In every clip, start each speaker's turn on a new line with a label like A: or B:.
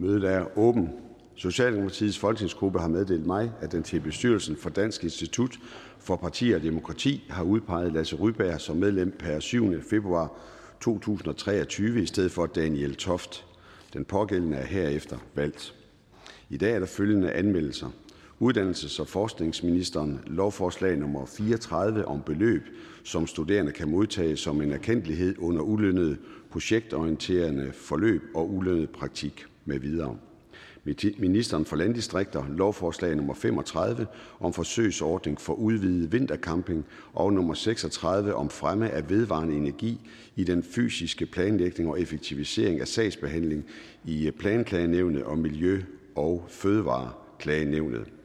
A: Mødet er åben. Socialdemokratiets folketingsgruppe har meddelt mig, at den til bestyrelsen for Dansk Institut for Parti og Demokrati har udpeget Lasse Ryberg som medlem per 7. februar 2023 i stedet for Daniel Toft. Den pågældende er herefter valgt. I dag er der følgende anmeldelser. Uddannelses- og forskningsministeren lovforslag nummer 34 om beløb, som studerende kan modtage som en erkendelighed under ulønnet projektorienterende forløb og ulønnet praktik med videre. Ministeren for Landdistrikter lovforslag nummer 35 om forsøgsordning for udvidet vintercamping og nummer 36 om fremme af vedvarende energi i den fysiske planlægning og effektivisering af sagsbehandling i Planklagenævnet og Miljø- og Fødevareklagenævnet.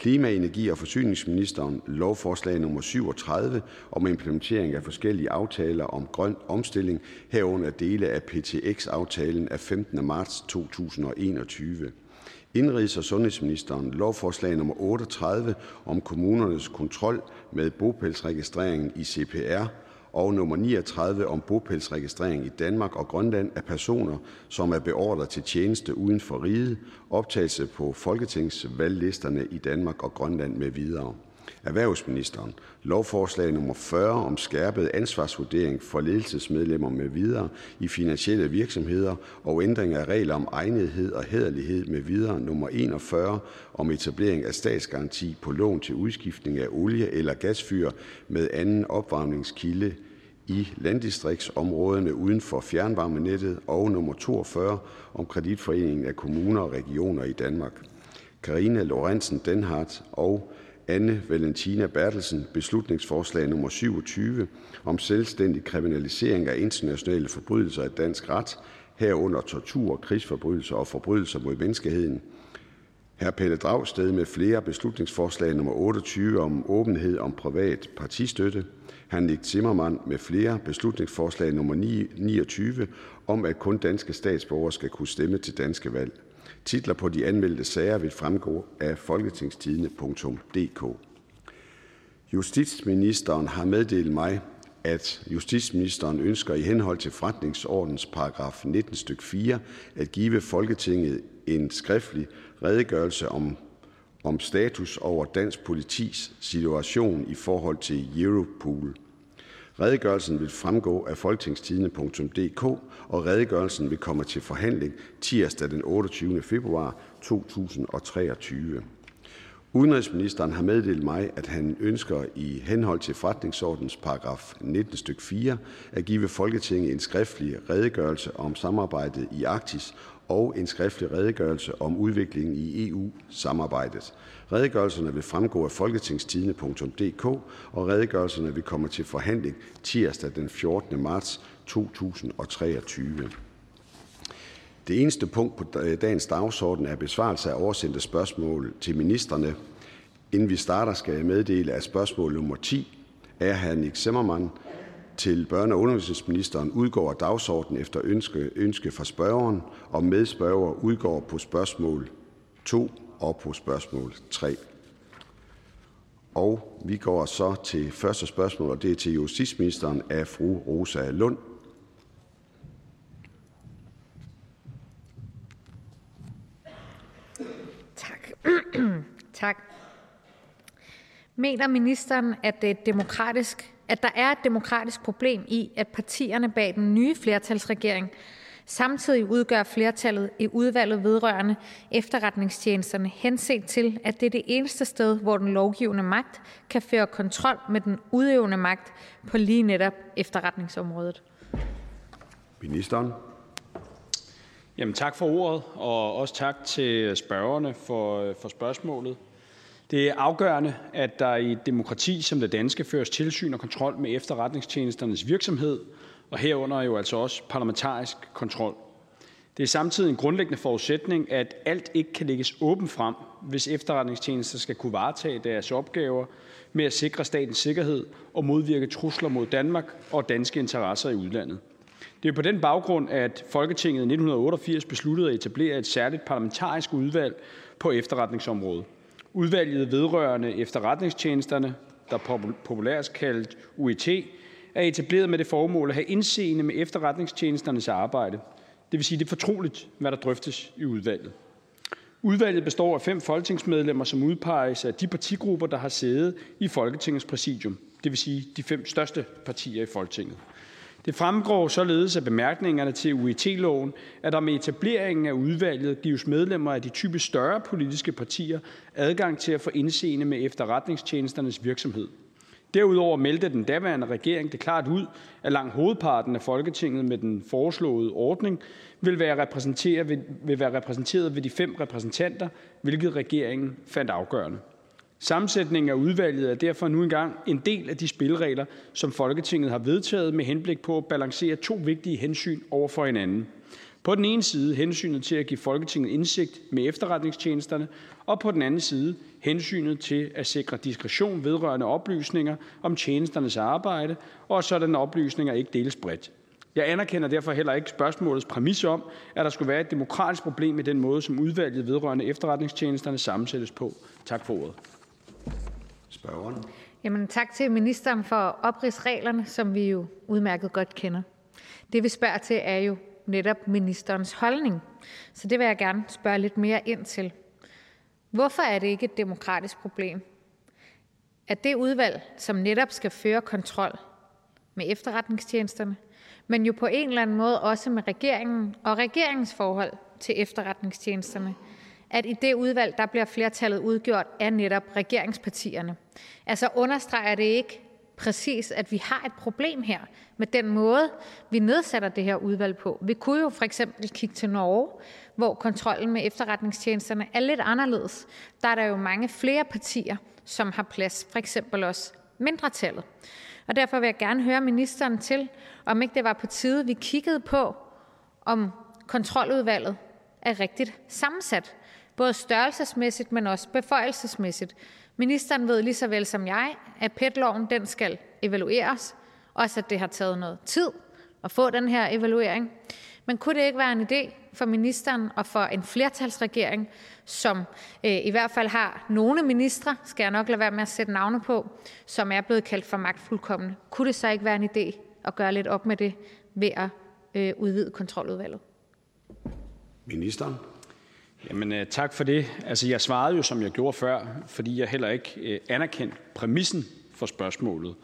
A: Klima-, energi- og forsyningsministeren lovforslag nummer 37 om implementering af forskellige aftaler om grøn omstilling herunder dele af PTX-aftalen af 15. marts 2021. Indrigs- og sundhedsministeren lovforslag nummer 38 om kommunernes kontrol med bopælsregistreringen i CPR og nummer 39 om bopælsregistrering i Danmark og Grønland af personer, som er beordret til tjeneste uden for riget, optagelse på folketingsvalglisterne i Danmark og Grønland med videre. Erhvervsministeren. Lovforslag nummer 40 om skærpet ansvarsvurdering for ledelsesmedlemmer med videre i finansielle virksomheder og ændring af regler om egnethed og hæderlighed med videre. Nummer 41 om etablering af statsgaranti på lån til udskiftning af olie- eller gasfyr med anden opvarmningskilde i landdistriktsområderne uden for fjernvarmenettet. Og nummer 42 om kreditforeningen af kommuner og regioner i Danmark. Karina Lorentzen Denhardt og Anne Valentina Bertelsen beslutningsforslag nummer 27 om selvstændig kriminalisering af internationale forbrydelser af dansk ret, herunder tortur, krigsforbrydelser og forbrydelser mod menneskeheden. Hr. Pelle Dragsted med flere beslutningsforslag nummer 28 om åbenhed om privat partistøtte. Han Nick Zimmermann med flere beslutningsforslag nummer 29 om, at kun danske statsborgere skal kunne stemme til danske valg. Titler på de anmeldte sager vil fremgå af folketingstidende.dk. Justitsministeren har meddelt mig, at justitsministeren ønsker i henhold til forretningsordens paragraf 19 stykke 4 at give Folketinget en skriftlig redegørelse om, om status over dansk politis situation i forhold til Europol. Redegørelsen vil fremgå af folketingstidende.dk, og redegørelsen vil komme til forhandling tirsdag den 28. februar 2023. Udenrigsministeren har meddelt mig, at han ønsker i henhold til forretningsordens paragraf 19 stykke 4 at give Folketinget en skriftlig redegørelse om samarbejdet i Arktis og en skriftlig redegørelse om udviklingen i EU-samarbejdet. Redegørelserne vil fremgå af folketingstidende.dk, og redegørelserne vil komme til forhandling tirsdag den 14. marts 2023. Det eneste punkt på dagens dagsorden er besvarelse af oversendte spørgsmål til ministerne. Inden vi starter, skal jeg meddele, at spørgsmål nummer 10 er hr. Nick Zimmermann til børne- og undervisningsministeren udgår af dagsordenen efter ønske, ønske fra spørgeren, og medspørger udgår på spørgsmål 2 og på spørgsmål 3. Og vi går så til første spørgsmål, og det er til justitsministeren af fru Rosa Lund.
B: Tak. Mener ministeren, at, det er demokratisk, at der er et demokratisk problem i, at partierne bag den nye flertalsregering samtidig udgør flertallet i udvalget vedrørende efterretningstjenesterne henset til, at det er det eneste sted, hvor den lovgivende magt kan føre kontrol med den udøvende magt på lige netop efterretningsområdet?
A: Ministeren.
C: Jamen, tak for ordet, og også tak til spørgerne for, øh, for spørgsmålet. Det er afgørende, at der i et demokrati som det danske føres tilsyn og kontrol med efterretningstjenesternes virksomhed, og herunder jo altså også parlamentarisk kontrol. Det er samtidig en grundlæggende forudsætning, at alt ikke kan lægges åbent frem, hvis efterretningstjenester skal kunne varetage deres opgaver med at sikre statens sikkerhed og modvirke trusler mod Danmark og danske interesser i udlandet. Det er på den baggrund, at Folketinget i 1988 besluttede at etablere et særligt parlamentarisk udvalg på efterretningsområdet. Udvalget vedrørende efterretningstjenesterne, der populært kaldt UET, er etableret med det formål at have indseende med efterretningstjenesternes arbejde. Det vil sige, det er fortroligt, hvad der drøftes i udvalget. Udvalget består af fem folketingsmedlemmer, som udpeges af de partigrupper, der har sæde i Folketingets præsidium, det vil sige de fem største partier i Folketinget. Det fremgår således af bemærkningerne til UET-loven, at der med etableringen af udvalget gives medlemmer af de typisk større politiske partier adgang til at få indseende med efterretningstjenesternes virksomhed. Derudover meldte den daværende regering det klart ud, at langt hovedparten af Folketinget med den foreslåede ordning vil være repræsenteret ved, vil være repræsenteret ved de fem repræsentanter, hvilket regeringen fandt afgørende. Sammensætningen af udvalget er derfor nu engang en del af de spilleregler, som Folketinget har vedtaget med henblik på at balancere to vigtige hensyn over for hinanden. På den ene side hensynet til at give Folketinget indsigt med efterretningstjenesterne, og på den anden side hensynet til at sikre diskretion vedrørende oplysninger om tjenesternes arbejde, og at sådanne oplysninger ikke deles bredt. Jeg anerkender derfor heller ikke spørgsmålets præmis om, at der skulle være et demokratisk problem i den måde, som udvalget vedrørende efterretningstjenesterne sammensættes på. Tak for ordet.
A: Spørgeren.
B: Jamen, tak til ministeren for at opridse reglerne, som vi jo udmærket godt kender. Det vi spørger til er jo netop ministerens holdning. Så det vil jeg gerne spørge lidt mere ind til. Hvorfor er det ikke et demokratisk problem, at det udvalg, som netop skal føre kontrol med efterretningstjenesterne, men jo på en eller anden måde også med regeringen og regeringens forhold til efterretningstjenesterne, at i det udvalg, der bliver flertallet udgjort af netop regeringspartierne. Altså understreger det ikke præcis, at vi har et problem her med den måde, vi nedsætter det her udvalg på. Vi kunne jo for eksempel kigge til Norge, hvor kontrollen med efterretningstjenesterne er lidt anderledes. Der er der jo mange flere partier, som har plads, for eksempel også mindretallet. Og derfor vil jeg gerne høre ministeren til, om ikke det var på tide, vi kiggede på, om kontroludvalget er rigtigt sammensat, både størrelsesmæssigt, men også beføjelsesmæssigt. Ministeren ved lige så vel som jeg, at PET-loven den skal evalueres, også at det har taget noget tid at få den her evaluering. Men kunne det ikke være en idé for ministeren og for en flertalsregering, som øh, i hvert fald har nogle ministre, skal jeg nok lade være med at sætte navne på, som er blevet kaldt for magtfuldkommende. Kunne det så ikke være en idé at gøre lidt op med det ved at øh, udvide kontroludvalget?
A: Ministeren.
C: Jamen, øh, tak for det. Altså, jeg svarede jo, som jeg gjorde før, fordi jeg heller ikke øh, anerkendte præmissen for spørgsmålet.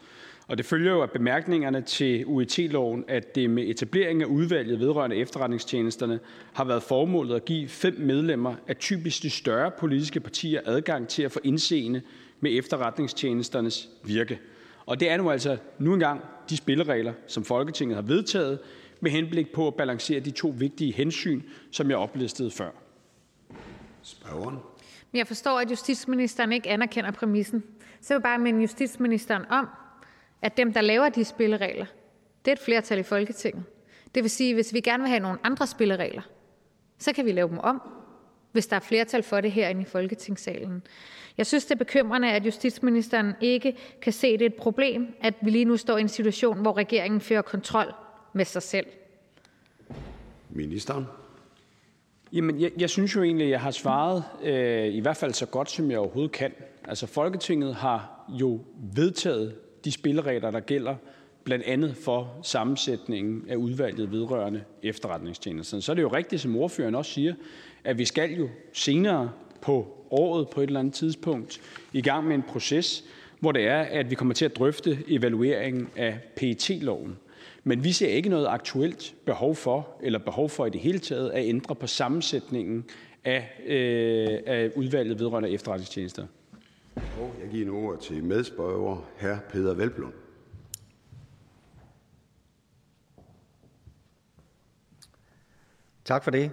C: Og det følger jo af bemærkningerne til UET-loven, at det med etablering af udvalget vedrørende efterretningstjenesterne har været formålet at give fem medlemmer af typisk de større politiske partier adgang til at få indseende med efterretningstjenesternes virke. Og det er nu altså nu engang de spilleregler, som Folketinget har vedtaget med henblik på at balancere de to vigtige hensyn, som jeg oplistede før.
A: Spørgeren.
B: Jeg forstår, at justitsministeren ikke anerkender præmissen. Så vil jeg bare minde justitsministeren om, at dem, der laver de spilleregler, det er et flertal i Folketinget. Det vil sige, at hvis vi gerne vil have nogle andre spilleregler, så kan vi lave dem om, hvis der er flertal for det herinde i Folketingssalen. Jeg synes, det er bekymrende, at justitsministeren ikke kan se, det er et problem, at vi lige nu står i en situation, hvor regeringen fører kontrol med sig selv.
A: Ministeren.
C: Jamen, jeg, jeg synes jo egentlig, at jeg har svaret øh, i hvert fald så godt, som jeg overhovedet kan. Altså, Folketinget har jo vedtaget de spilleregler, der gælder blandt andet for sammensætningen af udvalget vedrørende efterretningstjenesten. Så er det jo rigtigt, som ordføreren også siger, at vi skal jo senere på året på et eller andet tidspunkt i gang med en proces, hvor det er, at vi kommer til at drøfte evalueringen af PET-loven. Men vi ser ikke noget aktuelt behov for, eller behov for i det hele taget, at ændre på sammensætningen af, øh, af udvalget vedrørende efterretningstjenester.
A: Og jeg giver nu ord til medspørger, hr. Peter Velblom.
D: Tak for det.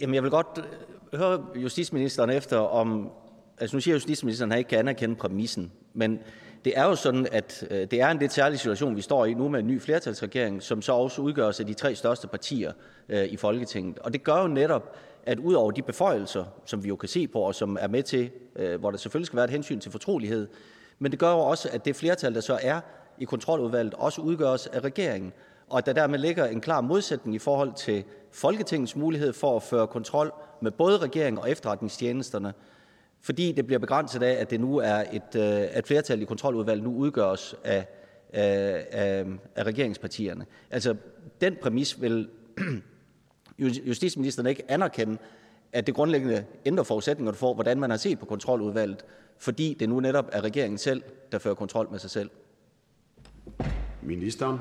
D: Jamen, jeg vil godt øh, høre justitsministeren efter om, altså nu siger justitsministeren, at han ikke kan anerkende præmissen, men det er jo sådan, at øh, det er en lidt særlig situation, vi står i nu med en ny flertalsregering, som så også udgøres af de tre største partier øh, i Folketinget. Og det gør jo netop, at ud over de beføjelser, som vi jo kan se på, og som er med til, øh, hvor der selvfølgelig skal være et hensyn til fortrolighed, men det gør jo også, at det flertal, der så er i kontroludvalget, også udgøres af regeringen, og at der dermed ligger en klar modsætning i forhold til Folketingets mulighed for at føre kontrol med både regeringen og efterretningstjenesterne, fordi det bliver begrænset af, at det nu er et, øh, et flertal i kontroludvalget nu udgøres af, af, af, af regeringspartierne. Altså, den præmis vil justitsministeren ikke anerkende, at det grundlæggende ændrer forudsætningerne for, hvordan man har set på kontroludvalget, fordi det nu netop er regeringen selv, der fører kontrol med sig selv?
A: Ministeren.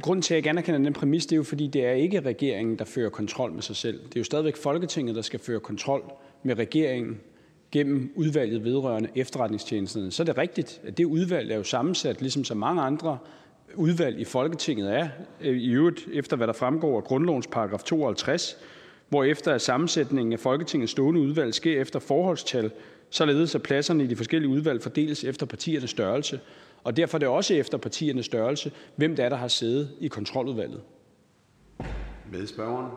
C: Grunden til, at jeg ikke anerkender den præmis, det er jo, fordi det er ikke regeringen, der fører kontrol med sig selv. Det er jo stadigvæk Folketinget, der skal føre kontrol med regeringen gennem udvalget vedrørende efterretningstjenesterne. Så er det rigtigt, at det udvalg er jo sammensat, ligesom så mange andre udvalg i Folketinget er, øh, i øvrigt efter hvad der fremgår af grundlovens paragraf 52, efter sammensætningen af Folketingets stående udvalg sker efter forholdstal, således at pladserne i de forskellige udvalg fordeles efter partiernes størrelse. Og derfor er det også efter partiernes størrelse, hvem det er, der har siddet i kontroludvalget.
A: Medspørgeren.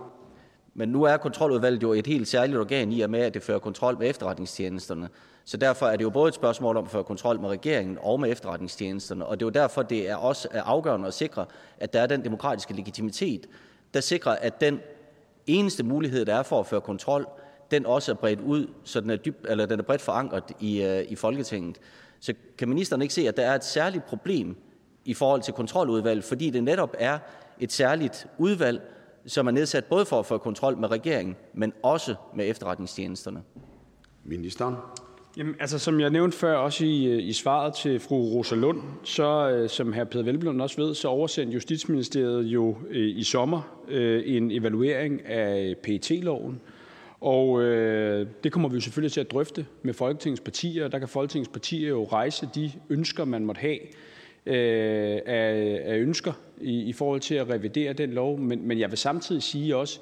D: Men nu er kontroludvalget jo et helt særligt organ i og med, at det fører kontrol med efterretningstjenesterne. Så derfor er det jo både et spørgsmål om at føre kontrol med regeringen og med efterretningstjenesterne. Og det er jo derfor, det er også afgørende at sikre, at der er den demokratiske legitimitet, der sikrer, at den eneste mulighed, der er for at føre kontrol, den også er bredt ud, så den er, dyb, eller den er bredt forankret i, øh, i Folketinget. Så kan ministeren ikke se, at der er et særligt problem i forhold til kontroludvalget, fordi det netop er et særligt udvalg, som er nedsat både for at få kontrol med regeringen, men også med efterretningstjenesterne?
A: Ministeren.
C: Jamen, altså, som jeg nævnte før, også i, øh, i svaret til fru Rosa Lund, så øh, som hr. Peter Velblom også ved, så oversendte Justitsministeriet jo øh, i sommer øh, en evaluering af PET-loven, og øh, det kommer vi jo selvfølgelig til at drøfte med Folketingets partier. Der kan Folketingets partier jo rejse de ønsker, man måtte have øh, af, af ønsker i, i forhold til at revidere den lov. Men, men jeg vil samtidig sige også,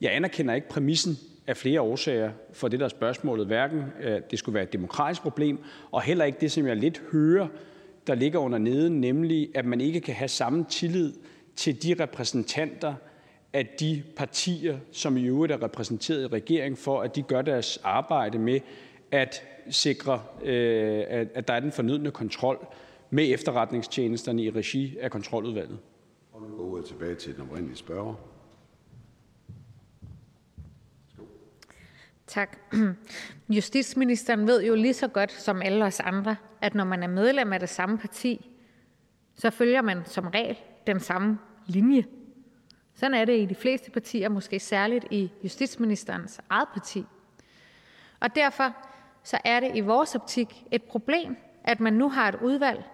C: jeg anerkender ikke præmissen af flere årsager for det, der er spørgsmålet. Hverken at det skulle være et demokratisk problem, og heller ikke det, som jeg lidt hører, der ligger under neden, nemlig at man ikke kan have samme tillid til de repræsentanter af de partier, som i øvrigt er repræsenteret i regeringen, for at de gør deres arbejde med at sikre, øh, at der er den fornødne kontrol med efterretningstjenesterne i regi af kontroludvalget.
A: Og nu går ordet tilbage til den oprindelige spørger.
B: Tak. Justitsministeren ved jo lige så godt som alle os andre, at når man er medlem af det samme parti, så følger man som regel den samme linje. Sådan er det i de fleste partier, måske særligt i justitsministerens eget parti. Og derfor så er det i vores optik et problem, at man nu har et udvalg,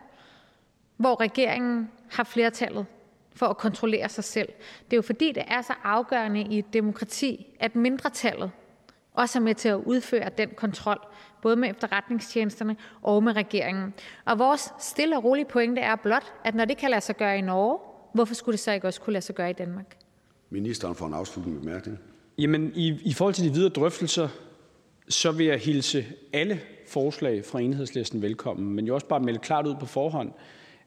B: hvor regeringen har flertallet for at kontrollere sig selv. Det er jo fordi, det er så afgørende i et demokrati, at mindretallet også er med til at udføre den kontrol, både med efterretningstjenesterne og med regeringen. Og vores stille og rolige pointe er blot, at når det kan lade sig gøre i Norge, hvorfor skulle det så ikke også kunne lade sig gøre i Danmark?
A: Ministeren for en afsluttende bemærkning.
C: Jamen, i, i forhold til de videre drøftelser, så vil jeg hilse alle forslag fra enhedslisten velkommen, men jeg også bare melde klart ud på forhånd,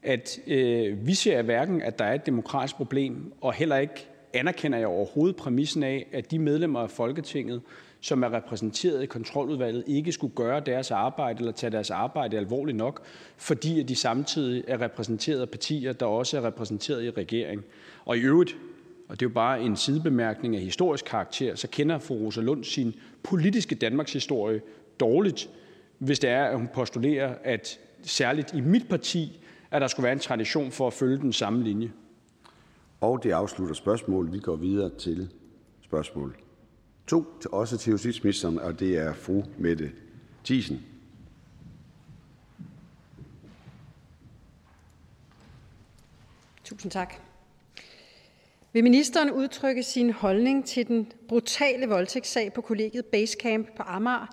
C: at øh, vi ser hverken, at der er et demokratisk problem, og heller ikke anerkender jeg overhovedet præmissen af, at de medlemmer af Folketinget, som er repræsenteret i kontroludvalget, ikke skulle gøre deres arbejde eller tage deres arbejde alvorligt nok, fordi de samtidig er repræsenteret af partier, der også er repræsenteret i regeringen. Og i øvrigt, og det er jo bare en sidebemærkning af historisk karakter, så kender fru Rosa Lund sin politiske Danmarks historie dårligt, hvis det er, at hun postulerer, at særligt i mit parti, at der skulle være en tradition for at følge den samme linje.
A: Og det afslutter spørgsmålet. Vi går videre til spørgsmål 2, også til justitsministeren, og det er fru Mette Thiesen.
E: Tusind tak. Vil ministeren udtrykke sin holdning til den brutale voldtægtssag på kollegiet Basecamp på Amager,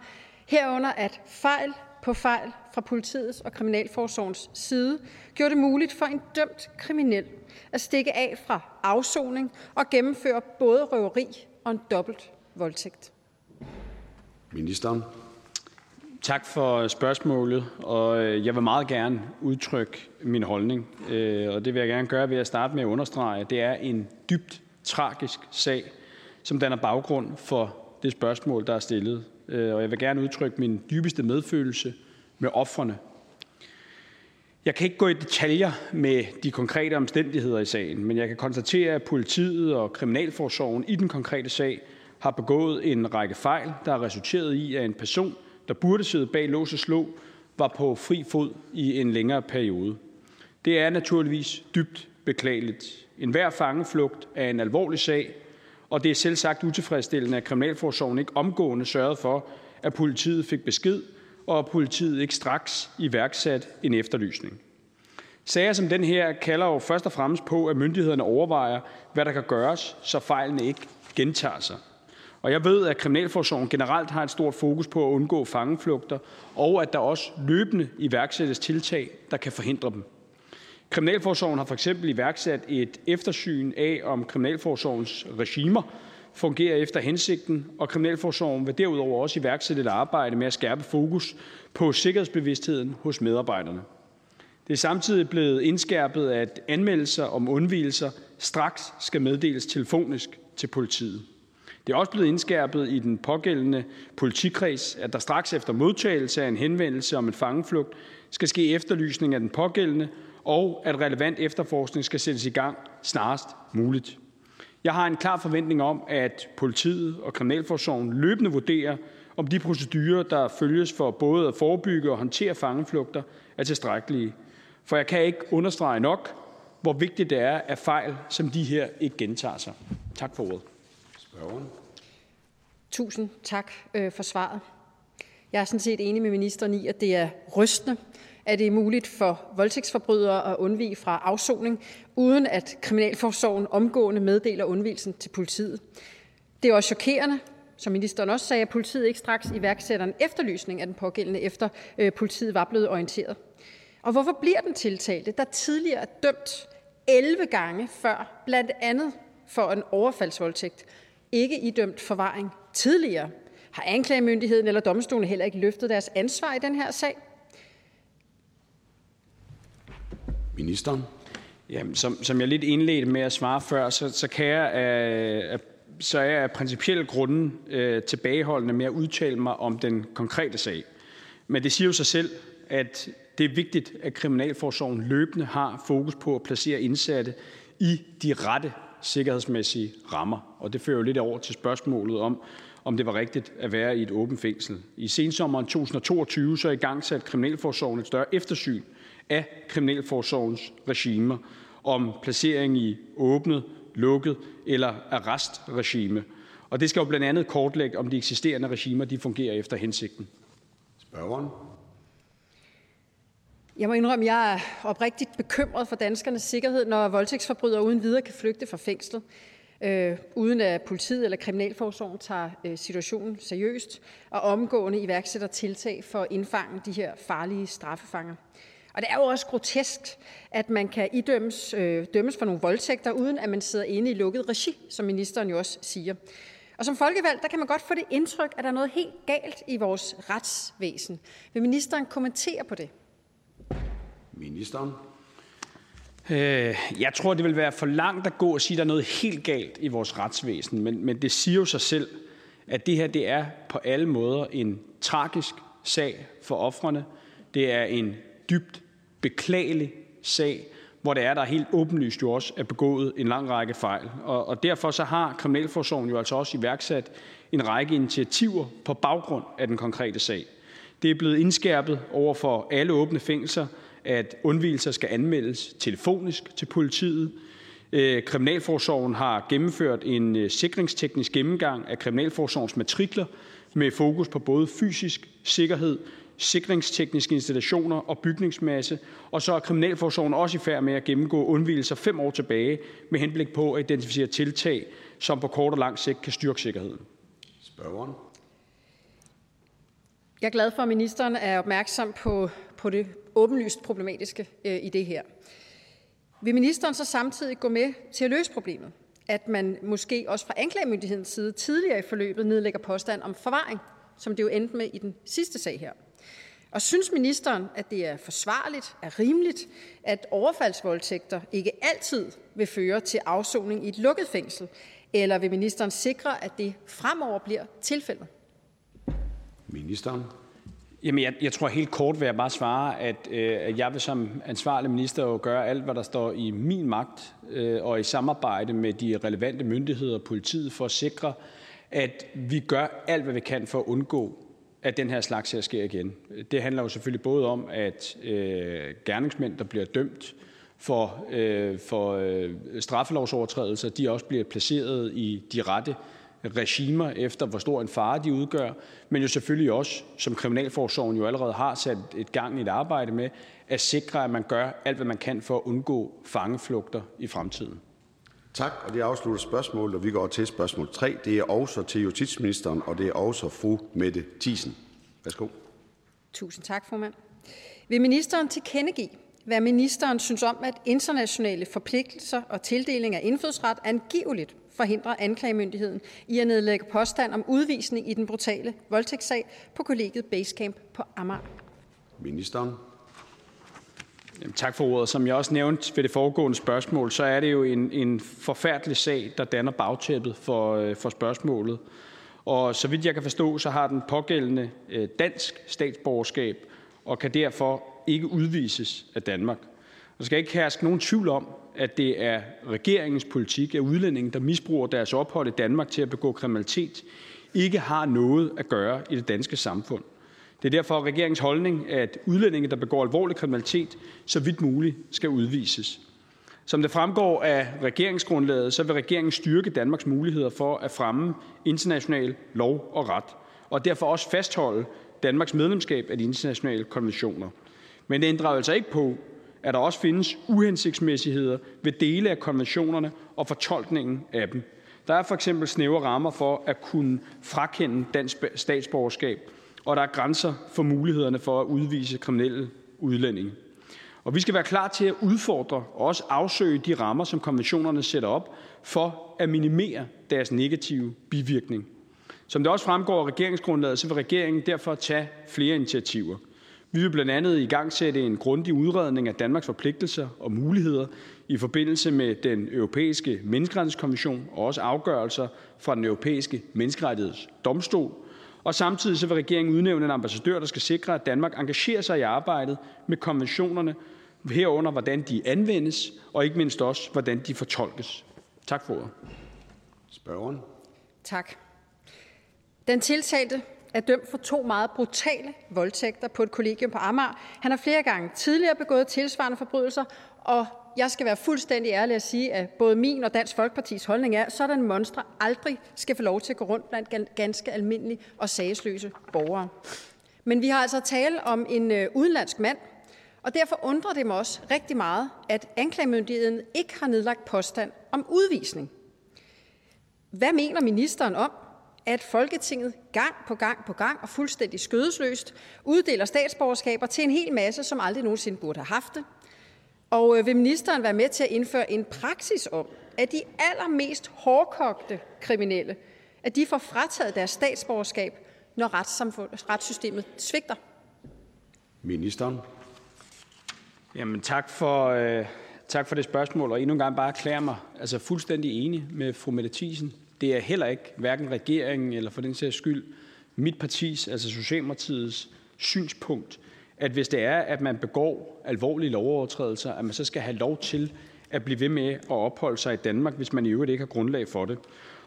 E: herunder at fejl på fejl fra politiets og kriminalforsorgens side gjorde det muligt for en dømt kriminel at stikke af fra afsoning og gennemføre både røveri og en dobbelt voldtægt?
A: Ministeren.
C: Tak for spørgsmålet, og øh, jeg vil meget gerne udtrykke min holdning. Øh, og det vil jeg gerne gøre ved at starte med at understrege, at det er en dybt tragisk sag, som danner baggrund for det spørgsmål, der er stillet. Øh, og jeg vil gerne udtrykke min dybeste medfølelse med offrene. Jeg kan ikke gå i detaljer med de konkrete omstændigheder i sagen, men jeg kan konstatere, at politiet og kriminalforsorgen i den konkrete sag har begået en række fejl, der har resulteret i, at en person, der burde sidde bag lås og slå, var på fri fod i en længere periode. Det er naturligvis dybt beklageligt. En hver fangeflugt er en alvorlig sag, og det er selv sagt utilfredsstillende, at Kriminalforsorgen ikke omgående sørgede for, at politiet fik besked, og at politiet ikke straks iværksat en efterlysning. Sager som den her kalder jo først og fremmest på, at myndighederne overvejer, hvad der kan gøres, så fejlene ikke gentager sig. Og jeg ved, at Kriminalforsorgen generelt har et stort fokus på at undgå fangeflugter, og at der også løbende iværksættes tiltag, der kan forhindre dem. Kriminalforsorgen har for eksempel iværksat et eftersyn af, om Kriminalforsorgens regimer fungerer efter hensigten, og Kriminalforsorgen vil derudover også iværksætte et arbejde med at skærpe fokus på sikkerhedsbevidstheden hos medarbejderne. Det er samtidig blevet indskærpet, at anmeldelser om undvigelser straks skal meddeles telefonisk til politiet. Det er også blevet indskærpet i den pågældende politikreds, at der straks efter modtagelse af en henvendelse om en fangeflugt skal ske efterlysning af den pågældende, og at relevant efterforskning skal sættes i gang snarest muligt. Jeg har en klar forventning om, at politiet og Kriminalforsorgen løbende vurderer, om de procedurer, der følges for både at forebygge og håndtere fangeflugter, er tilstrækkelige. For jeg kan ikke understrege nok, hvor vigtigt det er, at fejl som de her ikke gentager sig. Tak for ordet.
A: Spørgeren.
E: Tusind tak øh, for svaret. Jeg er sådan set enig med ministeren i, at det er rystende, at det er muligt for voldtægtsforbrydere at undvige fra afsoning, uden at Kriminalforsorgen omgående meddeler undvigelsen til politiet. Det er også chokerende, som ministeren også sagde, at politiet ikke straks iværksætter en efterlysning af den pågældende, efter øh, politiet var blevet orienteret. Og hvorfor bliver den tiltalte, der tidligere er dømt 11 gange før, blandt andet for en overfaldsvoldtægt, ikke idømt forvaring tidligere? Har anklagemyndigheden eller domstolen heller ikke løftet deres ansvar i den her sag?
A: Ministeren.
C: Jamen, som, som jeg lidt indledte med at svare før, så, så kan jeg øh, så er jeg af principielle grunde øh, tilbageholdende med at udtale mig om den konkrete sag. Men det siger jo sig selv, at det er vigtigt, at Kriminalforsorgen løbende har fokus på at placere indsatte i de rette sikkerhedsmæssige rammer. Og det fører jo lidt over til spørgsmålet om, om det var rigtigt at være i et åbent fængsel. I sensommeren 2022 så i gang sat Kriminalforsorgen et større eftersyn af Kriminalforsorgens regimer om placering i åbnet, lukket eller arrestregime. Og det skal jo blandt andet kortlægge, om de eksisterende regimer de fungerer efter hensigten.
A: Spørgeren.
E: Jeg må indrømme, at jeg er oprigtigt bekymret for danskernes sikkerhed, når voldtægtsforbrydere uden videre kan flygte fra fængslet, øh, uden at politiet eller kriminalforsorgen tager øh, situationen seriøst og omgående iværksætter tiltag for at indfange de her farlige straffefanger. Og det er jo også grotesk, at man kan idømmes øh, dømmes for nogle voldtægter, uden at man sidder inde i lukket regi, som ministeren jo også siger. Og som folkevalg, der kan man godt få det indtryk, at der er noget helt galt i vores retsvæsen. Vil ministeren kommentere på det?
A: Ministeren.
C: Øh, jeg tror, det vil være for langt at gå og sige, at der er noget helt galt i vores retsvæsen. Men, men det siger jo sig selv, at det her det er på alle måder en tragisk sag for offrene. Det er en dybt beklagelig sag, hvor det er, der helt åbenlyst jo også er begået en lang række fejl. Og, og derfor så har Kriminalforsorgen jo altså også iværksat en række initiativer på baggrund af den konkrete sag. Det er blevet indskærpet over for alle åbne fængsler, at undvielser skal anmeldes telefonisk til politiet. Øh, Kriminalforsorgen har gennemført en øh, sikringsteknisk gennemgang af Kriminalforsorgens matrikler med fokus på både fysisk sikkerhed, sikringstekniske installationer og bygningsmasse, og så er Kriminalforsorgen også i færd med at gennemgå undvielser fem år tilbage med henblik på at identificere tiltag, som på kort og lang sigt kan styrke sikkerheden.
A: Spørgeren.
E: Jeg er glad for, at ministeren er opmærksom på, på det åbenlyst problematiske øh, i det her. Vil ministeren så samtidig gå med til at løse problemet? At man måske også fra anklagemyndighedens side tidligere i forløbet nedlægger påstand om forvaring, som det jo endte med i den sidste sag her. Og synes ministeren, at det er forsvarligt, er rimeligt, at overfaldsvoldtægter ikke altid vil føre til afsoning i et lukket fængsel, eller vil ministeren sikre, at det fremover bliver tilfældet?
A: Ministeren.
C: Jamen, jeg, jeg tror helt kort vil jeg bare svare, at, øh, at jeg vil som ansvarlig minister jo gøre alt, hvad der står i min magt, øh, og i samarbejde med de relevante myndigheder og politiet, for at sikre, at vi gør alt, hvad vi kan for at undgå, at den her slags her sker igen. Det handler jo selvfølgelig både om, at øh, gerningsmænd, der bliver dømt for, øh, for øh, straffelovsovertrædelser, de også bliver placeret i de rette regimer efter, hvor stor en fare de udgør, men jo selvfølgelig også, som Kriminalforsorgen jo allerede har sat et gang i et arbejde med, at sikre, at man gør alt, hvad man kan for at undgå fangeflugter i fremtiden.
A: Tak, og det afslutter spørgsmålet, og vi går til spørgsmål 3. Det er også til justitsministeren, og det er også fru Mette Thiesen. Værsgo.
E: Tusind tak, formand. Vil ministeren tilkendegive, hvad ministeren synes om, at internationale forpligtelser og tildeling af indfødsret angiveligt forhindrer anklagemyndigheden i at nedlægge påstand om udvisning i den brutale voldtægtssag på kollegiet Basecamp på Amager?
A: Ministeren.
C: Tak for ordet. Som jeg også nævnte ved det foregående spørgsmål, så er det jo en, en forfærdelig sag, der danner bagtæppet for, øh, for spørgsmålet. Og så vidt jeg kan forstå, så har den pågældende øh, dansk statsborgerskab og kan derfor ikke udvises af Danmark. Der skal ikke herske nogen tvivl om, at det er regeringens politik, at udlændinge, der misbruger deres ophold i Danmark til at begå kriminalitet, ikke har noget at gøre i det danske samfund. Det er derfor regeringens holdning, at udlændinge, der begår alvorlig kriminalitet, så vidt muligt skal udvises. Som det fremgår af regeringsgrundlaget, så vil regeringen styrke Danmarks muligheder for at fremme international lov og ret, og derfor også fastholde Danmarks medlemskab af de internationale konventioner. Men det ændrer altså ikke på, at der også findes uhensigtsmæssigheder ved dele af konventionerne og fortolkningen af dem. Der er for eksempel snævre rammer for at kunne frakende dansk statsborgerskab, og der er grænser for mulighederne for at udvise kriminelle udlændinge. Og vi skal være klar til at udfordre og også afsøge de rammer, som konventionerne sætter op, for at minimere deres negative bivirkning. Som det også fremgår af regeringsgrundlaget, så vil regeringen derfor tage flere initiativer. Vi vil blandt andet i gang sætte en grundig udredning af Danmarks forpligtelser og muligheder i forbindelse med den europæiske menneskerettighedskonvention og også afgørelser fra den europæiske menneskerettighedsdomstol. Og samtidig så vil regeringen udnævne en ambassadør, der skal sikre, at Danmark engagerer sig i arbejdet med konventionerne, herunder hvordan de anvendes, og ikke mindst også, hvordan de fortolkes. Tak for ordet.
A: Spørgeren.
E: Tak. Den tiltalte er dømt for to meget brutale voldtægter på et kollegium på Amager. Han har flere gange tidligere begået tilsvarende forbrydelser, og jeg skal være fuldstændig ærlig at sige, at både min og Dansk Folkepartis holdning er, at sådan monstre aldrig skal få lov til at gå rundt blandt ganske almindelige og sagsløse borgere. Men vi har altså tale om en øh, udenlandsk mand, og derfor undrer det mig også rigtig meget, at anklagemyndigheden ikke har nedlagt påstand om udvisning. Hvad mener ministeren om, at Folketinget gang på gang på gang og fuldstændig skødesløst uddeler statsborgerskaber til en hel masse, som aldrig nogensinde burde have haft det? Og øh, vil ministeren være med til at indføre en praksis om, at de allermest hårdkogte kriminelle, at de får frataget deres statsborgerskab, når retssystemet svigter?
A: Ministeren.
C: Jamen, tak for, øh, tak for det spørgsmål, og endnu en gang bare erklære mig altså fuldstændig enig med fru Mette Thiesen. Det er heller ikke hverken regeringen eller for den sags skyld mit partis, altså Socialdemokratiets, synspunkt, at hvis det er, at man begår alvorlige lovovertrædelser, at man så skal have lov til at blive ved med at opholde sig i Danmark, hvis man i øvrigt ikke har grundlag for det.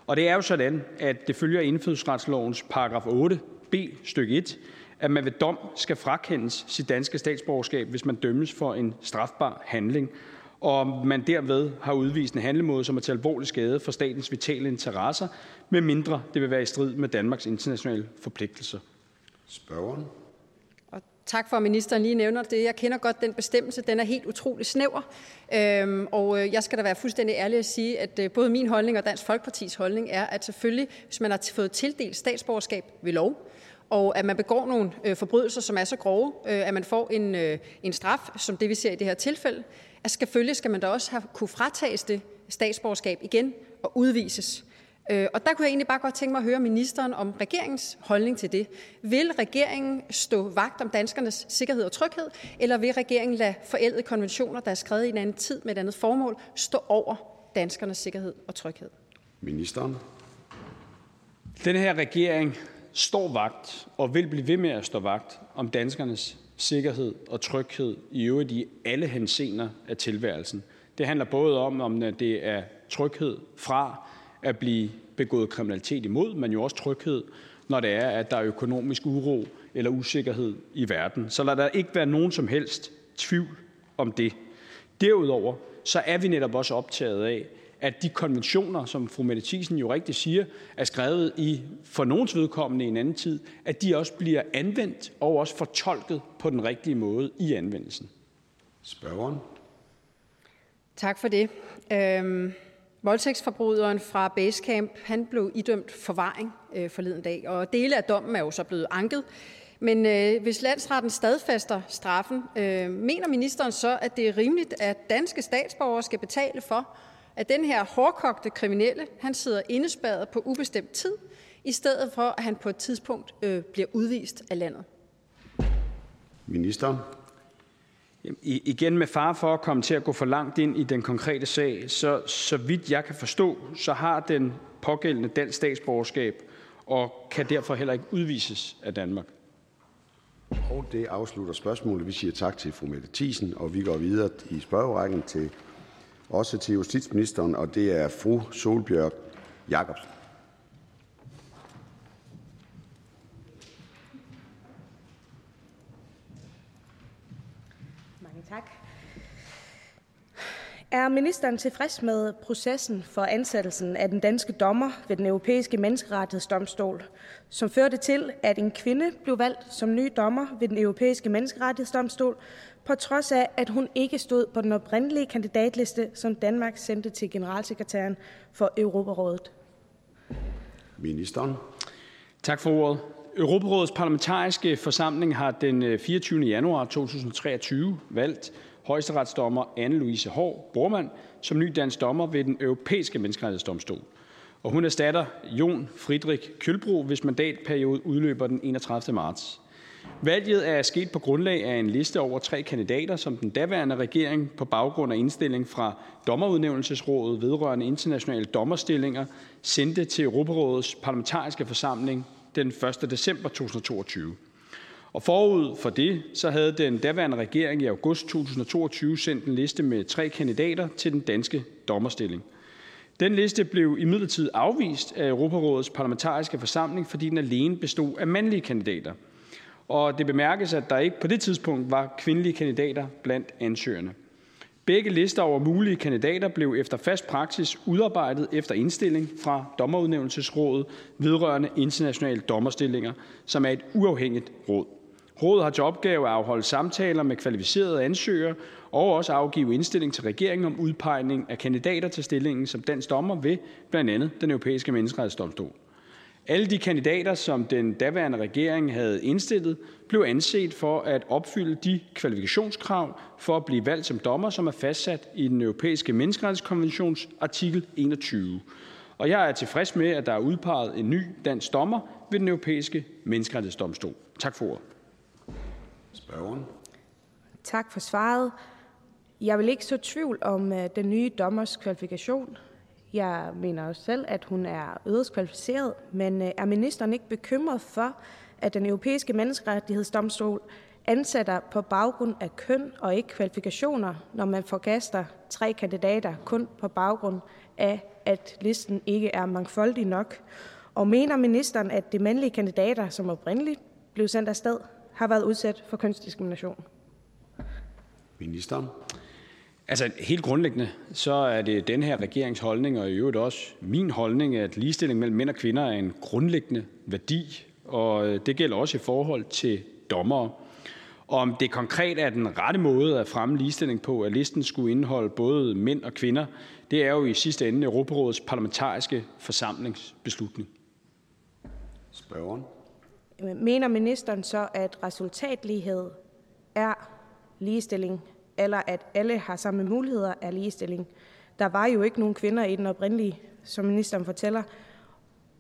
C: Og det er jo sådan, at det følger indfødsretslovens paragraf 8 b stykke 1, at man ved dom skal frakendes sit danske statsborgerskab, hvis man dømmes for en strafbar handling, og man derved har udvist en handlemåde, som er til alvorlig skade for statens vitale interesser, med mindre det vil være i strid med Danmarks internationale forpligtelser.
A: Spørgeren.
E: Tak for, at ministeren lige nævner det. Jeg kender godt den bestemmelse. Den er helt utrolig snæver. Øhm, og øh, jeg skal da være fuldstændig ærlig at sige, at øh, både min holdning og Dansk Folkepartis holdning er, at selvfølgelig, hvis man har fået tildelt statsborgerskab ved lov, og at man begår nogle øh, forbrydelser, som er så grove, øh, at man får en, øh, en straf, som det vi ser i det her tilfælde, at selvfølgelig skal man da også have kunne fratages det statsborgerskab igen og udvises. Øh, og der kunne jeg egentlig bare godt tænke mig at høre ministeren om regeringens holdning til det. Vil regeringen stå vagt om danskernes sikkerhed og tryghed, eller vil regeringen lade forældede konventioner, der er skrevet i en anden tid med et andet formål, stå over danskernes sikkerhed og tryghed?
A: Ministeren.
C: Den her regering står vagt og vil blive ved med at stå vagt om danskernes sikkerhed og tryghed i øvrigt i alle henseender af tilværelsen. Det handler både om, om det er tryghed fra at blive begået kriminalitet imod, men jo også tryghed, når det er, at der er økonomisk uro eller usikkerhed i verden. Så lad der ikke være nogen som helst tvivl om det. Derudover så er vi netop også optaget af, at de konventioner, som fru Mette Thiesen jo rigtigt siger, er skrevet i for nogens vedkommende i en anden tid, at de også bliver anvendt og også fortolket på den rigtige måde i anvendelsen.
A: Spørgeren.
E: Tak for det. Øhm, voldtægtsforbryderen fra Basecamp han blev idømt forvaring øh, forleden dag, og dele af dommen er jo så blevet anket. Men øh, hvis landsretten stadfæster straffen, øh, mener ministeren så, at det er rimeligt, at danske statsborgere skal betale for, at den her hårdkogte kriminelle han sidder indespærret på ubestemt tid, i stedet for at han på et tidspunkt øh, bliver udvist af landet?
A: I,
C: Igen med far for at komme til at gå for langt ind i den konkrete sag, så så vidt jeg kan forstå, så har den pågældende dansk statsborgerskab og kan derfor heller ikke udvises af Danmark.
A: Og det afslutter spørgsmålet. Vi siger tak til fru Mette Thiesen, og vi går videre i spørgerækken til også til justitsministeren, og det er fru Solbjørg Jacobsen.
F: Mange tak. Er ministeren tilfreds med processen for ansættelsen af den danske dommer ved den europæiske menneskerettighedsdomstol, som førte til, at en kvinde blev valgt som ny dommer ved den europæiske menneskerettighedsdomstol, på trods af, at hun ikke stod på den oprindelige kandidatliste, som Danmark sendte til generalsekretæren for Europarådet?
A: Ministeren.
C: Tak for ordet. Europarådets parlamentariske forsamling har den 24. Øh, januar 2023 valgt højesteretsdommer Anne-Louise Hård Bormann som ny dansk dommer ved den europæiske menneskerettighedsdomstol. Og hun erstatter Jon Friedrich Kølbro, hvis mandatperiode udløber den 31. marts. Valget er sket på grundlag af en liste over tre kandidater, som den daværende regering på baggrund af indstilling fra Dommerudnævnelsesrådet vedrørende internationale dommerstillinger sendte til Europarådets parlamentariske forsamling den 1. december 2022. Og forud for det så havde den daværende regering i august 2022 sendt en liste med tre kandidater til den danske dommerstilling. Den liste blev imidlertid afvist af Europarådets parlamentariske forsamling, fordi den alene bestod af mandlige kandidater – og det bemærkes, at der ikke på det tidspunkt var kvindelige kandidater blandt ansøgerne. Begge lister over mulige kandidater blev efter fast praksis udarbejdet efter indstilling fra Dommerudnævnelsesrådet vedrørende internationale dommerstillinger, som er et uafhængigt råd. Rådet har til opgave at afholde samtaler med kvalificerede ansøgere og også afgive indstilling til regeringen om udpegning af kandidater til stillingen som dansk dommer ved blandt andet den europæiske menneskerettighedsdomstol. Alle de kandidater, som den daværende regering havde indstillet, blev anset for at opfylde de kvalifikationskrav for at blive valgt som dommer, som er fastsat i Den Europæiske Menneskerettighedskonventions artikel 21. Og jeg er tilfreds med, at der er udpeget en ny dansk dommer ved Den Europæiske Menneskerettighedsdomstol. Tak for ordet.
A: Spørgeren.
F: Tak for svaret. Jeg vil ikke så tvivl om øh, den nye dommers kvalifikation. Jeg mener også selv, at hun er yderst kvalificeret, men øh, er ministeren ikke bekymret for, at den europæiske menneskerettighedsdomstol ansætter på baggrund af køn og ikke kvalifikationer, når man forkaster tre kandidater kun på baggrund af, at listen ikke er mangfoldig nok? Og mener ministeren, at de mandlige kandidater, som oprindeligt blev sendt afsted, har været udsat for kønsdiskrimination?
A: Ministeren.
C: Altså helt grundlæggende så er det den her regerings holdning, og i øvrigt også min holdning, at ligestilling mellem mænd og kvinder er en grundlæggende værdi, og øh, det gælder også i forhold til dommere. Om det konkret er den rette måde at fremme ligestilling på, at listen skulle indeholde både mænd og kvinder, det er jo i sidste ende Europarådets parlamentariske forsamlingsbeslutning.
A: Spørgeren.
F: Mener ministeren så, at resultatlighed er ligestilling eller at alle har samme muligheder er ligestilling. Der var jo ikke nogen kvinder i den oprindelige, som ministeren fortæller.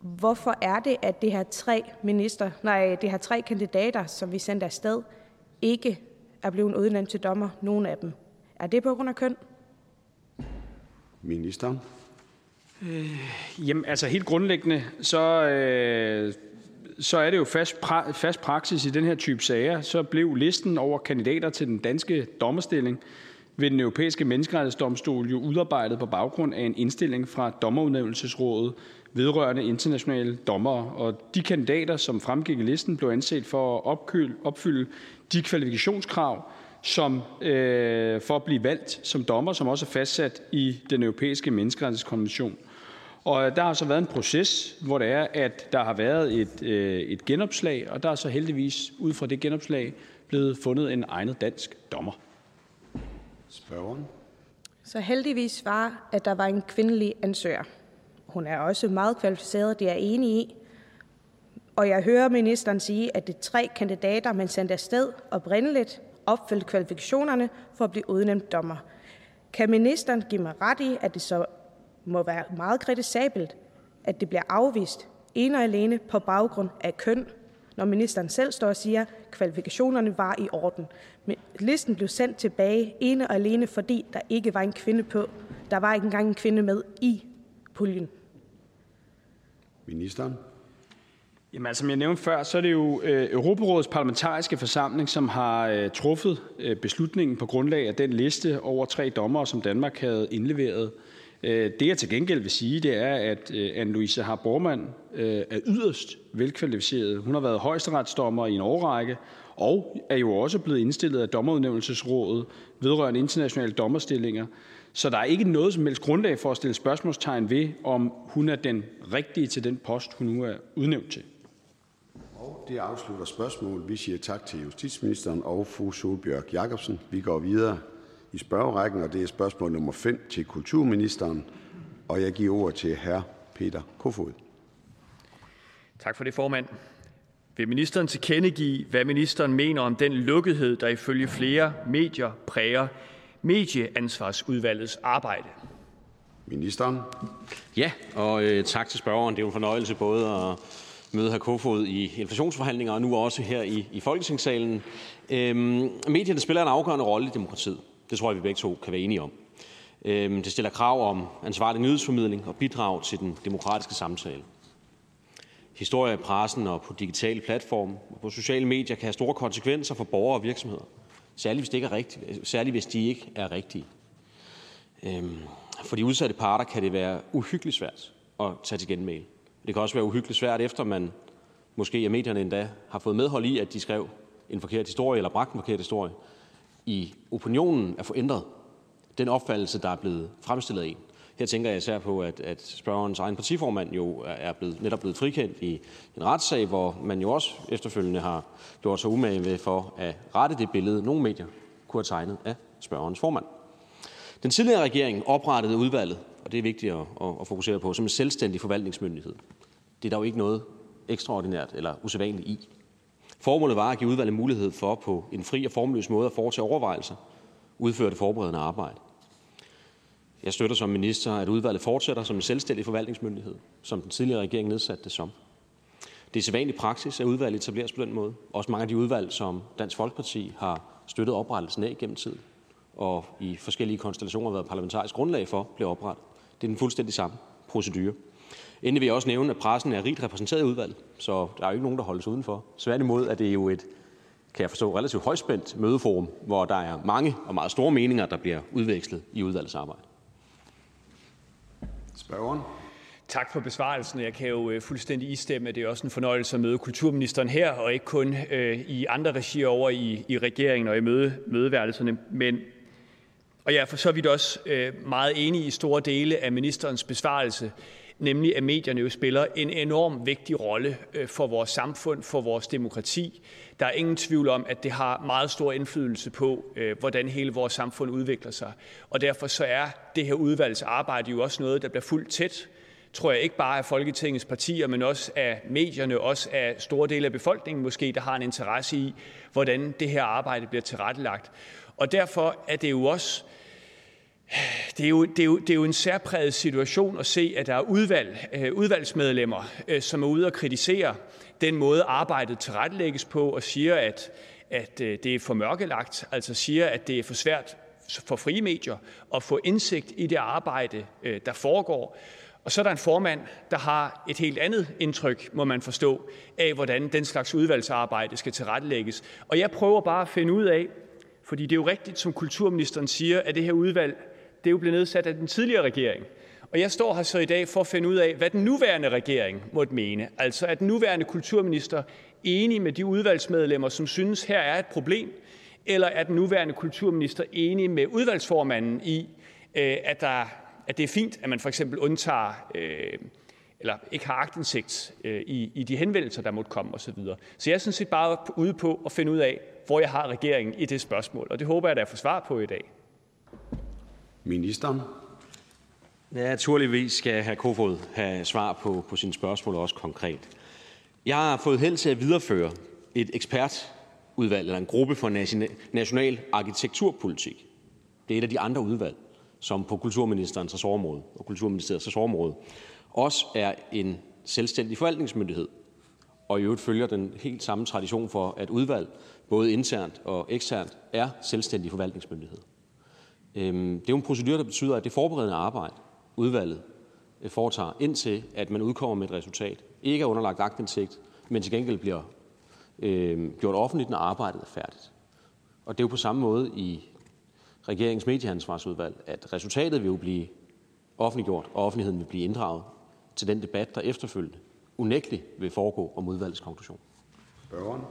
F: Hvorfor er det, at det her tre minister, nej, det her tre kandidater, som vi sendte afsted, ikke er blevet udnævnt til dommer, nogen af dem? Er det på grund af køn?
A: Ministeren.
C: Øh, jamen, altså helt grundlæggende, så, øh, så er det jo fast, pra- fast praksis i den her type sager. Så blev listen over kandidater til den danske dommerstilling ved den europæiske menneskerettighedsdomstol jo udarbejdet på baggrund af en indstilling fra Dommerudnævnelsesrådet vedrørende internationale dommere. Og de kandidater, som fremgik i listen, blev anset for at opfylde de kvalifikationskrav, som, øh, for at blive valgt som dommer, som også er fastsat i den europæiske menneskerettighedskonvention. Og der har så været en proces, hvor det er, at der har været et, øh, et genopslag, og der er så heldigvis ud fra det genopslag blevet fundet en egnet dansk dommer.
A: Spørgeren.
F: Så heldigvis var, at der var en kvindelig ansøger. Hun er også meget kvalificeret, det er jeg enig i. Og jeg hører ministeren sige, at de tre kandidater, man sendte afsted oprindeligt, opfyldte kvalifikationerne for at blive udnævnt dommer. Kan ministeren give mig ret i, at det så må være meget kritisabelt, at det bliver afvist ene og alene på baggrund af køn, når ministeren selv står og siger, at kvalifikationerne var i orden. Men listen blev sendt tilbage ene og alene, fordi der ikke var en kvinde på. Der var ikke engang en kvinde med i puljen.
A: Ministeren.
C: Jamen, altså, som jeg nævnte før, så er det jo øh, Europarådets parlamentariske forsamling, som har øh, truffet øh, beslutningen på grundlag af den liste over tre dommere, som Danmark havde indleveret. Øh, det jeg til gengæld vil sige, det er, at øh, Anne-Louise Har Bormann øh, er yderst velkvalificeret. Hun har været højesteretsdommer i en årrække, og er jo også blevet indstillet af dommerudnævnelsesrådet vedrørende internationale dommerstillinger. Så der er ikke noget som helst grundlag for at stille spørgsmålstegn ved, om hun er den rigtige til den post, hun nu er udnævnt til.
A: Og det afslutter spørgsmålet. Vi siger tak til justitsministeren og fru Solbjørg Jacobsen. Vi går videre i spørgerækken, og det er spørgsmål nummer 5 til kulturministeren. Og jeg giver ordet til hr. Peter Kofod.
G: Tak for det, formand. Vil ministeren tilkendegive, hvad ministeren mener om den lukkethed, der ifølge flere medier præger medieansvarsudvalgets arbejde?
A: Ministeren.
H: Ja, og øh, tak til spørgeren. Det er jo en fornøjelse både at møde hr. Kofod i inflationsforhandlinger og nu også her i, i Folketingssalen. Øhm, medierne spiller en afgørende rolle i demokratiet. Det tror jeg, vi begge to kan være enige om. Øhm, det stiller krav om ansvarlig nyhedsformidling og bidrag til den demokratiske samtale. Historie i pressen og på digitale platforme og på sociale medier kan have store konsekvenser for borgere og virksomheder. Særligt hvis, det ikke er rigtigt, særligt hvis de ikke er rigtige. Øhm, for de udsatte parter kan det være uhyggeligt svært at tage til genmæle. Det kan også være uhyggeligt svært, efter man måske af medierne endda har fået medhold i, at de skrev en forkert historie eller bragt en forkert historie, i opinionen at få ændret den opfattelse, der er blevet fremstillet af en. Her tænker jeg især på, at, at spørgerens egen partiformand jo er blevet, netop blevet frikendt i en retssag, hvor man jo også efterfølgende har gjort sig umage ved for at rette det billede, nogle medier kunne have tegnet af spørgerens formand. Den tidligere regering oprettede udvalget, og det er vigtigt at, at fokusere på, som en selvstændig forvaltningsmyndighed. Det er der jo ikke noget ekstraordinært eller usædvanligt i. Formålet var at give udvalget mulighed for på en fri og formløs måde at foretage overvejelser, udføre det forberedende arbejde. Jeg støtter som minister, at udvalget fortsætter som en selvstændig forvaltningsmyndighed, som den tidligere regering nedsatte det som. Det er sædvanlig praksis, at udvalget etableres på den måde. Også mange af de udvalg, som Dansk Folkeparti har støttet oprettelsen af gennem tiden, og i forskellige konstellationer været parlamentarisk grundlag for, blev oprettet. Det er den fuldstændig samme procedure. Endelig vil jeg også nævne, at pressen er rigt repræsenteret i udvalget, så der er jo ikke nogen, der holdes udenfor. Sværtimod er det jo et, kan jeg forstå, relativt højspændt mødeforum, hvor der er mange og meget store meninger, der bliver udvekslet i udvalgets arbejde.
A: Spørgeren.
G: Tak for besvarelsen. Jeg kan jo øh, fuldstændig istemme, at det er også en fornøjelse at møde kulturministeren her, og ikke kun øh, i andre regier over i, i regeringen og i møde, mødeværelserne. Men, og jeg er for så vidt også øh, meget enig i store dele af ministerens besvarelse nemlig at medierne jo spiller en enorm vigtig rolle øh, for vores samfund, for vores demokrati. Der er ingen tvivl om, at det har meget stor indflydelse på, øh, hvordan hele vores samfund udvikler sig. Og derfor så er det her udvalgs arbejde jo også noget, der bliver fuldt tæt, tror jeg ikke bare af Folketingets partier, men også af medierne, også af store dele af befolkningen måske, der har en interesse i, hvordan det her arbejde bliver tilrettelagt. Og derfor er det jo også det er, jo, det, er jo, det er jo en særpræget situation at se, at der er udvalg, øh, udvalgsmedlemmer, øh, som er ude og kritisere den måde, arbejdet tilrettelægges på, og siger, at, at øh, det er for mørkelagt, altså siger, at det er for svært for frie medier at få indsigt i det arbejde, øh, der foregår. Og så er der en formand, der har et helt andet indtryk, må man forstå, af hvordan den slags udvalgsarbejde skal tilrettelægges. Og jeg prøver bare at finde ud af, fordi det er jo rigtigt, som kulturministeren siger, at det her udvalg det er jo blevet nedsat af den tidligere regering. Og jeg står her så i dag for at finde ud af, hvad den nuværende regering måtte mene. Altså er den nuværende kulturminister enig med de udvalgsmedlemmer, som synes, her er et problem, Eller er den nuværende kulturminister enig med udvalgsformanden i, øh, at, der, at det er fint, at man for eksempel undtager øh, eller ikke har agtindsigt øh, i, i de henvendelser, der måtte komme osv. Så, så jeg er sådan set bare ude på at finde ud af, hvor jeg har regeringen i det spørgsmål, og det håber jeg, at jeg får svar på i dag.
A: Ministeren.
H: Ja, naturligvis skal hr. Kofod have svar på, på sine spørgsmål, også konkret. Jeg har fået held til at videreføre et ekspertudvalg, eller en gruppe for national arkitekturpolitik. Det er et af de andre udvalg, som på kulturministerens ressortområde og kulturministeriets ressortområde også er en selvstændig forvaltningsmyndighed, og i øvrigt følger den helt samme tradition for, at udvalg, både internt og eksternt, er selvstændig forvaltningsmyndighed. Øhm, det er jo en procedure, der betyder, at det forberedende arbejde, udvalget øh, foretager, indtil at man udkommer med et resultat, ikke er underlagt agtindsigt, men til gengæld bliver øh, gjort offentligt, når arbejdet er færdigt. Og det er jo på samme måde i regeringens medieansvarsudvalg, at resultatet vil jo blive offentliggjort, og offentligheden vil blive inddraget til den debat, der efterfølgende unægteligt vil foregå om udvalgets konklusion.
A: Spørgeren.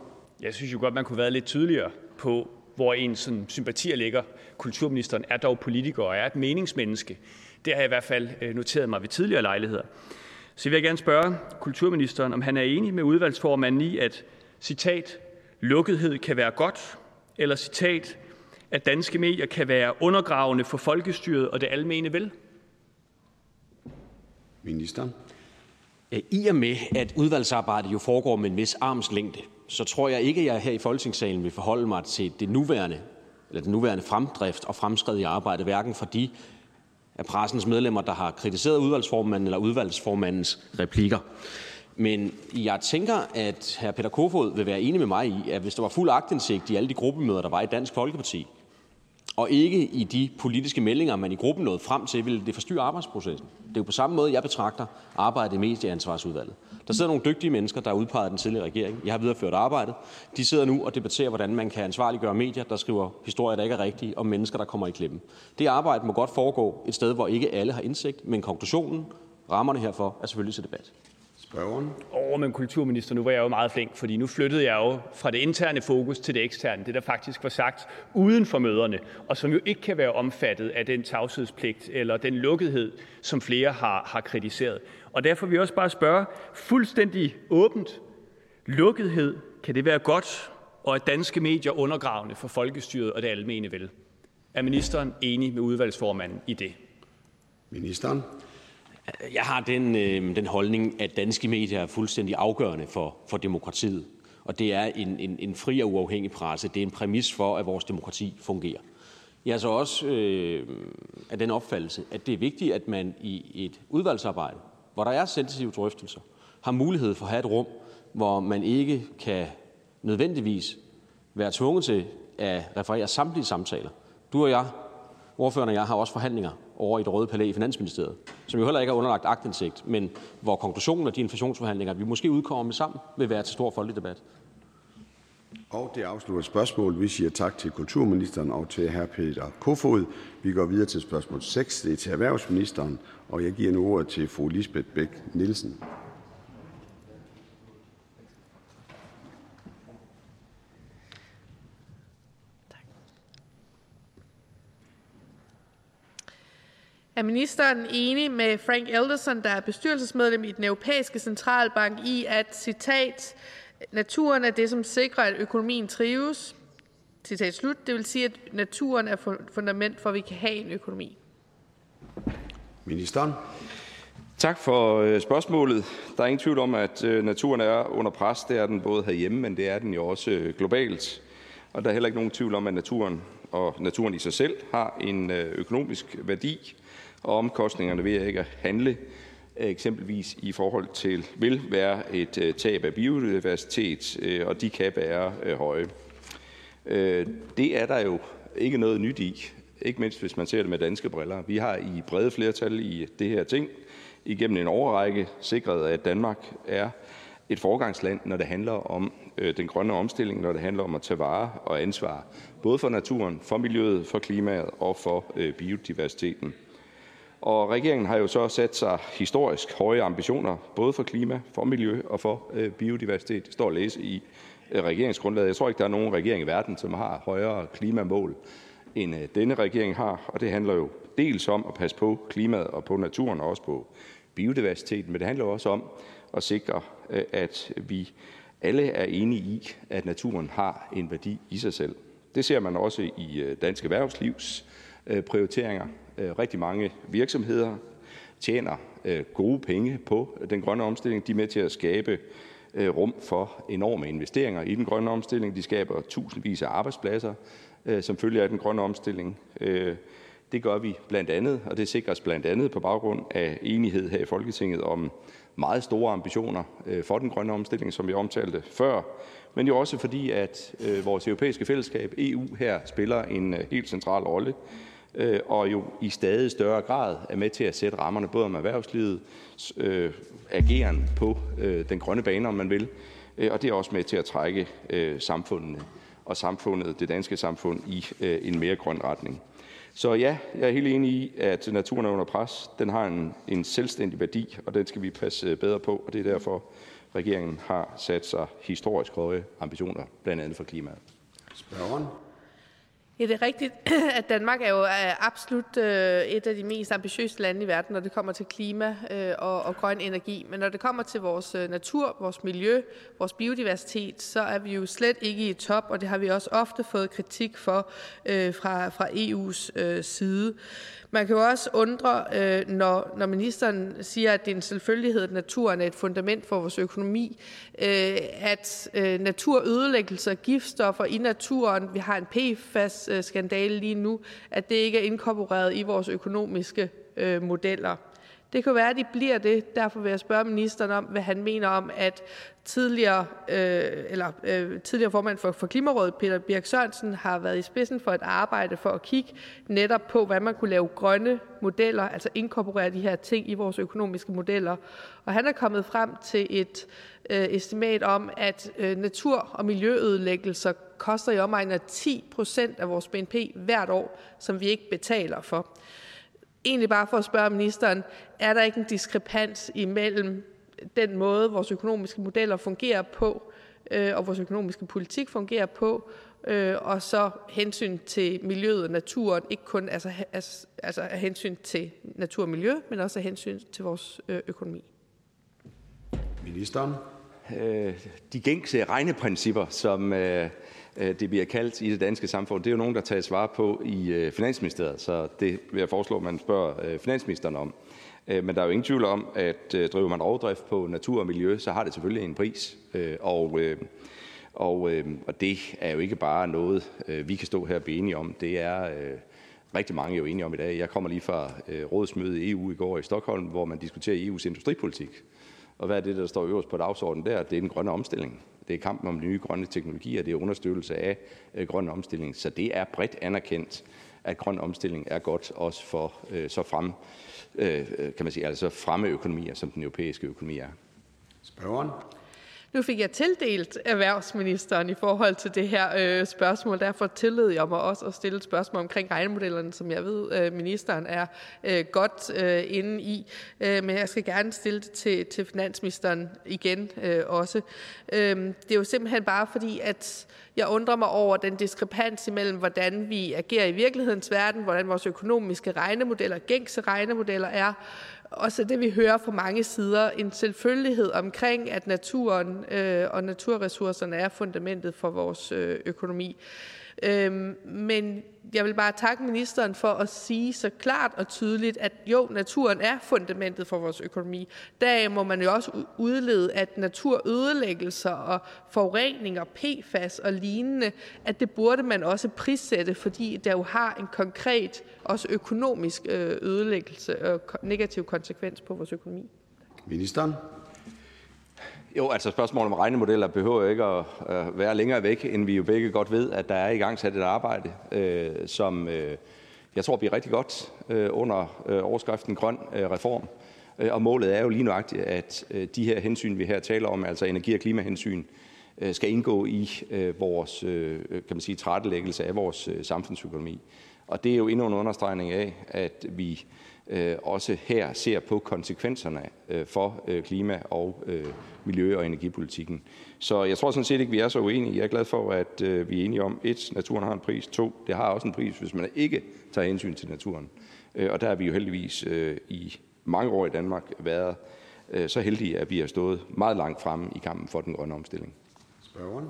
G: Jeg synes jo godt, man kunne være lidt tydeligere på, hvor en sådan sympatier ligger. Kulturministeren er dog politiker og er et meningsmenneske. Det har jeg i hvert fald øh, noteret mig ved tidligere lejligheder. Så vil jeg gerne spørge kulturministeren, om han er enig med udvalgsformanden i, at citat, lukkethed kan være godt, eller citat, at danske medier kan være undergravende for folkestyret og det almene vel?
A: Ministeren.
H: I og med, at udvalgsarbejdet jo foregår med en vis armslængde, så tror jeg ikke, at jeg her i Folketingssalen vil forholde mig til det nuværende, eller den nuværende fremdrift og fremskridt i arbejdet, hverken for de af pressens medlemmer, der har kritiseret udvalgsformanden eller udvalgsformandens replikker. Men jeg tænker, at hr. Peter Kofod vil være enig med mig i, at hvis der var fuld agtindsigt i alle de gruppemøder, der var i Dansk Folkeparti, og ikke i de politiske meldinger, man i gruppen nåede frem til, ville det forstyrre arbejdsprocessen. Det er jo på samme måde, jeg betragter arbejdet i medieansvarsudvalget. Der sidder nogle dygtige mennesker, der er udpeget af den tidligere regering. Jeg har videreført arbejdet. De sidder nu og debatterer, hvordan man kan ansvarliggøre medier, der skriver historier, der ikke er rigtige, om mennesker, der kommer i klemme. Det arbejde må godt foregå et sted, hvor ikke alle har indsigt, men konklusionen, rammerne herfor, er selvfølgelig til debat.
A: Spørgeren.
G: Åh, oh, men kulturminister, nu var jeg jo meget flink, fordi nu flyttede jeg jo fra det interne fokus til det eksterne. Det, der faktisk var sagt uden for møderne, og som jo ikke kan være omfattet af den tavshedspligt eller den lukkethed, som flere har, har kritiseret. Og derfor vil jeg også bare spørge fuldstændig åbent. Lukkethed, kan det være godt, og er danske medier undergravende for folkestyret og det almene vel? Er ministeren enig med udvalgsformanden i det?
A: Ministeren.
H: Jeg har den, øh, den holdning, at danske medier er fuldstændig afgørende for, for demokratiet. Og det er en, en, en fri og uafhængig presse. Det er en præmis for, at vores demokrati fungerer. Jeg er så også øh, af den opfattelse, at det er vigtigt, at man i et udvalgsarbejde, hvor der er sensitive drøftelser, har mulighed for at have et rum, hvor man ikke kan nødvendigvis være tvunget til at referere samtlige samtaler. Du og jeg, ordføreren og jeg, har også forhandlinger over i det røde palæ i Finansministeriet, som jo heller ikke er underlagt agtindsigt, men hvor konklusionen af de inflationsforhandlinger, vi måske udkommer med sammen, vil være til stor folkelig debat.
A: Og det afslutter spørgsmålet. Vi siger tak til kulturministeren og til hr. Peter Kofod. Vi går videre til spørgsmål 6. Det er til erhvervsministeren, og jeg giver nu ordet til fru Lisbeth Bæk Nielsen.
I: Er ministeren enig med Frank Elderson, der er bestyrelsesmedlem i den europæiske centralbank, i at citat, naturen er det, som sikrer, at økonomien trives? Citat slut. Det vil sige, at naturen er fundament for, at vi kan have en økonomi.
A: Ministeren.
J: Tak for øh, spørgsmålet. Der er ingen tvivl om, at øh, naturen er under pres. Det er den både herhjemme, men det er den jo også øh, globalt. Og der er heller ikke nogen tvivl om, at naturen og naturen i sig selv har en økonomisk værdi og omkostningerne ved ikke at handle eksempelvis i forhold til vil være et tab af biodiversitet, og de kan være høje. Det er der jo ikke noget nyt i, ikke mindst hvis man ser det med danske briller. Vi har i brede flertal i det her ting igennem en overrække sikret, at Danmark er et forgangsland, når det handler om øh, den grønne omstilling, når det handler om at tage vare og ansvar, både for naturen, for miljøet, for klimaet og for øh, biodiversiteten. Og regeringen har jo så sat sig historisk høje ambitioner, både for klima, for miljø og for øh, biodiversitet. Det står at læse i øh, regeringsgrundlaget. Jeg tror ikke, der er nogen regering i verden, som har højere klimamål, end øh, denne regering har. Og det handler jo dels om at passe på klimaet og på naturen og også på biodiversiteten, men det handler også om at sikre, øh, at vi alle er enige i, at naturen har en værdi i sig selv. Det ser man også i øh, dansk erhvervslivs prioriteringer. Rigtig mange virksomheder tjener gode penge på den grønne omstilling. De er med til at skabe rum for enorme investeringer i den grønne omstilling. De skaber tusindvis af arbejdspladser Øh, som følge af den grønne omstilling. Øh, det gør vi blandt andet, og det sikres blandt andet på baggrund af enighed her i Folketinget om meget store ambitioner øh, for den grønne omstilling, som vi omtalte før, men jo også fordi, at vores europæiske fællesskab, EU, her spiller en helt central rolle, og jo i stadig større grad er med til at sætte rammerne både om erhvervslivet, ageren på den grønne bane, om man vil, og det er også med til at trække samfundene og samfundet, det danske samfund, i øh, en mere grøn retning. Så ja, jeg er helt enig i, at naturen er under pres. Den har en, en selvstændig værdi, og den skal vi passe øh, bedre på, og det er derfor, regeringen har sat sig historisk høje ambitioner, blandt andet for klimaet.
A: Spørgeren.
I: Ja, det er rigtigt, at Danmark er jo øh, absolut øh, et af de mest ambitiøse lande i verden, når det kommer til klima øh, og, og grøn energi. Men når det kommer til vores natur, vores miljø, vores biodiversitet, så er vi jo slet ikke i top, og det har vi også ofte fået kritik for fra, fra EU's side. Man kan jo også undre, øh, når, når ministeren siger, at det er en selvfølgelighed, at naturen er et fundament for vores økonomi, øh, at øh, naturødelæggelser, giftstoffer i naturen, vi har en PFAS-skandale lige nu, at det ikke er inkorporeret i vores økonomiske modeller. Det kan være, at de bliver det. Derfor vil jeg spørge ministeren om, hvad han mener om, at tidligere, øh, eller, øh, tidligere formand for, for Klimarådet, Peter Birk Sørensen, har været i spidsen for et arbejde for at kigge netop på, hvad man kunne lave grønne modeller, altså inkorporere de her ting i vores økonomiske modeller. Og han er kommet frem til et øh, estimat om, at øh, natur- og miljøødelæggelser koster i omegnen af 10 procent af vores BNP hvert år, som vi ikke betaler for egentlig bare for at spørge ministeren, er der ikke en diskrepans imellem den måde, vores økonomiske modeller fungerer på, øh, og vores økonomiske politik fungerer på, øh, og så hensyn til miljøet og naturen, ikke kun altså, altså, altså af hensyn til natur og miljø, men også af hensyn til vores øh, økonomi.
A: Ministeren.
J: De gængse regneprincipper, som Øh, Øh, det bliver kaldt i det danske samfund, det er jo nogen, der tager svar på i øh, Finansministeriet, så det vil jeg foreslå, at man spørger øh, finansministeren om. Men der er jo ingen tvivl om, at driver man rovdrift på natur og miljø, så har det selvfølgelig en pris. Og, og, og det er jo ikke bare noget, vi kan stå her og blive enige om. Det er rigtig mange jo enige om i dag. Jeg kommer lige fra rådsmødet i EU i går i Stockholm, hvor man diskuterer EU's industripolitik. Og hvad er det, der står øverst på dagsordenen der? Det er den grønne omstilling. Det er kampen om nye grønne teknologier, det er understøttelse af øh, grøn omstilling. Så det er bredt anerkendt, at grøn omstilling er godt også for øh, så frem, øh, øh kan man sige, altså fremme økonomier, som den europæiske økonomi er.
A: Spørgeren.
I: Nu fik jeg tildelt erhvervsministeren i forhold til det her øh, spørgsmål. Derfor tillod jeg mig også at stille et spørgsmål omkring regnemodellerne, som jeg ved, øh, ministeren er øh, godt øh, inde i. Øh, men jeg skal gerne stille det til, til finansministeren igen øh, også. Øh, det er jo simpelthen bare fordi, at jeg undrer mig over den diskrepans imellem, hvordan vi agerer i virkelighedens verden, hvordan vores økonomiske regnemodeller, gængse regnemodeller er, og så det, vi hører fra mange sider, en selvfølgelighed omkring, at naturen øh, og naturressourcerne er fundamentet for vores øh, økonomi. Øh, men jeg vil bare takke ministeren for at sige så klart og tydeligt, at jo, naturen er fundamentet for vores økonomi. Der må man jo også udlede, at naturødelæggelser og forureninger, PFAS og lignende, at det burde man også prissætte, fordi der jo har en konkret, også økonomisk øh, ødelæggelse og negativ konsekvens på vores økonomi.
A: Ministeren.
J: Jo, altså spørgsmålet om regnemodeller behøver ikke at øh, være længere væk, end vi jo begge godt ved, at der er i gang sat et arbejde, øh, som øh, jeg tror bliver rigtig godt øh, under øh, overskriften grøn øh, reform. Øh, og målet er jo lige nøjagtigt, at øh, de her hensyn, vi her taler om, altså energi- og klimahensyn, øh, skal indgå i øh, vores øh, øh kan man sige, trættelæggelse af vores øh, samfundsøkonomi. Og det er jo endnu en understregning af, at vi øh, også her ser på konsekvenserne øh, for øh, klima- og øh, miljø- og energipolitikken. Så jeg tror sådan set ikke, vi er så uenige. Jeg er glad for, at øh, vi er enige om, et, naturen har en pris, to, det har også en pris, hvis man ikke tager hensyn til naturen. Øh, og der har vi jo heldigvis øh, i mange år i Danmark været øh, så heldige, at vi har stået meget langt fremme i kampen for den grønne omstilling.
A: Spørgeren.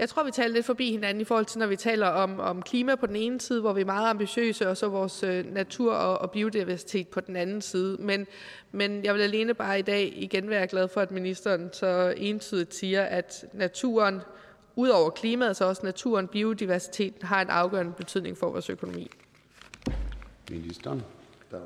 I: Jeg tror, vi taler lidt forbi hinanden i forhold til, når vi taler om, om klima på den ene side, hvor vi er meget ambitiøse, og så vores øh, natur og, og biodiversitet på den anden side. Men, men jeg vil alene bare i dag igen være glad for, at ministeren så entydigt siger, at naturen, ud over klimaet, så også naturen, biodiversiteten, har en afgørende betydning for vores økonomi.
A: Ministeren. Der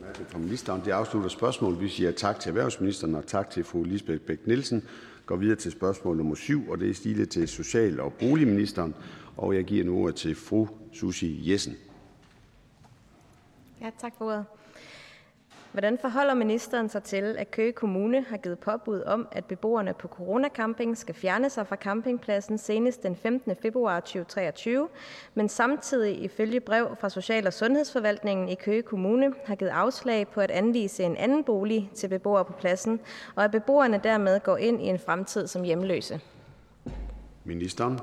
A: var ikke fra ministeren. Det afslutter spørgsmålet. Vi siger tak til erhvervsministeren og tak til fru Lisbeth Bæk Nielsen. Går videre til spørgsmål nummer 7, og det er stilet til social- og boligministeren. Og jeg giver nu ordet til fru Susie Jessen.
K: Ja, tak for ordet. Hvordan forholder ministeren sig til, at Køge Kommune har givet påbud om, at beboerne på Corona-camping skal fjerne sig fra campingpladsen senest den 15. februar 2023, men samtidig ifølge brev fra Social- og Sundhedsforvaltningen i Køge Kommune har givet afslag på at anvise en anden bolig til beboere på pladsen, og at beboerne dermed går ind i en fremtid som hjemløse?
A: Ministeren.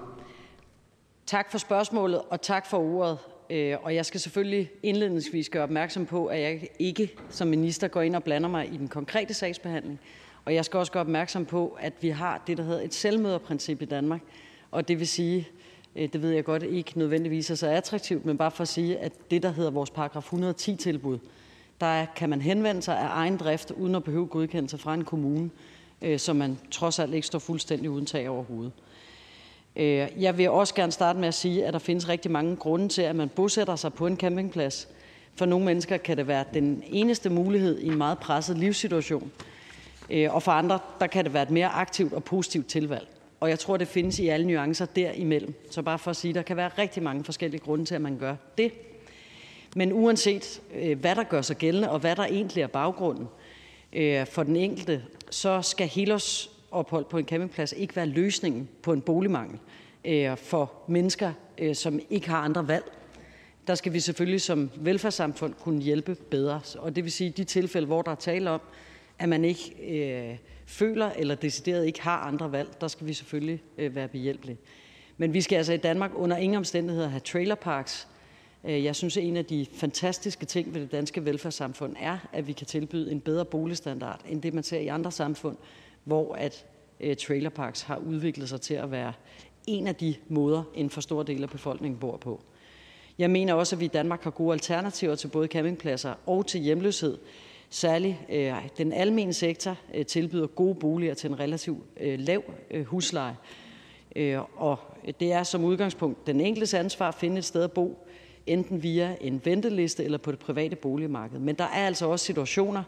L: Tak for spørgsmålet, og tak for ordet. Øh, og jeg skal selvfølgelig indledningsvis gøre opmærksom på, at jeg ikke som minister går ind og blander mig i den konkrete sagsbehandling. Og jeg skal også gøre opmærksom på, at vi har det, der hedder et selvmøderprincip i Danmark. Og det vil sige, øh, det ved jeg godt ikke nødvendigvis er så attraktivt, men bare for at sige, at det, der hedder vores paragraf 110-tilbud, der kan man henvende sig af egen drift, uden at behøve godkendelse fra en kommune, øh, så man trods alt ikke står fuldstændig uden tag over hovedet. Øh, jeg vil også gerne starte med at sige, at der findes rigtig mange grunde til, at man bosætter sig på en campingplads. For nogle mennesker kan det være den eneste mulighed i en meget presset livssituation, øh, og for andre der kan det være et mere aktivt og positivt tilvalg. Og jeg tror, det findes i alle nuancer derimellem. Så bare for at sige, der kan være rigtig mange forskellige grunde til, at man gør det. Men uanset øh, hvad der gør sig gældende, og hvad der egentlig er baggrunden øh, for den enkelte, så skal helårs ophold på en campingplads ikke være løsningen på en boligmangel øh, for mennesker, øh, som ikke har andre valg. Der skal vi selvfølgelig som velfærdssamfund kunne hjælpe bedre. Og det vil sige, at de tilfælde, hvor der er tale om, at man ikke øh, føler eller decideret ikke har andre valg, der skal vi selvfølgelig øh, være behjælpelige. Men vi skal altså i Danmark under ingen omstændigheder have trailerparks. Øh, jeg synes, at en af de fantastiske ting ved det danske velfærdssamfund er, at vi kan tilbyde en bedre boligstandard, end det man ser i andre samfund, hvor at øh, trailerparks har udviklet sig til at være en af de måder, en for stor del af befolkningen bor på. Jeg mener også, at vi i Danmark har gode alternativer til både campingpladser og til hjemløshed. Særligt øh, den almene sektor øh, tilbyder gode boliger til en relativt øh, lav øh, husleje. Øh, og det er som udgangspunkt den enkeltes ansvar at finde et sted at bo, enten via en venteliste eller på det private boligmarked. Men der er altså også situationer,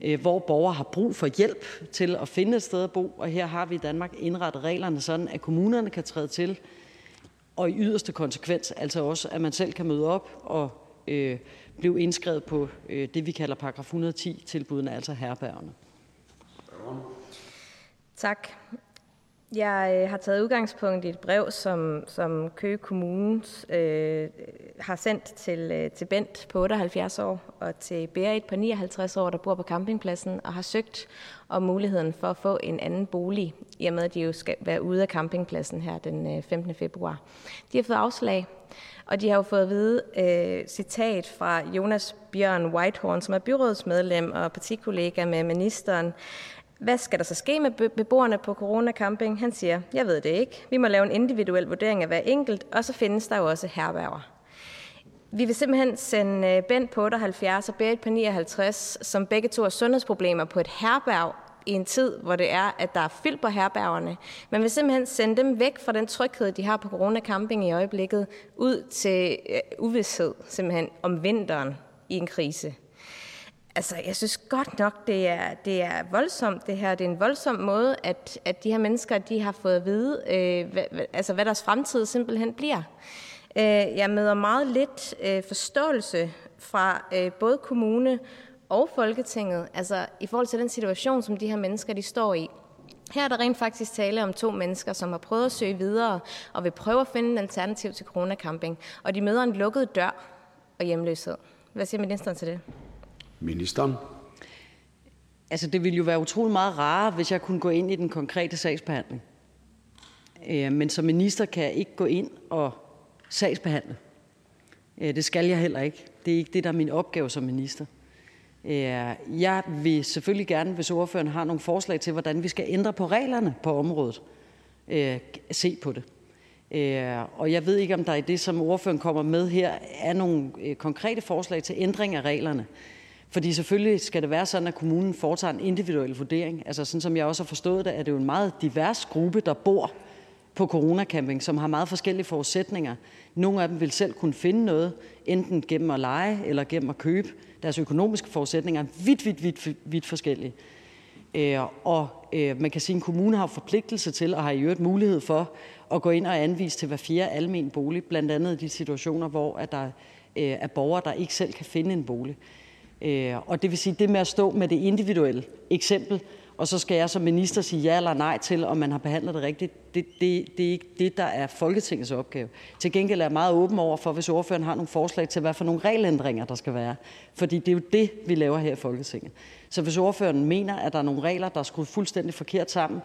L: Øh, hvor borgere har brug for hjælp til at finde et sted at bo, og her har vi i Danmark indrettet reglerne sådan, at kommunerne kan træde til, og i yderste konsekvens altså også, at man selv kan møde op og øh, blive indskrevet på øh, det, vi kalder paragraf 110-tilbudene, altså herbergerne.
K: Tak. Jeg øh, har taget udgangspunkt i et brev, som, som Køge Kommune øh, har sendt til, øh, til Bent på 78 år og til Berit på 59 år, der bor på campingpladsen og har søgt om muligheden for at få en anden bolig, i og med at de jo skal være ude af campingpladsen her den øh, 15. Februar. De har fået afslag, og de har jo fået at vide, øh, citat fra Jonas Bjørn Whitehorn, som er byrådsmedlem og partikollega med ministeren, hvad skal der så ske med beboerne på Corona Camping? Han siger, jeg ved det ikke. Vi må lave en individuel vurdering af hver enkelt, og så findes der jo også herværger. Vi vil simpelthen sende øh, Bent på 78 og Berit på 59, som begge to har sundhedsproblemer på et herberg i en tid, hvor det er, at der er fyldt på herbergerne. Man vil simpelthen sende dem væk fra den tryghed, de har på Corona Camping i øjeblikket, ud til øh, uvidshed simpelthen om vinteren i en krise. Altså, jeg synes godt nok, det er, det er voldsomt, det her. Det er en voldsom måde, at, at de her mennesker, de har fået at vide, øh, hvad, altså, hvad deres fremtid simpelthen bliver. Øh, jeg møder meget lidt øh, forståelse fra øh, både kommune og Folketinget, altså i forhold til den situation, som de her mennesker, de står i. Her er der rent faktisk tale om to mennesker, som har prøvet at søge videre og vil prøve at finde en alternativ til coronacamping, og de møder en lukket dør og hjemløshed. Hvad siger ministeren til det?
A: Ministeren.
L: Altså, det ville jo være utrolig meget rarere, hvis jeg kunne gå ind i den konkrete sagsbehandling. Øh, men som minister kan jeg ikke gå ind og sagsbehandle. Øh, det skal jeg heller ikke. Det er ikke det, der er min opgave som minister. Øh, jeg vil selvfølgelig gerne, hvis ordføreren har nogle forslag til, hvordan vi skal ændre på reglerne på området, se på det. Og jeg ved ikke, om der i det, som ordføreren kommer med her, er nogle konkrete forslag til ændring af reglerne. Fordi selvfølgelig skal det være sådan, at kommunen foretager en individuel vurdering. Altså sådan som jeg også har forstået det, er det jo en meget divers gruppe, der bor på coronacamping, som har meget forskellige forudsætninger. Nogle af dem vil selv kunne finde noget, enten gennem at lege eller gennem at købe. Deres økonomiske forudsætninger er vidt, vidt, vidt, vidt forskellige. Øh, og øh, man kan sige, at en kommune har forpligtelse til og har i øvrigt mulighed for at gå ind og anvise til hver fjerde almen bolig, blandt andet i de situationer, hvor at der øh, er borgere, der ikke selv kan finde en bolig. Øh, og det vil sige, det med at stå med det individuelle eksempel, og så skal jeg som minister sige ja eller nej til, om man har behandlet det rigtigt. Det, det, det er ikke det, der er Folketingets opgave. Til gengæld er jeg meget åben over for, hvis ordføreren har nogle forslag til, hvad for nogle regelændringer der skal være. Fordi det er jo det, vi laver her i Folketinget. Så hvis ordføreren mener, at der er nogle regler, der er skruet fuldstændig forkert sammen,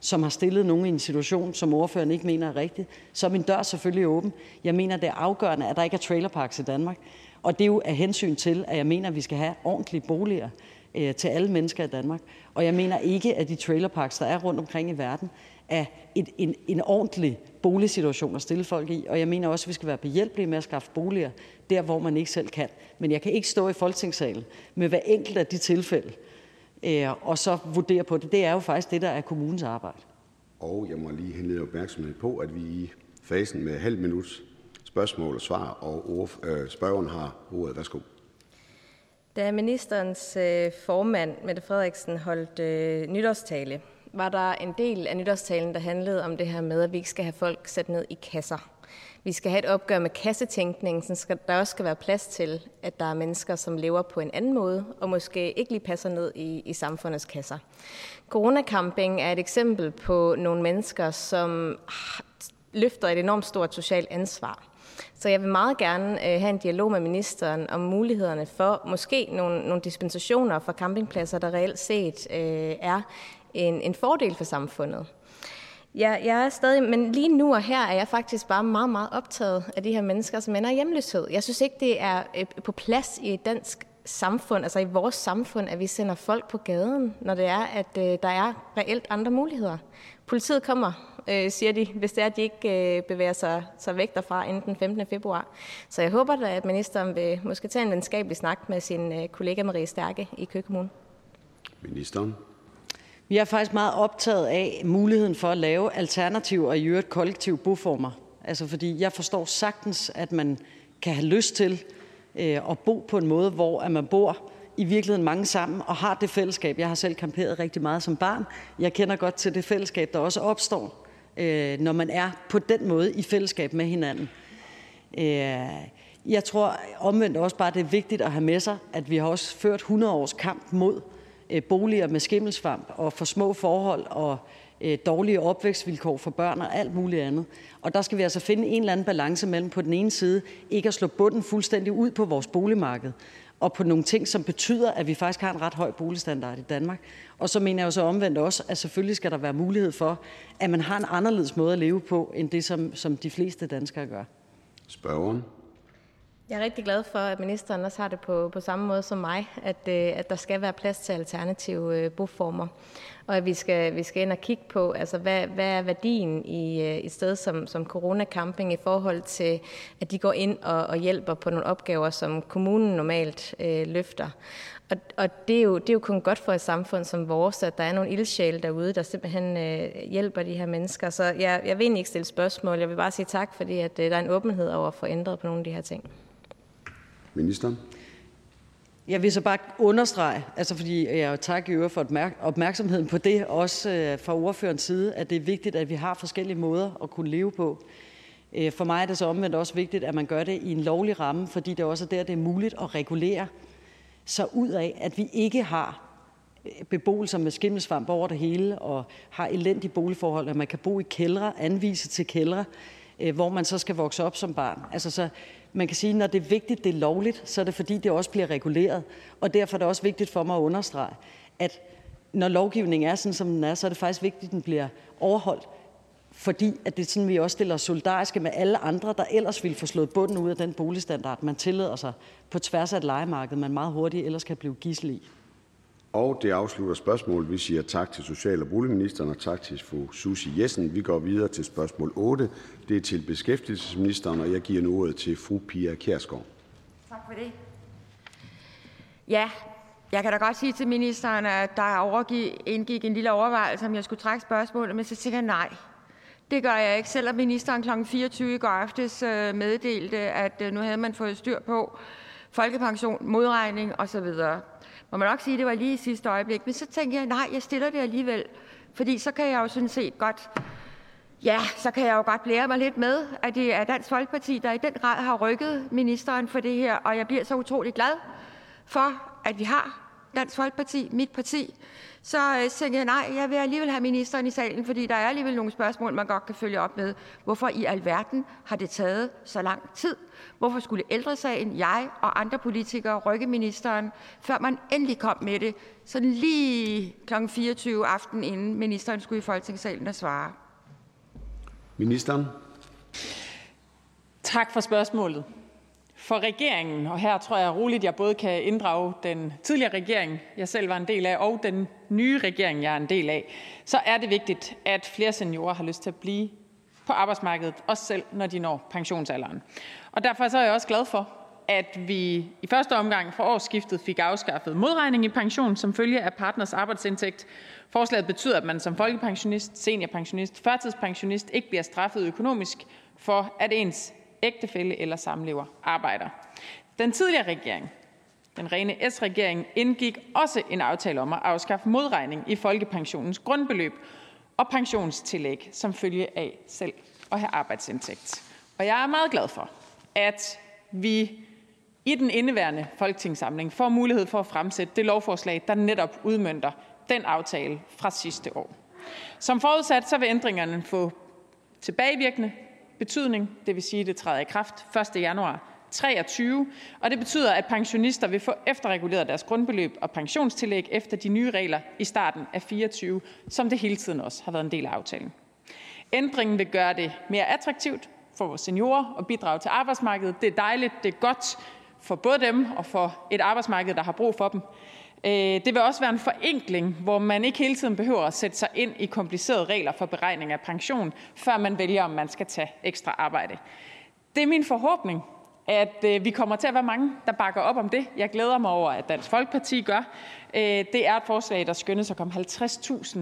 L: som har stillet nogen i en situation, som ordføreren ikke mener er rigtig, så er min dør selvfølgelig åben. Jeg mener, det er afgørende, at der ikke er trailerparks i Danmark. Og det er jo af hensyn til, at jeg mener, at vi skal have ordentlige boliger øh, til alle mennesker i Danmark. Og jeg mener ikke, at de trailerparks, der er rundt omkring i verden, er et, en, en ordentlig boligsituation at stille folk i. Og jeg mener også, at vi skal være behjælpelige med at skaffe boliger der, hvor man ikke selv kan. Men jeg kan ikke stå i folketingssalen med hver enkelt af de tilfælde øh, og så vurdere på det. Det er jo faktisk det, der er kommunens arbejde.
A: Og jeg må lige henlede opmærksomhed på, at vi i fasen med halv minut spørgsmål og svar, og øh, spørgeren har ordet. Værsgo.
K: Da ministerens øh, formand, Mette Frederiksen, holdt øh, nytårstale, var der en del af nytårstalen, der handlede om det her med, at vi ikke skal have folk sat ned i kasser. Vi skal have et opgør med kassetænkningen, så der også skal være plads til, at der er mennesker, som lever på en anden måde, og måske ikke lige passer ned i, i samfundets kasser. Coronacamping er et eksempel på nogle mennesker, som løfter et enormt stort socialt ansvar. Så jeg vil meget gerne øh, have en dialog med ministeren om mulighederne for måske nogle, nogle dispensationer for campingpladser, der reelt set øh, er en, en fordel for samfundet. Ja, jeg er stadig, men lige nu og her er jeg faktisk bare meget, meget optaget af de her mennesker, som ender i hjemløshed. Jeg synes ikke, det er øh, på plads i et dansk samfund, altså i vores samfund, at vi sender folk på gaden, når det er, at øh, der er reelt andre muligheder. Politiet kommer øh, siger de, hvis det er, at de ikke øh, bevæger sig, sig væk derfra inden den 15. februar. Så jeg håber da, at ministeren vil måske tage en venskabelig snak med sin øh, kollega Marie Stærke i Køge Kommune.
A: Ministeren.
L: Vi er faktisk meget optaget af muligheden for at lave alternative og i øvrigt kollektive boformer. Altså fordi jeg forstår sagtens, at man kan have lyst til øh, at bo på en måde, hvor at man bor i virkeligheden mange sammen og har det fællesskab. Jeg har selv camperet rigtig meget som barn. Jeg kender godt til det fællesskab, der også opstår Øh, når man er på den måde i fællesskab med hinanden. Øh, jeg tror omvendt også bare, det er vigtigt at have med sig, at vi har også ført 100 års kamp mod øh, boliger med skimmelsvamp og for små forhold og øh, dårlige opvækstvilkår for børn og alt muligt andet. Og der skal vi altså finde en eller anden balance mellem på den ene side ikke at slå bunden fuldstændig ud på vores boligmarked, og på nogle ting, som betyder, at vi faktisk har en ret høj boligstandard i Danmark. Og så mener jeg jo så omvendt også, at selvfølgelig skal der være mulighed for, at man har en anderledes måde at leve på, end det, som, som de fleste danskere gør.
A: Spørgeren.
K: Jeg er rigtig glad for, at ministeren også har det på, på samme måde som mig, at, øh, at der skal være plads til alternative øh, boformer og at vi skal, vi skal ind og kigge på, altså hvad, hvad er værdien i øh, et sted som, som Corona Camping i forhold til, at de går ind og, og hjælper på nogle opgaver, som kommunen normalt øh, løfter. Og, og det, er jo, det er jo kun godt for et samfund som vores, at der er nogle ildsjæle derude, der simpelthen øh, hjælper de her mennesker. Så jeg, jeg vil egentlig ikke stille spørgsmål. Jeg vil bare sige tak, fordi at, øh, der er en åbenhed over at få ændret på nogle af de her ting.
A: Ministeren.
L: Jeg vil så bare understrege, altså fordi jeg tak i øvrigt for opmærksomheden på det, også øh, fra ordførens side, at det er vigtigt, at vi har forskellige måder at kunne leve på. Øh, for mig er det så omvendt også vigtigt, at man gør det i en lovlig ramme, fordi det også er der, det er muligt at regulere sig ud af, at vi ikke har øh, beboelser med skimmelsvamp over det hele, og har elendige boligforhold, at man kan bo i kældre, anvise til kældre, øh, hvor man så skal vokse op som barn. Altså, man kan sige, at når det er vigtigt, det er lovligt, så er det fordi, det også bliver reguleret. Og derfor er det også vigtigt for mig at understrege, at når lovgivningen er sådan, som den er, så er det faktisk vigtigt, at den bliver overholdt. Fordi at det er sådan, vi også stiller solidariske med alle andre, der ellers ville få slået bunden ud af den boligstandard, man tillader sig på tværs af et legemarked, man meget hurtigt ellers kan blive gissel i.
A: Og det afslutter spørgsmålet. Vi siger tak til social- og boligministeren og tak til fru Susie Jessen. Vi går videre til spørgsmål 8. Det er til beskæftigelsesministeren, og jeg giver nu ordet til fru Pia Kjærsgaard.
M: Tak for det. Ja, jeg kan da godt sige til ministeren, at der overgik, indgik en lille overvejelse, om jeg skulle trække spørgsmålet, men så tænker jeg nej. Det gør jeg ikke, selvom ministeren kl. 24 i går aftes øh, meddelte, at øh, nu havde man fået styr på folkepension, modregning osv må man nok sige, det var lige i sidste øjeblik. Men så tænkte jeg, nej, jeg stiller det alligevel. Fordi så kan jeg jo sådan set godt, ja, så kan jeg jo godt blære mig lidt med, at det er Dansk Folkeparti, der i den grad har rykket ministeren for det her. Og jeg bliver så utrolig glad for, at vi har Dansk Folkeparti, mit parti, så øh, tænkte jeg, nej, jeg vil alligevel have ministeren i salen, fordi der er alligevel nogle spørgsmål, man godt kan følge op med. Hvorfor i alverden har det taget så lang tid? Hvorfor skulle ældresagen, jeg og andre politikere rykke ministeren, før man endelig kom med det, sådan lige kl. 24 aften, inden ministeren skulle i Folketingssalen og svare?
A: Ministeren.
N: Tak for spørgsmålet. For regeringen, og her tror jeg roligt, jeg både kan inddrage den tidligere regering, jeg selv var en del af, og den nye regering, jeg er en del af, så er det vigtigt, at flere seniorer har lyst til at blive på arbejdsmarkedet, også selv når de når pensionsalderen. Og derfor så er jeg også glad for, at vi i første omgang for årsskiftet fik afskaffet modregning i pension som følge af partners arbejdsindtægt. Forslaget betyder, at man som folkepensionist, seniorpensionist, førtidspensionist ikke bliver straffet økonomisk for, at ens ægtefælle eller samlever arbejder. Den tidligere regering, den rene S-regering, indgik også en aftale om at afskaffe modregning i folkepensionens grundbeløb og pensionstillæg som følge af selv at have arbejdsindtægt. Og jeg er meget glad for, at vi i den indeværende folketingssamling får mulighed for at fremsætte det lovforslag, der netop udmønter den aftale fra sidste år. Som forudsat så vil ændringerne få tilbagevirkende betydning, det vil sige, at det træder i kraft 1. januar 23, og det betyder, at pensionister vil få efterreguleret deres grundbeløb og pensionstillæg efter de nye regler i starten af 24, som det hele tiden også har været en del af aftalen. Ændringen vil gøre det mere attraktivt for vores seniorer at bidrage til arbejdsmarkedet. Det er dejligt, det er godt for både dem og for et arbejdsmarked, der har brug for dem. Øh, det vil også være en forenkling, hvor man ikke hele tiden behøver at sætte sig ind i komplicerede regler for beregning af pension, før man vælger, om man skal tage ekstra arbejde. Det er min forhåbning, at øh, vi kommer til at være mange, der bakker op om det. Jeg glæder mig over, at Dansk Folkeparti gør. Øh, det er et forslag, der skønnes at komme 50.000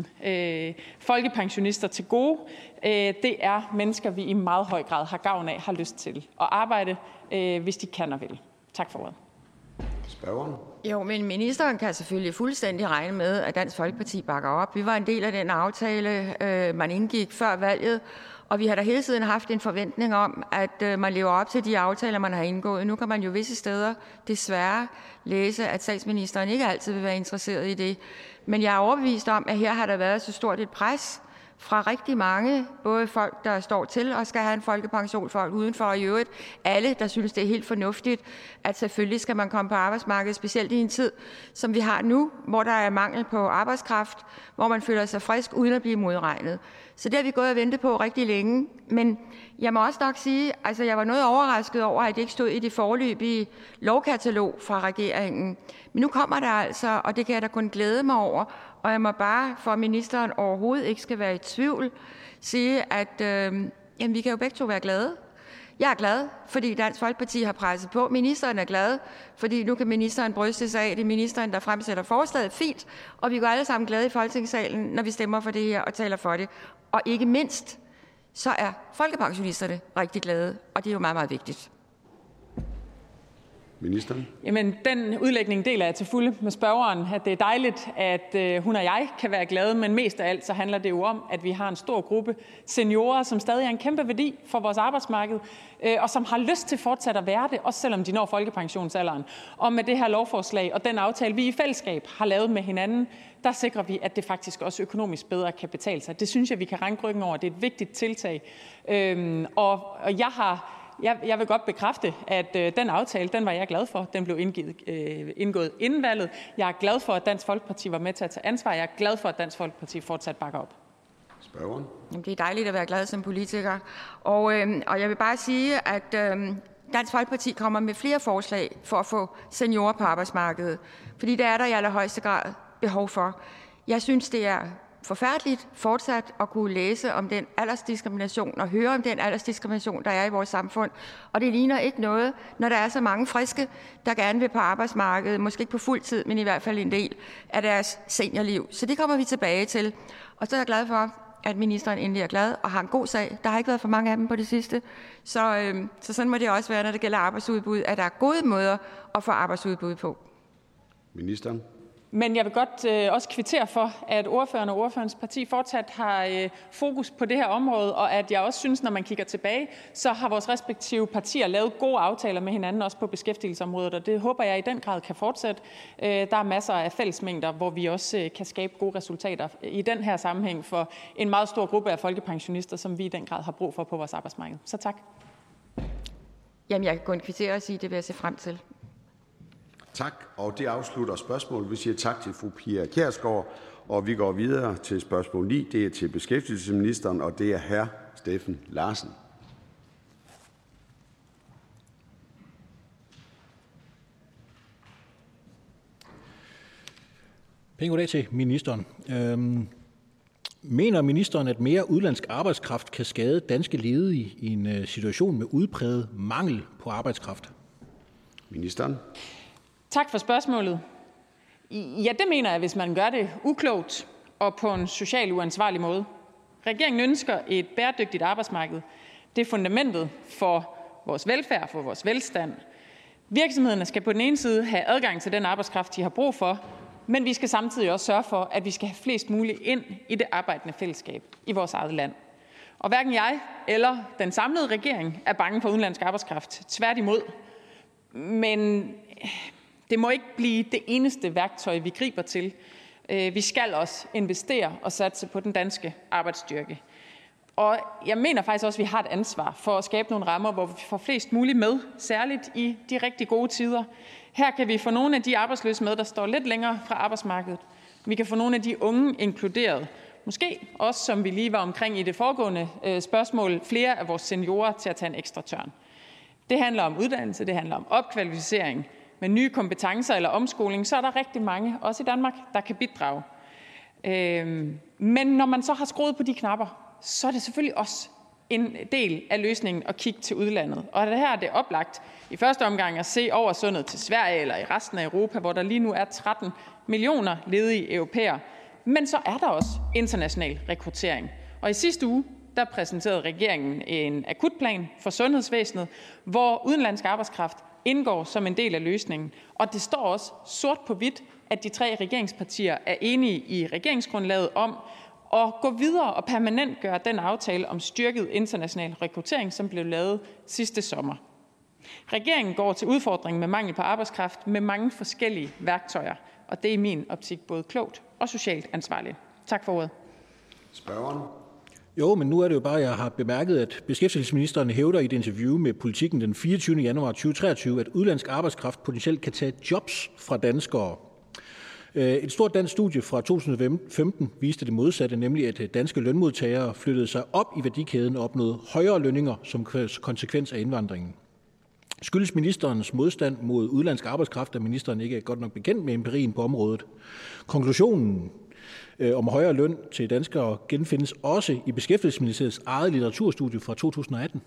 N: folkepensionister til gode. Det er mennesker, vi i meget høj grad har gavn af, har lyst til at arbejde, hvis de kan og vil. Tak for ordet.
M: Spørgeren. Jo, men ministeren kan selvfølgelig fuldstændig regne med, at Dansk Folkeparti bakker op. Vi var en del af den aftale, øh, man indgik før valget, og vi har da hele tiden haft en forventning om, at øh, man lever op til de aftaler, man har indgået. Nu kan man jo visse steder desværre læse, at statsministeren ikke altid vil være interesseret i det. Men jeg er overbevist om, at her har der været så stort et pres fra rigtig mange, både folk, der står til og skal have en folkepension, folk udenfor og i øvrigt alle, der synes, det er helt fornuftigt, at selvfølgelig skal man komme på arbejdsmarkedet, specielt i en tid, som vi har nu, hvor der er mangel på arbejdskraft, hvor man føler sig frisk uden at blive modregnet. Så det har vi gået og ventet på rigtig længe. Men jeg må også nok sige, altså jeg var noget overrasket over, at det ikke stod i det forløbige lovkatalog fra regeringen. Men nu kommer der altså, og det kan jeg da kun glæde mig over. Og jeg må bare, for at ministeren overhovedet ikke skal være i tvivl, sige, at øh, jamen, vi kan jo begge to være glade. Jeg er glad, fordi Dansk Folkeparti har presset på. Ministeren er glad, fordi nu kan ministeren bryste sig af, det er ministeren, der fremsætter forslaget. Fint. Og vi går alle sammen glade i Folketingssalen, når vi stemmer for det her og taler for det. Og ikke mindst, så er folkepensionisterne rigtig glade, og det er jo meget, meget vigtigt.
A: Ministeren.
N: Jamen, den udlægning deler jeg til fulde med spørgeren, at det er dejligt, at øh, hun og jeg kan være glade, men mest af alt så handler det jo om, at vi har en stor gruppe seniorer, som stadig er en kæmpe værdi for vores arbejdsmarked, øh, og som har lyst til fortsat at være det, også selvom de når folkepensionsalderen. Og med det her lovforslag og den aftale, vi i fællesskab har lavet med hinanden, der sikrer vi, at det faktisk også økonomisk bedre kan betale sig. Det synes jeg, vi kan ranke ryggen over. Det er et vigtigt tiltag. Øhm, og, og jeg har jeg, jeg vil godt bekræfte, at øh, den aftale, den var jeg glad for. Den blev indgivet, øh, indgået inden valget. Jeg er glad for, at Dansk Folkeparti var med til at tage ansvar. Jeg er glad for, at Dansk Folkeparti fortsat bakker op.
A: Spørgeren.
M: Jamen, det er dejligt at være glad som politiker. Og, øh, og jeg vil bare sige, at øh, Dansk Folkeparti kommer med flere forslag for at få seniorer på arbejdsmarkedet. Fordi det er der i allerhøjeste grad behov for. Jeg synes, det er forfærdeligt fortsat at kunne læse om den aldersdiskrimination og høre om den aldersdiskrimination, der er i vores samfund. Og det ligner ikke noget, når der er så mange friske, der gerne vil på arbejdsmarkedet, måske ikke på fuld tid, men i hvert fald en del af deres seniorliv. Så det kommer vi tilbage til. Og så er jeg glad for, at ministeren endelig er glad og har en god sag. Der har ikke været for mange af dem på det sidste. Så, øh, så sådan må det også være, når det gælder arbejdsudbud, at der er gode måder at få arbejdsudbud på.
A: Ministeren.
N: Men jeg vil godt øh, også kvittere for, at ordføreren og ordførens parti fortsat har øh, fokus på det her område, og at jeg også synes, når man kigger tilbage, så har vores respektive partier lavet gode aftaler med hinanden, også på beskæftigelsesområdet, og det håber jeg i den grad kan fortsætte. Øh, der er masser af fællesmængder, hvor vi også øh, kan skabe gode resultater i den her sammenhæng for en meget stor gruppe af folkepensionister, som vi i den grad har brug for på vores arbejdsmarked. Så tak.
M: Jamen, jeg kan kun kvittere og sige, at det vil jeg se frem til.
A: Tak, og det afslutter spørgsmålet. Vi siger tak til fru Pia Kjærsgaard, og vi går videre til spørgsmål 9. Det er til beskæftigelsesministeren, og det er hr. Steffen Larsen.
O: Pæn goddag til ministeren. Øhm, mener ministeren, at mere udlandsk arbejdskraft kan skade danske ledige i en øh, situation med udpræget mangel på arbejdskraft?
A: Ministeren.
N: Tak for spørgsmålet. Ja, det mener jeg, hvis man gør det uklogt og på en social uansvarlig måde. Regeringen ønsker et bæredygtigt arbejdsmarked. Det er fundamentet for vores velfærd, for vores velstand. Virksomhederne skal på den ene side have adgang til den arbejdskraft, de har brug for, men vi skal samtidig også sørge for, at vi skal have flest muligt ind i det arbejdende fællesskab i vores eget land. Og hverken jeg eller den samlede regering er bange for udenlandsk arbejdskraft. Tværtimod. Men det må ikke blive det eneste værktøj, vi griber til. Øh, vi skal også investere og satse på den danske arbejdsstyrke. Og jeg mener faktisk også, at vi har et ansvar for at skabe nogle rammer, hvor vi får flest muligt med, særligt i de rigtig gode tider. Her kan vi få nogle af de arbejdsløse med, der står lidt længere fra arbejdsmarkedet. Vi kan få nogle af de unge inkluderet. Måske også, som vi lige var omkring i det foregående øh, spørgsmål, flere af vores seniorer til at tage en ekstra tørn. Det handler om uddannelse, det handler om opkvalificering, med nye kompetencer eller omskoling, så er der rigtig mange, også i Danmark, der kan bidrage. Øhm, men når man så har skruet på de knapper, så er det selvfølgelig også en del af løsningen at kigge til udlandet. Og det her er det oplagt i første omgang at se over sundet til Sverige eller i resten af Europa, hvor der lige nu er 13 millioner ledige europæer. Men så er der også international rekruttering. Og i sidste uge, der præsenterede regeringen en akutplan for sundhedsvæsenet, hvor udenlandsk arbejdskraft indgår som en del af løsningen. Og det står også sort på hvidt, at de tre regeringspartier er enige i regeringsgrundlaget om at gå videre og permanent gøre den aftale om styrket international rekruttering, som blev lavet sidste sommer. Regeringen går til udfordringen med mangel på arbejdskraft med mange forskellige værktøjer, og det er i min optik både klogt og socialt ansvarligt. Tak for ordet.
A: Spørgeren.
O: Jo, men nu er det jo bare, at jeg har bemærket, at beskæftigelsesministeren hævder i et interview med Politiken den 24. januar 2023, at udlandsk arbejdskraft potentielt kan tage jobs fra danskere. Øh, et stort dansk studie fra 2015 viste det modsatte, nemlig at øh, danske lønmodtagere flyttede sig op i værdikæden og opnåede højere lønninger som konsekvens af indvandringen. Skyldes ministerens modstand mod udlandsk arbejdskraft, at ministeren ikke er godt nok bekendt med empirien på området. Konklusionen Øh, om højere løn til danskere genfindes også i Beskæftigelsesministeriets eget litteraturstudie fra 2018.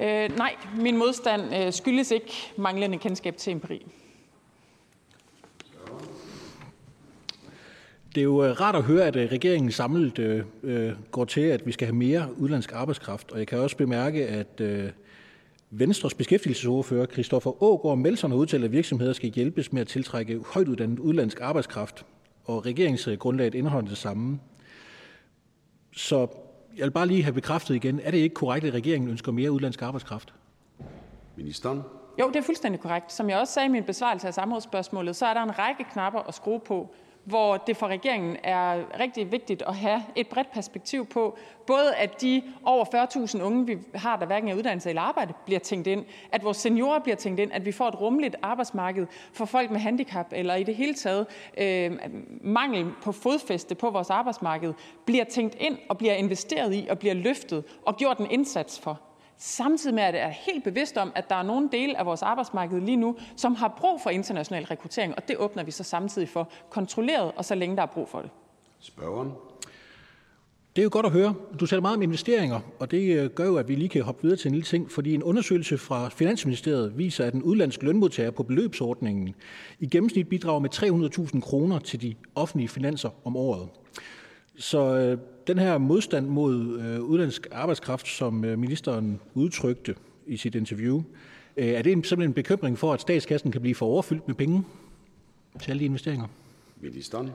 N: Øh, nej, min modstand øh, skyldes ikke manglende kendskab til empiri.
O: Det er jo øh, rart at høre, at regeringen samlet øh, går til, at vi skal have mere udlandsk arbejdskraft. Og jeg kan også bemærke, at øh, Venstres beskæftigelsesordfører Christoffer Aagaard Melson har udtalt, at virksomheder skal hjælpes med at tiltrække højtuddannet udlandsk arbejdskraft, og regeringsgrundlaget indeholder det samme. Så jeg vil bare lige have bekræftet igen, er det ikke korrekt, at regeringen ønsker mere udlandsk arbejdskraft?
A: Ministeren.
N: Jo, det er fuldstændig korrekt. Som jeg også sagde i min besvarelse af samrådsspørgsmålet, så er der en række knapper at skrue på, hvor det for regeringen er rigtig vigtigt at have et bredt perspektiv på, både at de over 40.000 unge, vi har, der hverken er uddannelse eller arbejde, bliver tænkt ind, at vores seniorer bliver tænkt ind, at vi får et rummeligt arbejdsmarked for folk med handicap, eller i det hele taget øh, mangel på fodfæste på vores arbejdsmarked, bliver tænkt ind og bliver investeret i og bliver løftet og gjort en indsats for. Samtidig med, at jeg er helt bevidst om, at der er nogle dele af vores arbejdsmarked lige nu, som har brug for international rekruttering, og det åbner vi så samtidig for kontrolleret, og så længe der er brug for det.
A: Spørgeren.
O: Det er jo godt at høre. Du taler meget om investeringer, og det øh, gør jo, at vi lige kan hoppe videre til en lille ting, fordi en undersøgelse fra Finansministeriet viser, at en udlandsk lønmodtager på beløbsordningen i gennemsnit bidrager med 300.000 kroner til de offentlige finanser om året. Så øh, den her modstand mod øh, udlandsk arbejdskraft, som øh, ministeren udtrykte i sit interview, øh, er det simpelthen en bekymring for, at statskassen kan blive for overfyldt med penge til alle de investeringer?
A: Ministeren.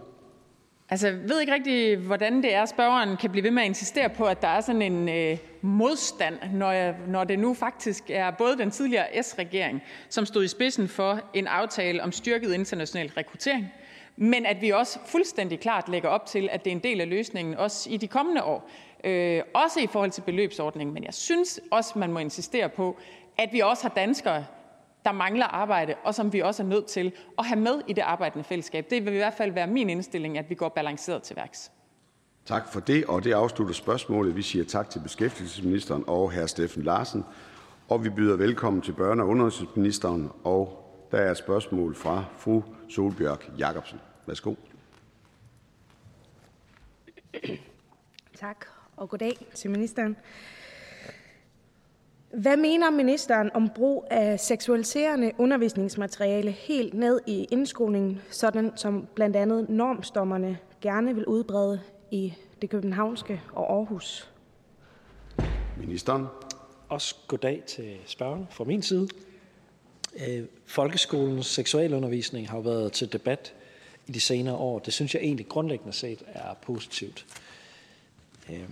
N: Altså, jeg ved ikke rigtig, hvordan det er, spørgeren kan blive ved med at insistere på, at der er sådan en øh, modstand, når, jeg, når det nu faktisk er både den tidligere S-regering, som stod i spidsen for en aftale om styrket international rekruttering, men at vi også fuldstændig klart lægger op til, at det er en del af løsningen også i de kommende år. Øh, også i forhold til beløbsordningen. Men jeg synes også, man må insistere på, at vi også har danskere, der mangler arbejde, og som vi også er nødt til at have med i det arbejdende fællesskab. Det vil i hvert fald være min indstilling, at vi går balanceret til værks.
A: Tak for det, og det afslutter spørgsmålet. Vi siger tak til beskæftigelsesministeren og hr. Steffen Larsen, og vi byder velkommen til børne- og undervisningsministeren, og der er et spørgsmål fra fru Solbjørg Jacobsen. Værsgo.
F: Tak, og goddag til ministeren. Hvad mener ministeren om brug af seksualiserende undervisningsmateriale helt ned i indskolingen, sådan som blandt andet normstommerne gerne vil udbrede i det københavnske og Aarhus?
A: Ministeren.
P: Også goddag til spørgeren fra min side. Øh, folkeskolens seksualundervisning har været til debat i de senere år. Det synes jeg egentlig grundlæggende set er positivt. Øh,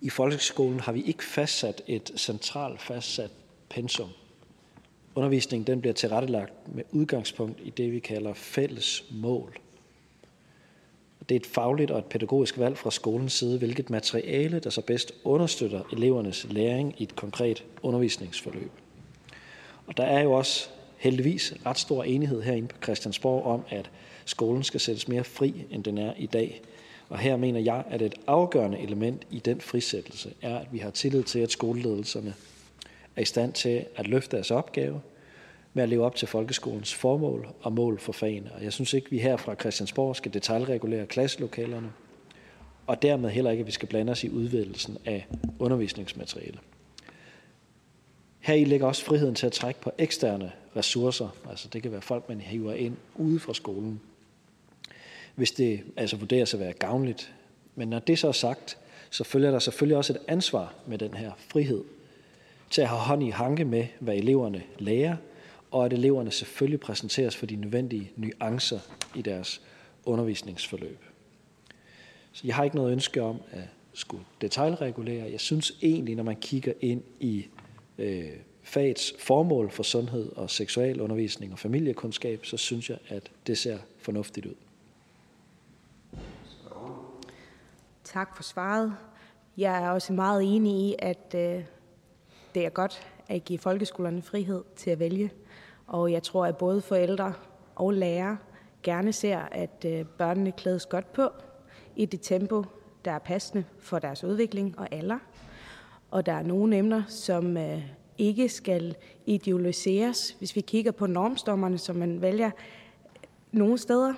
P: I folkeskolen har vi ikke fastsat et centralt fastsat pensum. Undervisningen den bliver tilrettelagt med udgangspunkt i det, vi kalder fælles mål. Det er et fagligt og et pædagogisk valg fra skolens side, hvilket materiale, der så bedst understøtter elevernes læring i et konkret undervisningsforløb. Og der er jo også heldigvis ret stor enighed herinde på Christiansborg om, at skolen skal sættes mere fri, end den er i dag. Og her mener jeg, at et afgørende element i den frisættelse er, at vi har tillid til, at skoleledelserne er i stand til at løfte deres opgave med at leve op til folkeskolens formål og mål for fagene. Og jeg synes ikke, at vi her fra Christiansborg skal detaljregulere klasselokalerne, og dermed heller ikke, at vi skal blande os i udvidelsen af undervisningsmateriale. Her i ligger også friheden til at trække på eksterne ressourcer. Altså det kan være folk, man hiver ind ude fra skolen, hvis det altså vurderes at være gavnligt. Men når det så er sagt, så følger der selvfølgelig også et ansvar med den her frihed til at have hånd i hanke med, hvad eleverne lærer, og at eleverne selvfølgelig præsenteres for de nødvendige nuancer i deres undervisningsforløb. Så jeg har ikke noget ønske om at skulle detaljregulere. Jeg synes egentlig, når man kigger ind i Øh, fagets formål for sundhed og seksualundervisning og familiekundskab, så synes jeg, at det ser fornuftigt ud.
F: Tak for svaret. Jeg er også meget enig i, at øh, det er godt at give folkeskolerne frihed til at vælge. Og jeg tror, at både forældre og lærere gerne ser, at øh, børnene klædes godt på i det tempo, der er passende for deres udvikling og alder og der er nogle emner, som øh, ikke skal ideologiseres. Hvis vi kigger på normstommerne, som man vælger nogle steder,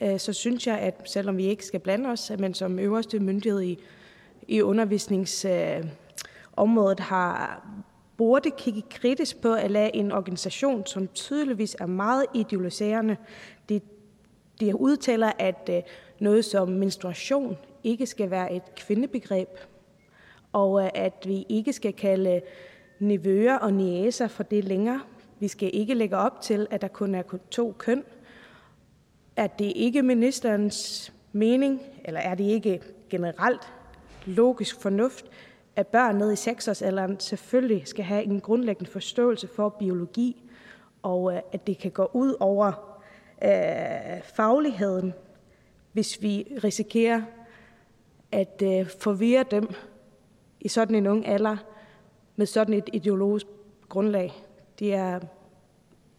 F: øh, så synes jeg, at selvom vi ikke skal blande os, men som øverste myndighed i, i undervisningsområdet øh, har burde kigge kritisk på at lade en organisation, som tydeligvis er meget ideologiserende, de, de udtaler, at øh, noget som menstruation ikke skal være et kvindebegreb, og øh, at vi ikke skal kalde nevøer og næser for det længere. Vi skal ikke lægge op til, at der kun er to køn. Er det ikke ministerens mening, eller er det ikke generelt logisk fornuft, at børn ned i 6-årsalderen selvfølgelig skal have en grundlæggende forståelse for biologi, og øh, at det kan gå ud over øh, fagligheden, hvis vi risikerer at øh, forvirre dem i sådan en ung alder med sådan et ideologisk grundlag. Det er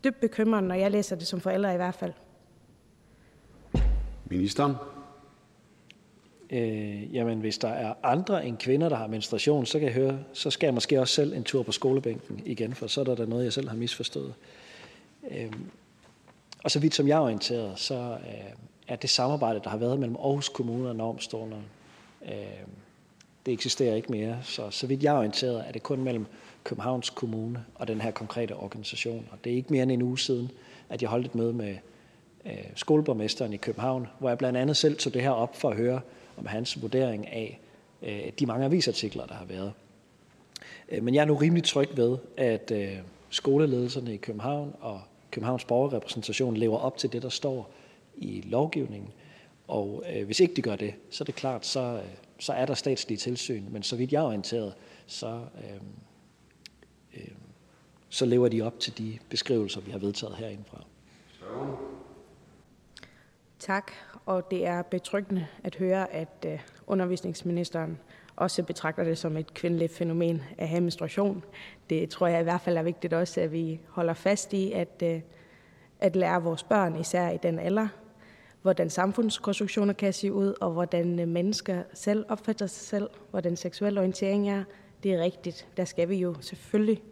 F: dybt bekymrende, når jeg læser det som forælder i hvert fald.
A: Ministeren.
P: Øh, jamen, hvis der er andre end kvinder, der har menstruation, så kan jeg høre, så skal jeg måske også selv en tur på skolebænken igen, for så er der, noget, jeg selv har misforstået. Øh, og så vidt som jeg er orienteret, så øh, er det samarbejde, der har været mellem Aarhus Kommune og Normstorene, øh, det eksisterer ikke mere. Så, så vidt jeg er orienteret, er det kun mellem Københavns Kommune og den her konkrete organisation. Og det er ikke mere end en uge siden, at jeg holdt et møde med øh, skoleborgmesteren i København, hvor jeg blandt andet selv tog det her op for at høre om hans vurdering af øh, de mange avisartikler, der har været. Øh, men jeg er nu rimelig tryg ved, at øh, skoleledelserne i København og Københavns borgerrepræsentation lever op til det, der står i lovgivningen. Og øh, hvis ikke de gør det, så er det klart, så, øh, så er der statslige tilsyn. Men så vidt jeg er orienteret, så, øh, øh, så lever de op til de beskrivelser, vi har vedtaget herindefra.
F: Tak, og det er betryggende at høre, at øh, undervisningsministeren også betragter det som et kvindeligt fænomen af menstruation. Det tror jeg i hvert fald er vigtigt også, at vi holder fast i, at, øh, at lære vores børn, især i den alder, hvordan samfundskonstruktioner kan se ud, og hvordan øh, mennesker selv opfatter sig selv, hvordan seksuel orientering er. Det er rigtigt. Der skal vi jo selvfølgelig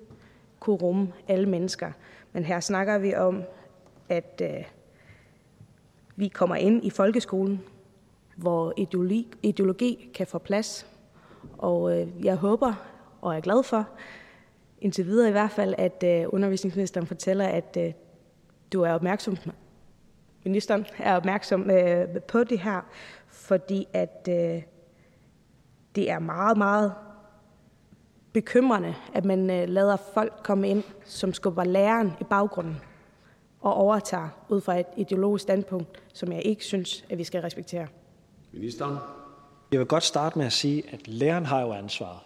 F: kunne rumme alle mennesker. Men her snakker vi om, at øh, vi kommer ind i folkeskolen, hvor ideologi, ideologi kan få plads. Og øh, jeg håber og er glad for, indtil videre i hvert fald, at øh, undervisningsministeren fortæller, at øh, du er opmærksom, ministeren er opmærksom øh, på det her, fordi at øh, det er meget, meget bekymrende, at man øh, lader folk komme ind, som skubber læreren i baggrunden og overtager ud fra et ideologisk standpunkt, som jeg ikke synes, at vi skal respektere.
A: Ministeren.
P: Jeg vil godt starte med at sige, at læreren har jo ansvaret.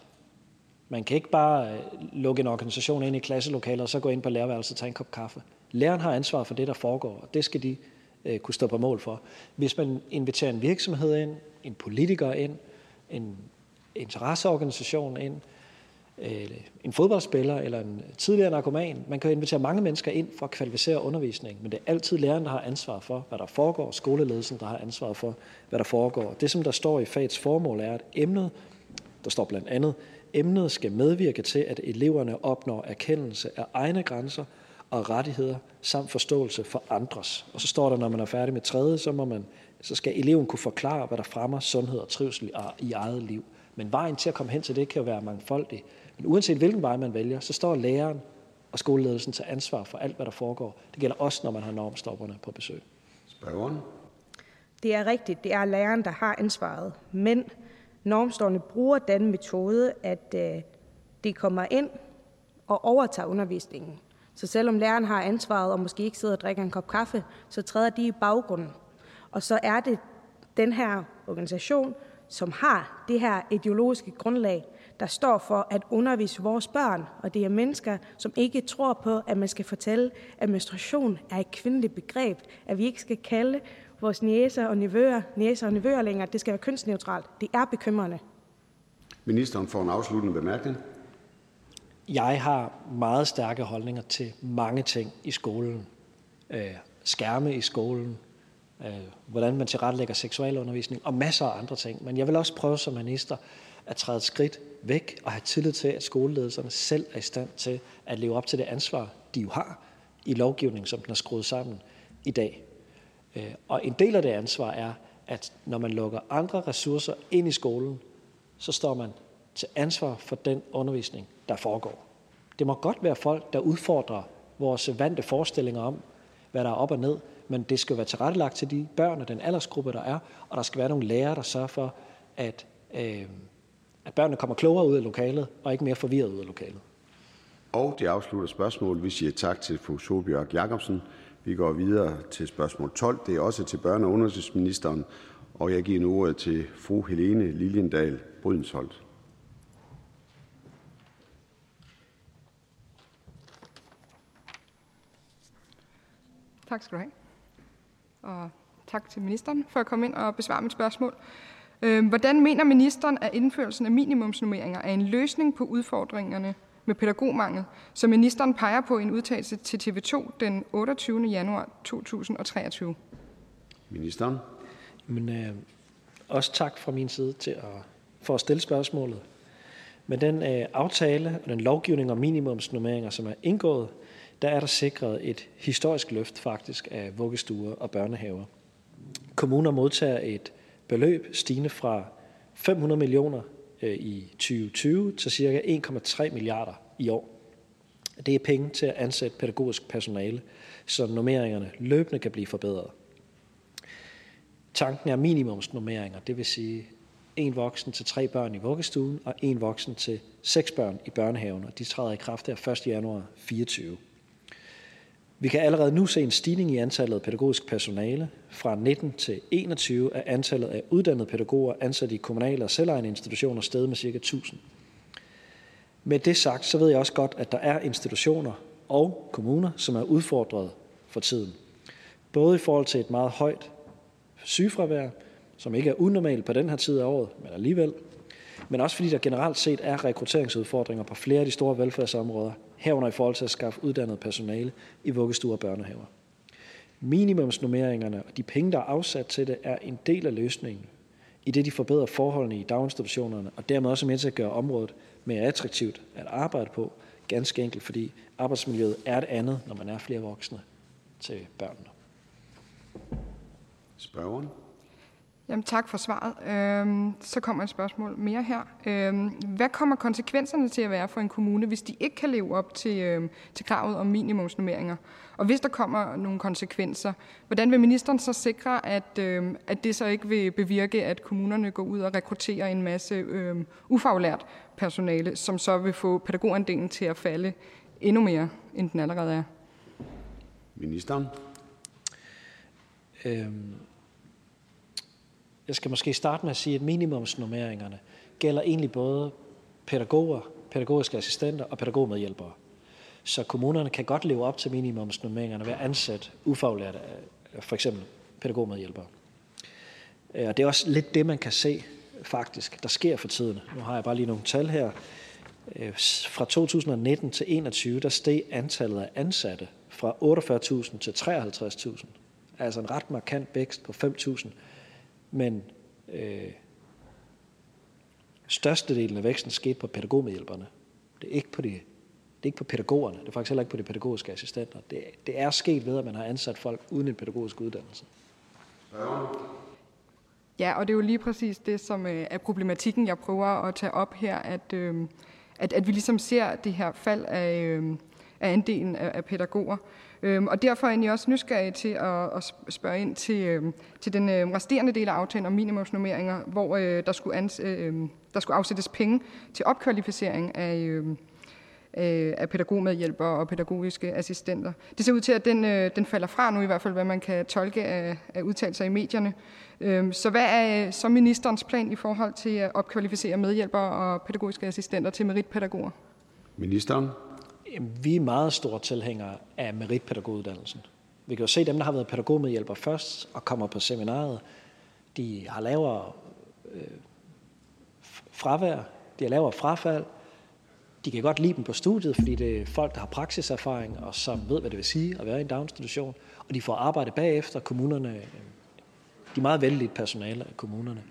P: Man kan ikke bare øh, lukke en organisation ind i klasselokalet og så gå ind på lærerværelset og tage en kop kaffe. Læreren har ansvar for det, der foregår, og det skal de øh, kunne stå på mål for. Hvis man inviterer en virksomhed ind, en politiker ind, en interesseorganisation ind, øh, en fodboldspiller eller en tidligere narkoman. Man kan invitere mange mennesker ind for at kvalificere undervisning, men det er altid læreren, der har ansvar for, hvad der foregår, skoleledelsen, der har ansvar for, hvad der foregår. Det, som der står i fagets formål, er, at emnet, der står blandt andet, emnet skal medvirke til, at eleverne opnår erkendelse af egne grænser og rettigheder samt forståelse for andres. Og så står der, når man er færdig med tredje, så, må man, så skal eleven kunne forklare, hvad der fremmer sundhed og trivsel i eget liv. Men vejen til at komme hen til det kan jo være mangfoldig. Men uanset hvilken vej man vælger, så står læreren og skoleledelsen til ansvar for alt, hvad der foregår. Det gælder også, når man har normstopperne på besøg.
A: Spørgeren.
F: Det er rigtigt. Det er læreren, der har ansvaret. Men normstående bruger den metode, at øh, de kommer ind og overtager undervisningen. Så selvom læreren har ansvaret og måske ikke sidder og drikker en kop kaffe, så træder de i baggrunden. Og så er det den her organisation, som har det her ideologiske grundlag, der står for at undervise vores børn. Og det er mennesker, som ikke tror på, at man skal fortælle, at menstruation er et kvindeligt begreb. At vi ikke skal kalde vores næser og nevøer, næser og nevøer længere. Det skal være kønsneutralt. Det er bekymrende.
A: Ministeren får en afsluttende bemærkning.
P: Jeg har meget stærke holdninger til mange ting i skolen. Øh, skærme i skolen, øh, hvordan man tilrettelægger seksualundervisning og masser af andre ting. Men jeg vil også prøve som minister at træde et skridt væk og have tillid til, at skoleledelserne selv er i stand til at leve op til det ansvar, de jo har i lovgivningen, som den er skruet sammen i dag. Øh, og en del af det ansvar er, at når man lukker andre ressourcer ind i skolen, så står man til ansvar for den undervisning, der foregår. Det må godt være folk, der udfordrer vores vante forestillinger om, hvad der er op og ned, men det skal være tilrettelagt til de børn og den aldersgruppe, der er, og der skal være nogle lærere, der sørger for, at, øh, at børnene kommer klogere ud af lokalet, og ikke mere forvirret ud af lokalet.
A: Og det afslutter spørgsmålet. Vi siger tak til fru Solbjørg Jacobsen. Vi går videre til spørgsmål 12. Det er også til børne- og undervisningsministeren, og jeg giver nu ordet til fru Helene Liljendal Brydensholt.
Q: Tak skal du have. og tak til ministeren for at komme ind og besvare mit spørgsmål. Øhm, hvordan mener ministeren, at indførelsen af minimumsnummeringer er en løsning på udfordringerne med pædagogmangel, som ministeren peger på i en udtalelse til TV2 den 28. januar 2023?
A: Ministeren.
P: Men, øh, også tak fra min side til at, for at stille spørgsmålet. Med den øh, aftale og den lovgivning om minimumsnummeringer, som er indgået, der er der sikret et historisk løft faktisk af vuggestuer og børnehaver. Kommuner modtager et beløb stigende fra 500 millioner øh, i 2020 til ca. 1,3 milliarder i år. Det er penge til at ansætte pædagogisk personale, så normeringerne løbende kan blive forbedret. Tanken er minimumsnormeringer, det vil sige en voksen til tre børn i vuggestuen og en voksen til seks børn i børnehaven, og de træder i kraft her 1. januar 2024. Vi kan allerede nu se en stigning i antallet af pædagogisk personale. Fra 19 til 21 er antallet af uddannede pædagoger ansat i kommunale og selvejende institutioner steget med ca. 1000. Med det sagt, så ved jeg også godt, at der er institutioner og kommuner, som er udfordret for tiden. Både i forhold til et meget højt sygefravær, som ikke er unormalt på den her tid af året, men alligevel, men også fordi der generelt set er rekrutteringsudfordringer på flere af de store velfærdsområder, herunder i forhold til at skaffe uddannet personale i vuggestuer og børnehaver. Minimumsnummeringerne og de penge, der er afsat til det, er en del af løsningen, i det de forbedrer forholdene i daginstitutionerne, og dermed også med til at gøre området mere attraktivt at arbejde på, ganske enkelt fordi arbejdsmiljøet er et andet, når man er flere voksne til børnene.
A: Spørgeren.
Q: Jamen, tak for svaret. Øhm, så kommer et spørgsmål mere her. Øhm, hvad kommer konsekvenserne til at være for en kommune, hvis de ikke kan leve op til, øhm, til kravet om minimumsnummeringer? Og hvis der kommer nogle konsekvenser, hvordan vil ministeren så sikre, at, øhm, at det så ikke vil bevirke, at kommunerne går ud og rekrutterer en masse øhm, ufaglært personale, som så vil få pædagogandelen til at falde endnu mere, end den allerede er?
A: Ministeren.
P: Øhm, jeg skal måske starte med at sige, at minimumsnummeringerne gælder egentlig både pædagoger, pædagogiske assistenter og pædagogmedhjælpere. Så kommunerne kan godt leve op til minimumsnummeringerne ved at ansætte ufaglærte, øh, for eksempel pædagogmedhjælpere. Øh, og det er også lidt det, man kan se faktisk, der sker for tiden. Nu har jeg bare lige nogle tal her. Øh, fra 2019 til 2021, der steg antallet af ansatte fra 48.000 til 53.000. Altså en ret markant vækst på 5.000 men øh, størstedelen af væksten skete på pædagogmedhjælperne. Det er ikke på de det er ikke på pædagogerne, det er faktisk heller ikke på de pædagogiske assistenter. Det, det er sket ved, at man har ansat folk uden en pædagogisk uddannelse.
Q: Ja, og det er jo lige præcis det, som øh, er problematikken, jeg prøver at tage op her, at, øh, at, at vi ligesom ser det her fald af, øh, af andelen af, af pædagoger. Øhm, og derfor er jeg også nysgerrig til at, at spørge ind til, øhm, til den øhm, resterende del af aftalen om minimumsnummeringer, hvor øh, der, skulle ans, øh, der skulle afsættes penge til opkvalificering af, øhm, øh, af pædagogmedhjælpere og pædagogiske assistenter. Det ser ud til, at den, øh, den falder fra nu, i hvert fald hvad man kan tolke af, af udtalelser i medierne. Øhm, så hvad er øh, så ministerens plan i forhold til at opkvalificere medhjælpere og pædagogiske assistenter til meritpædagoger?
A: Ministeren.
P: Vi er meget store tilhængere af meritpædagoguddannelsen. Vi kan jo se dem, der har været pædagogmedhjælper først og kommer på seminaret, de har lavere øh, fravær, de har lavere frafald, de kan godt lide dem på studiet, fordi det er folk, der har praksiserfaring og som ved, hvad det vil sige at være i en daginstitution, og de får arbejde bagefter. Kommunerne, øh, de er meget vældigt personale af kommunerne.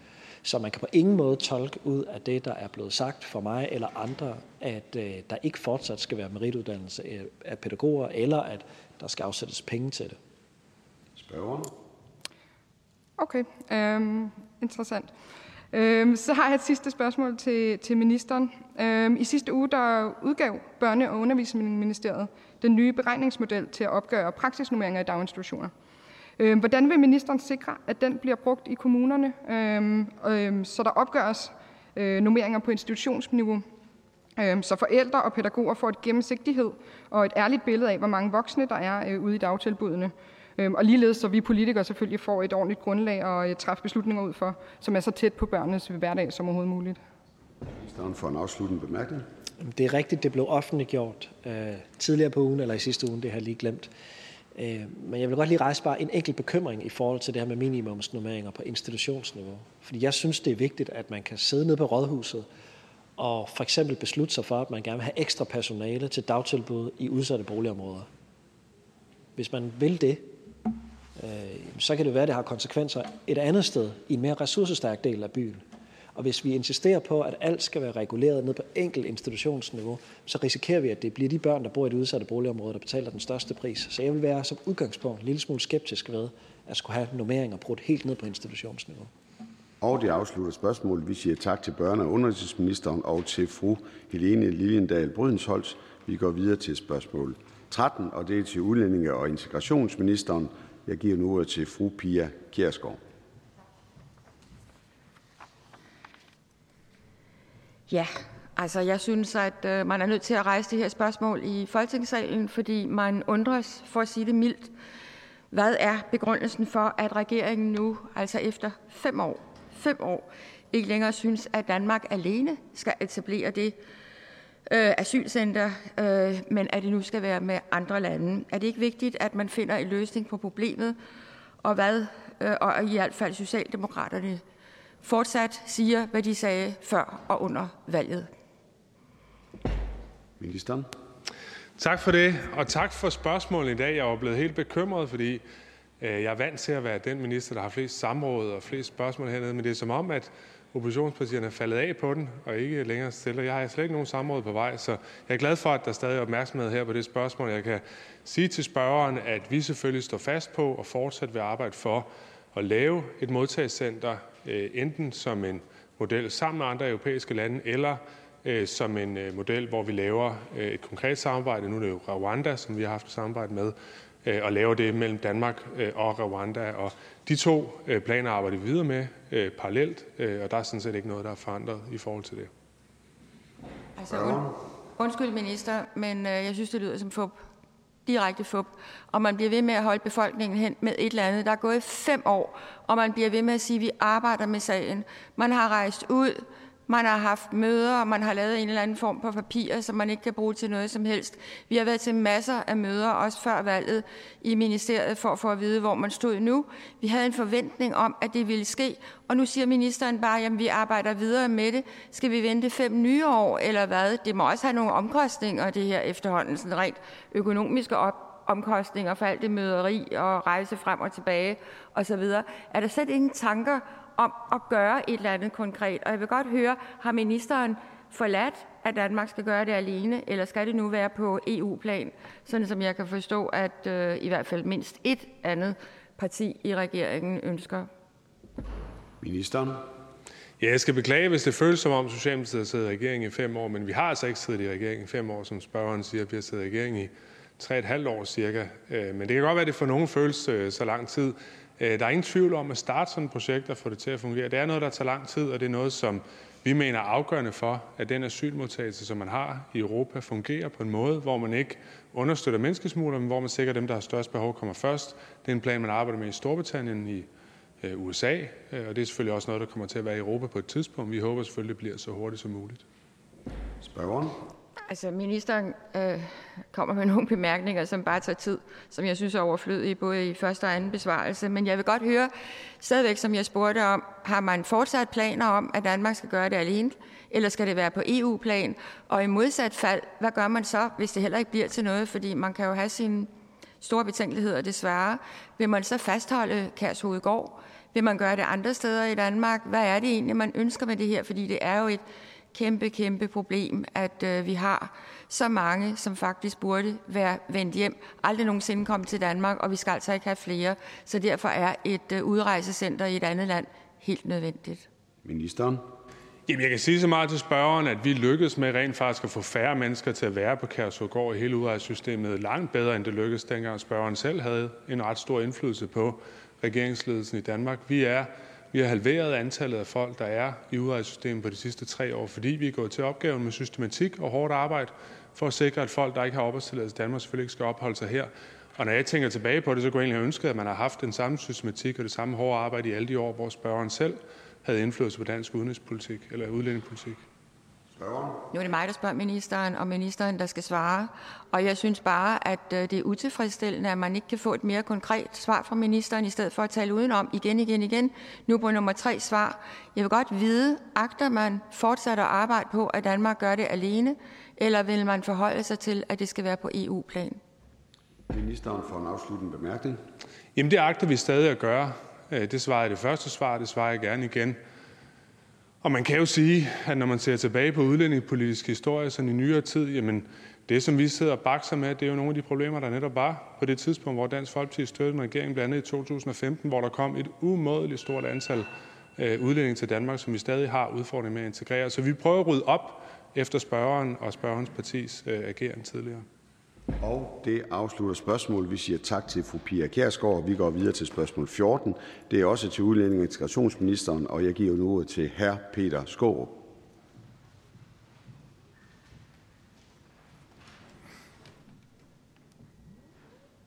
P: Så man kan på ingen måde tolke ud af det, der er blevet sagt for mig eller andre, at øh, der ikke fortsat skal være merituddannelse af pædagoger, eller at der skal afsættes penge til det.
A: Spørgeren?
Q: Okay, øhm, interessant. Øhm, så har jeg et sidste spørgsmål til, til ministeren. Øhm, I sidste uge der udgav Børne- og Undervisningsministeriet den nye beregningsmodel til at opgøre praksisnummeringer i daginstitutioner. Øhm, hvordan vil ministeren sikre, at den bliver brugt i kommunerne, øhm, så der opgøres øh, nummeringer på institutionsniveau, øhm, så forældre og pædagoger får et gennemsigtighed og et ærligt billede af, hvor mange voksne der er øh, ude i dagtilbudene, og ligeledes så vi politikere selvfølgelig får et ordentligt grundlag at øh, træffe beslutninger ud for, som er så tæt på børnenes hverdag som overhovedet muligt.
A: Ministeren for en afsluttende bemærkning.
P: Det er rigtigt, det blev offentliggjort øh, tidligere på ugen, eller i sidste uge, det har jeg lige glemt. Øh, men jeg vil godt lige rejse bare en enkelt bekymring i forhold til det her med minimumsnormeringer på institutionsniveau. Fordi jeg synes, det er vigtigt, at man kan sidde nede på rådhuset og for eksempel beslutte sig for, at man gerne vil have ekstra personale til dagtilbud i udsatte boligområder. Hvis man vil det, øh, så kan det være, at det har konsekvenser et andet sted, i en mere ressourcestærk del af byen. Og hvis vi insisterer på, at alt skal være reguleret ned på enkelt institutionsniveau, så risikerer vi, at det bliver de børn, der bor i det udsatte boligområde, der betaler den største pris. Så jeg vil være som udgangspunkt en lille smule skeptisk ved at skulle have normeringer brudt helt ned på institutionsniveau.
A: Og det afslutter spørgsmålet. Vi siger tak til børne- og undervisningsministeren og til fru Helene Liliendal Brydensholz. Vi går videre til spørgsmål 13, og det er til udlændinge- og integrationsministeren. Jeg giver nu ordet til fru Pia Kjærsgaard.
M: Ja, altså jeg synes, at øh, man er nødt til at rejse det her spørgsmål i Folketingssalen, fordi man undres, for at sige det mildt, hvad er begrundelsen for, at regeringen nu, altså efter fem år, fem år, ikke længere synes, at Danmark alene skal etablere det øh, asylcenter, øh, men at det nu skal være med andre lande. Er det ikke vigtigt, at man finder en løsning på problemet, og hvad, øh, og i hvert fald Socialdemokraterne fortsat siger, hvad de sagde før og under valget?
A: Ministeren.
R: Tak for det, og tak for spørgsmålet i dag. Jeg var blevet helt bekymret, fordi øh, jeg er vant til at være den minister, der har flest samråd og flest spørgsmål hernede, men det er som om, at oppositionspartierne er faldet af på den og ikke længere stiller. Jeg har slet ikke nogen samråd på vej, så jeg er glad for, at der stadig er opmærksomhed her på det spørgsmål. Jeg kan sige til spørgeren, at vi selvfølgelig står fast på og fortsat vil arbejde for at lave et modtagscenter Øh, enten som en model sammen med andre europæiske lande, eller øh, som en øh, model, hvor vi laver et konkret samarbejde. Nu er det jo Rwanda, som vi har haft et samarbejde med, og laver det mellem Danmark og Rwanda. Og de to planer arbejder vi videre med parallelt, og der er sådan set ikke noget, der er forandret i forhold til det.
M: Altså, und, undskyld minister, men jeg synes, det lyder som fup direkte fup, og man bliver ved med at holde befolkningen hen med et eller andet. Der er gået fem år, og man bliver ved med at sige, at vi arbejder med sagen. Man har rejst ud, man har haft møder, og man har lavet en eller anden form på papir, som man ikke kan bruge til noget som helst. Vi har været til masser af møder, også før valget i ministeriet, for at få at vide, hvor man stod nu. Vi havde en forventning om, at det ville ske, og nu siger ministeren bare, at vi arbejder videre med det. Skal vi vente fem nye år, eller hvad? Det må også have nogle omkostninger, det her efterhånden, sådan rent økonomiske op omkostninger for alt det møderi og rejse frem og tilbage osv. Er der slet ingen tanker om at gøre et eller andet konkret. Og jeg vil godt høre, har ministeren forladt, at Danmark skal gøre det alene, eller skal det nu være på EU-plan, sådan som jeg kan forstå, at øh, i hvert fald mindst et andet parti i regeringen ønsker?
A: Ministeren.
R: Ja, jeg skal beklage, hvis det føles som om Socialdemokratiet har siddet i regering i fem år, men vi har altså ikke siddet i regering i fem år, som spørgeren siger. Vi har siddet i regering i tre et halvt år cirka. Øh, men det kan godt være, at det for nogen føles øh, så lang tid. Øh, der er ingen tvivl om at starte sådan et projekt og få det til at fungere. Det er noget, der tager lang tid, og det er noget, som vi mener er afgørende for, at den asylmodtagelse, som man har i Europa, fungerer på en måde, hvor man ikke understøtter menneskesmugler, men hvor man sikrer, at dem, der har størst behov, kommer først. Det er en plan, man arbejder med i Storbritannien, i øh, USA, øh, og det er selvfølgelig også noget, der kommer til at være i Europa på et tidspunkt. Vi håber selvfølgelig, det bliver så hurtigt som muligt.
A: Spørgeren.
M: Altså, ministeren øh, kommer med nogle bemærkninger, som bare tager tid, som jeg synes er overflødige, både i første og anden besvarelse. Men jeg vil godt høre, stadigvæk som jeg spurgte om, har man fortsat planer om, at Danmark skal gøre det alene, eller skal det være på EU-plan? Og i modsat fald, hvad gør man så, hvis det heller ikke bliver til noget? Fordi man kan jo have sine store betænkeligheder desværre. Vil man så fastholde Kærshovedgård? Vil man gøre det andre steder i Danmark? Hvad er det egentlig, man ønsker med det her? Fordi det er jo et kæmpe, kæmpe problem, at øh, vi har så mange, som faktisk burde være vendt hjem, aldrig nogensinde komme til Danmark, og vi skal altså ikke have flere. Så derfor er et øh, udrejsecenter i et andet land helt nødvendigt.
A: Ministeren.
R: Jamen, jeg kan sige så meget til spørgeren, at vi lykkedes med rent faktisk at få færre mennesker til at være på Kærshovedgård i hele udrejsesystemet langt bedre, end det lykkedes dengang spørgeren selv havde en ret stor indflydelse på regeringsledelsen i Danmark. Vi er vi har halveret antallet af folk, der er i udrejsesystemet på de sidste tre år, fordi vi er gået til opgaven med systematik og hårdt arbejde for at sikre, at folk, der ikke har opholdstilladelse i Danmark, selvfølgelig ikke skal opholde sig her. Og når jeg tænker tilbage på det, så kunne jeg egentlig have ønsket, at man har haft den samme systematik og det samme hårde arbejde i alle de år, hvor spørgeren selv havde indflydelse på dansk udenrigspolitik eller udlændingepolitik.
M: Nu er det mig, der spørger ministeren, og ministeren, der skal svare. Og jeg synes bare, at øh, det er utilfredsstillende, at man ikke kan få et mere konkret svar fra ministeren, i stedet for at tale udenom igen, igen, igen. Nu på nummer tre svar. Jeg vil godt vide, agter man fortsat at arbejde på, at Danmark gør det alene, eller vil man forholde sig til, at det skal være på EU-plan?
A: Ministeren for en afsluttende bemærkning.
R: Jamen det agter vi stadig at gøre. Øh, det svarede det første svar, det svarer jeg gerne igen. Og man kan jo sige, at når man ser tilbage på udlændingepolitisk historie sådan i nyere tid, jamen det, som vi sidder og bakser med, det er jo nogle af de problemer, der netop var på det tidspunkt, hvor Dansk Folkeparti støttede en regering, blandt andet i 2015, hvor der kom et umådeligt stort antal øh, udlændinge til Danmark, som vi stadig har udfordringer med at integrere. Så vi prøver at rydde op efter spørgeren og spørgerens partis øh, ageren tidligere.
A: Og det afslutter spørgsmålet. Vi siger tak til fru Pia Kjærsgaard. Vi går videre til spørgsmål 14. Det er også til udlænding- og integrationsministeren, og jeg giver nu ordet til hr. Peter Skaarup.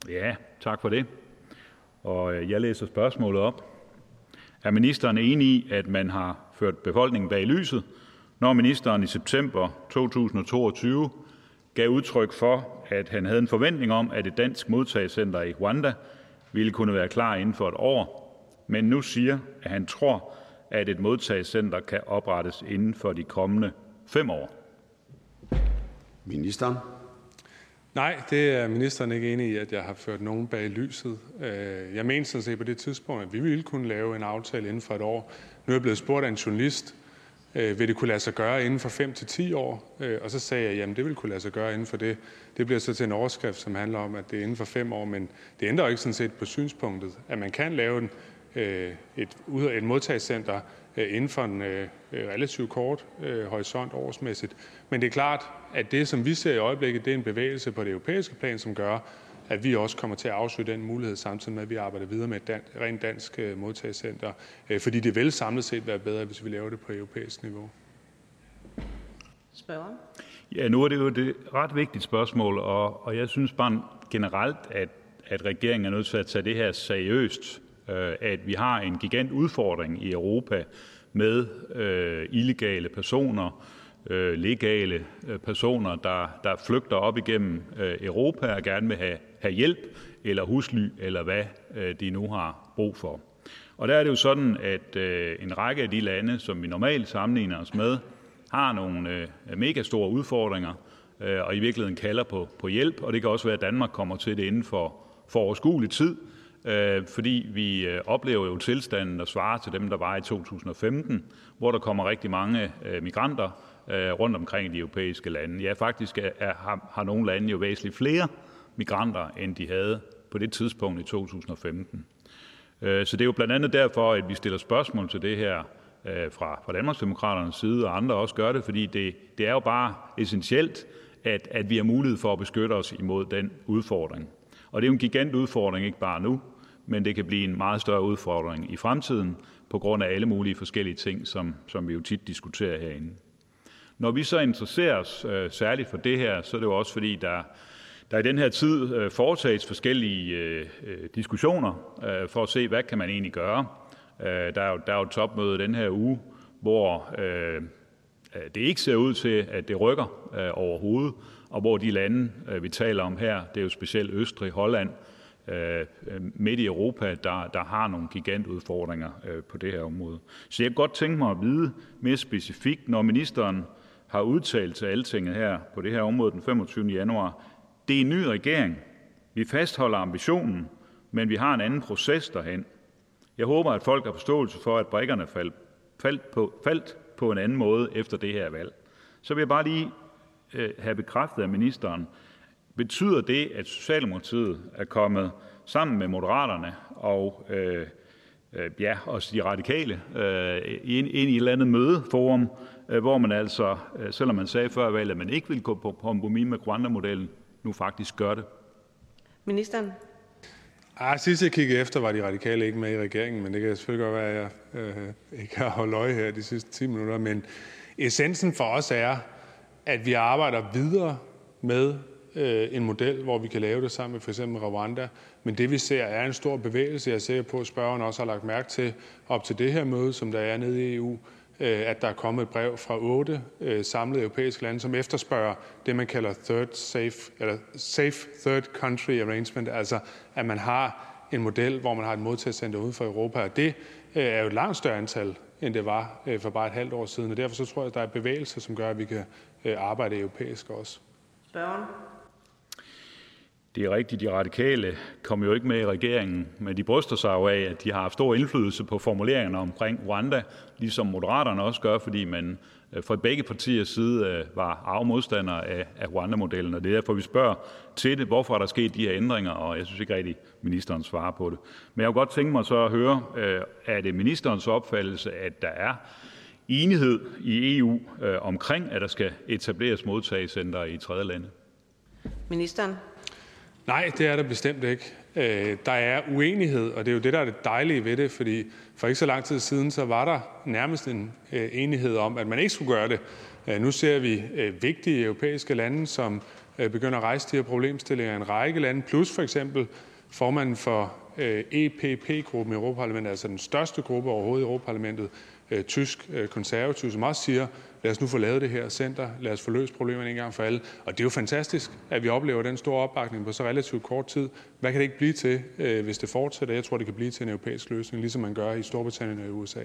S: Ja, tak for det. Og øh, jeg læser spørgsmålet op. Er ministeren enig i, at man har ført befolkningen bag lyset, når ministeren i september 2022 gav udtryk for, at han havde en forventning om, at et dansk modtagecenter i Rwanda ville kunne være klar inden for et år, men nu siger, at han tror, at et modtagecenter kan oprettes inden for de kommende fem år?
A: Ministeren.
R: Nej, det er ministeren ikke enig i, at jeg har ført nogen bag lyset. Øh, jeg mener sådan set på det tidspunkt, at vi ville kunne lave en aftale inden for et år. Nu er jeg blevet spurgt af en journalist, Øh, vil det kunne lade sig gøre inden for 5 til 10 år? Øh, og så sagde jeg, jamen det vil kunne lade sig gøre inden for det. Det bliver så til en overskrift, som handler om, at det er inden for 5 år, men det ændrer ikke sådan set på synspunktet, at man kan lave en, øh, et, et modtagscenter øh, inden for en relativt kort horisont årsmæssigt. Men det er klart, at det, som vi ser i øjeblikket, det er en bevægelse på det europæiske plan, som gør, at vi også kommer til at afsøge den mulighed, samtidig med, at vi arbejder videre med et dan- rent dansk øh, modtagscenter. Øh, fordi det vil samlet set være bedre, hvis vi laver det på europæisk niveau.
E: Spørger.
S: Ja, nu er det jo et ret vigtigt spørgsmål, og, og jeg synes bare generelt, at, at regeringen er nødt til at tage det her seriøst. Øh, at vi har en gigant udfordring i Europa med øh, illegale personer, øh, Øh, legale øh, personer, der, der flygter op igennem øh, Europa og gerne vil have, have hjælp eller husly, eller hvad øh, de nu har brug for. Og der er det jo sådan, at øh, en række af de lande, som vi normalt sammenligner os med, har nogle øh, mega store udfordringer, øh, og i virkeligheden kalder på, på hjælp, og det kan også være, at Danmark kommer til det inden for, for overskuelig tid, øh, fordi vi øh, oplever jo tilstanden, der svarer til dem, der var i 2015, hvor der kommer rigtig mange øh, migranter øh, rundt omkring i de europæiske lande. Ja, faktisk er, er, har, har nogle lande jo væsentligt flere migranter, end de havde på det tidspunkt i 2015. Øh, så det er jo blandt andet derfor, at vi stiller spørgsmål til det her øh, fra, fra Danmarksdemokraternes side, og andre også gør det, fordi det, det er jo bare essentielt, at, at vi har mulighed for at beskytte os imod den udfordring. Og det er jo en gigant udfordring, ikke bare nu, men det kan blive en meget større udfordring i fremtiden, på grund af alle mulige forskellige ting, som, som vi jo tit diskuterer herinde. Når vi så interesserer os øh, særligt for det her, så er det jo også fordi, der, der i den her tid øh, foretages forskellige øh, øh diskussioner øh, for at se, hvad kan man egentlig gøre. Øh, der, er jo, der er jo et topmøde den her uge, hvor øh, øh, det ikke ser ud til, at det rykker øh, overhovedet, og hvor de lande, øh, vi taler om her, det er jo specielt Østrig, Holland, øh, øh midt i Europa, der, der har nogle gigantudfordringer øh, på det her område. Så jeg kunne godt tænke mig at vide mere specifikt, når ministeren har udtalt til Altinget her på det her område den 25. januar, det er en ny regering. Vi fastholder ambitionen, men vi har en anden proces derhen. Jeg håber, at folk har forståelse for, at brækkerne faldt, faldt, på, faldt på en anden måde efter det her valg. Så vil jeg bare lige øh, have bekræftet af ministeren, betyder det, at Socialdemokratiet er kommet sammen med Moderaterne og øh, øh, ja, også de radikale øh, ind, ind i et eller andet mødeforum, hvor man altså, øh, selvom man sagde før valget, at man ikke ville gå på kompromis med Rwanda-modellen, nu faktisk gør det.
E: Ministeren.
R: Ah, sidst jeg kiggede efter, var de radikale ikke med i regeringen, men det kan selvfølgelig godt være, at jeg øh, ikke har holdt øje her de sidste 10 minutter. Men essensen for os er, at vi arbejder videre med øh, en model, hvor vi kan lave det sammen med f.eks. Rwanda. Men det vi ser er en stor bevægelse. Jeg er sikker på, at spørgeren også har lagt mærke til op til det her møde, som der er nede i EU, øh, Øh, at der er kommet et brev fra otte øh, samlede europæiske lande, som efterspørger det, man kalder third safe, eller safe third country arrangement, altså at man har en model, hvor man har et modtagscenter uden for Europa. Og det øh, er jo et langt større antal, end det var for bare et halvt år siden. Og derfor så tror jeg, at der er bevægelser, som gør, at vi kan arbejde europæisk også.
D: Spørgen.
S: Det er rigtigt, de radikale kom jo ikke med i regeringen, men de bryster sig jo af, at de har haft stor indflydelse på formuleringerne omkring Rwanda, ligesom Moderaterne også gør, fordi man øh, fra begge partiers side øh, var arvemodstandere af, af Rwanda-modellen, og det er derfor, vi spørger til det. Hvorfor er der sket de her ændringer? Og jeg synes ikke rigtig, ministeren svarer på det. Men jeg kunne godt tænke mig så at høre, øh, er det ministerens opfattelse, at der er enighed i EU omkring, at der skal etableres modtagscenter i tredje lande?
D: Ministeren.
R: Nej, det er der bestemt ikke. Øh, der er uenighed, og det er jo det, der er det dejlige ved det, fordi for ikke så lang tid siden, så var der nærmest en øh, enighed om, at man ikke skulle gøre det. Øh, nu ser vi vigtige europæiske lande, som begynder at rejse de her problemstillinger. En række lande, plus for eksempel formanden for EPP-gruppen i Europaparlamentet, altså den største gruppe overhovedet i Europaparlamentet, tysk konservativ, som også siger, lad os nu få lavet det her center, lad os få løst problemerne en gang for alle. Og det er jo fantastisk, at vi oplever den store opbakning på så relativt kort tid. Hvad kan det ikke blive til, øh, hvis det fortsætter? Jeg tror, det kan blive til en europæisk løsning, ligesom man gør i Storbritannien og i USA.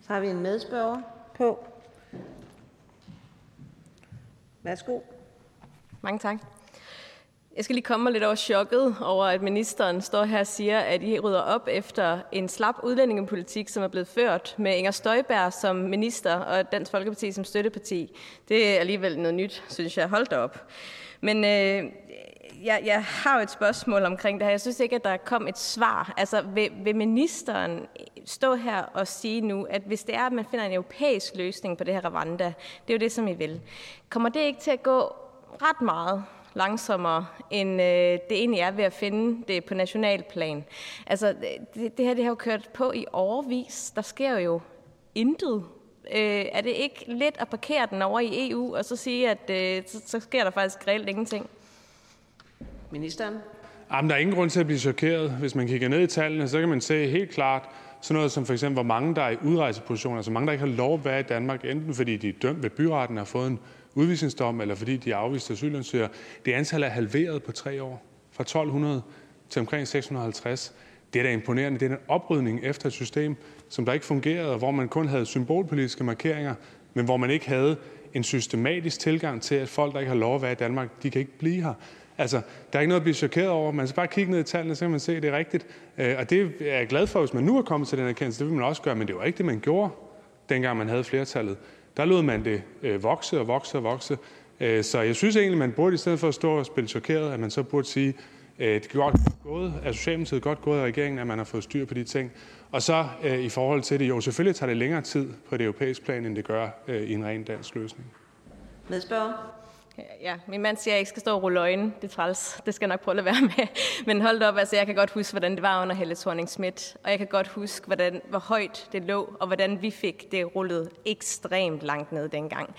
D: Så har vi en medspørger på. Værsgo.
K: Mange tak. Jeg skal lige komme mig lidt over chokket over, at ministeren står her og siger, at I rydder op efter en slap udlændingepolitik, som er blevet ført med Inger Støjberg som minister og Dansk Folkeparti som støtteparti. Det er alligevel noget nyt, synes jeg. Hold da op. Men øh, jeg, jeg har jo et spørgsmål omkring det her. Jeg synes ikke, at der kom et svar. Altså, vil, vil ministeren stå her og sige nu, at hvis det er, at man finder en europæisk løsning på det her Rwanda, det er jo det, som I vil, kommer det ikke til at gå ret meget langsommere, end øh, det egentlig er ved at finde det på national plan. Altså, det, det her det har jo kørt på i overvis. Der sker jo intet. Øh, er det ikke lidt at parkere den over i EU, og så sige, at øh, så, så sker der faktisk reelt ingenting?
D: Ministeren?
R: Jamen, der er ingen grund til at blive chokeret. Hvis man kigger ned i tallene, så kan man se helt klart, sådan noget som for eksempel, hvor mange der er i udrejsepositioner, altså mange, der ikke har lov at være i Danmark, enten fordi de er dømt ved byretten og har fået en udvisningsdom, eller fordi de er afviste asylansøgere. Det antal er halveret på tre år, fra 1200 til omkring 650. Det er da imponerende. Det er en oprydning efter et system, som der ikke fungerede, og hvor man kun havde symbolpolitiske markeringer, men hvor man ikke havde en systematisk tilgang til, at folk, der ikke har lov at være i Danmark, de kan ikke blive her. Altså, der er ikke noget at blive chokeret over. Man skal bare kigge ned i tallene, så kan man se, at det er rigtigt. Øh, og det er jeg glad for, hvis man nu er kommet til den erkendelse. Det vil man også gøre, men det var ikke det, man gjorde, dengang man havde flertallet. Der lod man det øh, vokse og vokse og vokse. Øh, så jeg synes egentlig, man burde i stedet for at stå og spille chokeret, at man så burde sige, øh, det er godt gået af Socialdemokratiet, godt gået af regeringen, at man har fået styr på de ting. Og så i forhold til det, jo selvfølgelig tager det længere tid på det europæiske plan, end det gør i en ren dansk løsning.
K: Medspørger? Ja, min mand siger, at jeg ikke skal stå og rulle øjne. Det er træls. Det skal jeg nok prøve at lade være med. Men hold op, altså jeg kan godt huske, hvordan det var under Helle thorning Schmidt. Og jeg kan godt huske, hvordan, hvor højt det lå, og hvordan vi fik det rullet ekstremt langt ned dengang.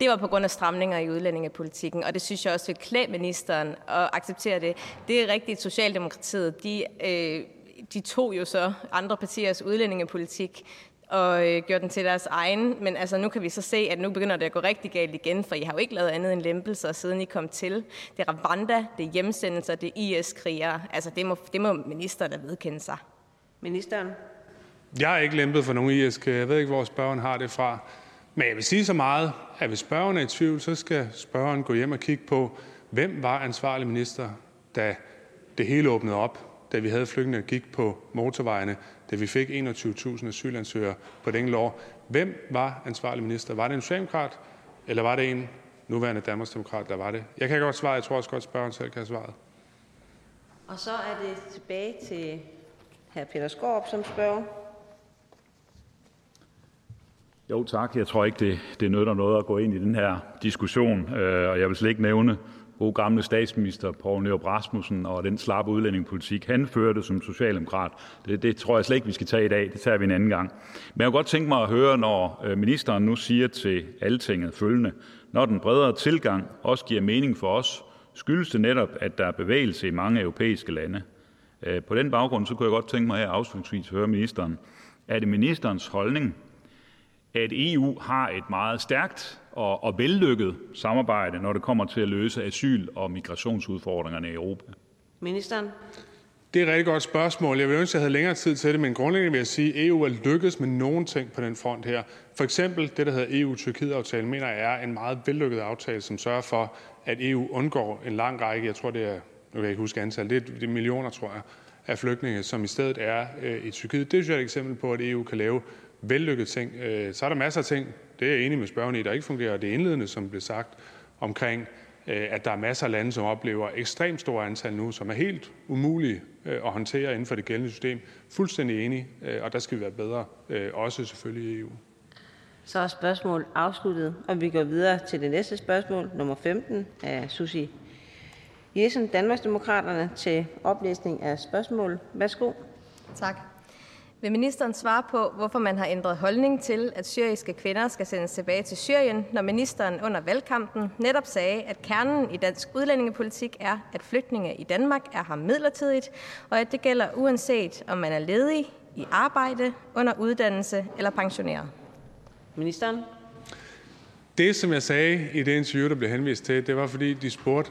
K: Det var på grund af stramninger i udlændingepolitikken, og det synes jeg også vil klæde ministeren at acceptere det. Det er rigtigt, Socialdemokratiet, de, øh, de tog jo så andre partiers udlændingepolitik og øh, gjorde den til deres egen. Men altså, nu kan vi så se, at nu begynder det at gå rigtig galt igen, for I har jo ikke lavet andet end lempelser, siden I kom til. Det er Rwanda, det er hjemsendelser, det er IS-krigere. Altså, det må, det må ministeren da vedkende sig.
D: Ministeren?
R: Jeg har ikke lempet for nogen is Jeg ved ikke, hvor spørgeren har det fra. Men jeg vil sige så meget, at hvis spørgeren er i tvivl, så skal spørgeren gå hjem og kigge på, hvem var ansvarlig minister, da det hele åbnede op, da vi havde flygtninge, der gik på motorvejene, da vi fik 21.000 asylansøgere på et enkelt år. Hvem var ansvarlig minister? Var det en socialdemokrat, eller var det en nuværende Danmarksdemokrat, der var det? Jeg kan godt svare. Jeg tror også godt, spørgeren selv kan svare.
D: Og så er det tilbage til hr. Peter Skorp som spørger.
S: Jo, tak. Jeg tror ikke, det, det nytter noget at gå ind i den her diskussion, øh, og jeg vil slet ikke nævne gode gamle statsminister Poul Nyrup Rasmussen og den slappe udlændingepolitik, han førte som socialdemokrat. Det, det tror jeg slet ikke, vi skal tage i dag. Det tager vi en anden gang. Men jeg kunne godt tænke mig at høre, når øh, ministeren nu siger til Altinget følgende. Når den bredere tilgang også giver mening for os, skyldes det netop, at der er bevægelse i mange europæiske lande. Øh, på den baggrund så kunne jeg godt tænke mig her afslutningsvis at høre ministeren. Er det ministerens holdning, at EU har et meget stærkt og, og vellykket samarbejde, når det kommer til at løse asyl- og migrationsudfordringerne i Europa?
T: Ministeren.
R: Det er et rigtig godt spørgsmål. Jeg vil ønske, at jeg havde længere tid til det, men grundlæggende vil jeg sige, at EU er lykkedes med nogle ting på den front her. For eksempel det, der hedder EU-Tyrkiet-aftalen, mener jeg er en meget vellykket aftale, som sørger for, at EU undgår en lang række, jeg tror det er, nu kan jeg ikke huske antal, det er, det er millioner, tror jeg, af flygtninge, som i stedet er øh, i Tyrkiet. Det synes jeg er et eksempel på, at EU kan lave vellykkede ting. Øh, så er der masser af ting, det er jeg enig med spørgeren i, der ikke fungerer. Det indledende, som blev sagt omkring, øh, at der er masser af lande, som oplever ekstremt store antal nu, som er helt umulige øh, at håndtere inden for det gældende system. Fuldstændig enig, og der skal vi være bedre, også selvfølgelig i EU.
T: Så er spørgsmål afsluttet, og vi går videre til det næste spørgsmål, nummer 15 af Susie Jessen, Danmarksdemokraterne, til oplæsning af spørgsmål. Værsgo.
K: Tak. Vil ministeren svare på, hvorfor man har ændret holdning til, at syriske kvinder skal sendes tilbage til Syrien, når ministeren under valgkampen netop sagde, at kernen i dansk udlændingepolitik er, at flygtninge i Danmark er her midlertidigt, og at det gælder uanset om man er ledig, i arbejde, under uddannelse eller pensioneret?
T: Ministeren.
R: Det, som jeg sagde i det interview, der blev henvist til, det var, fordi de spurgte,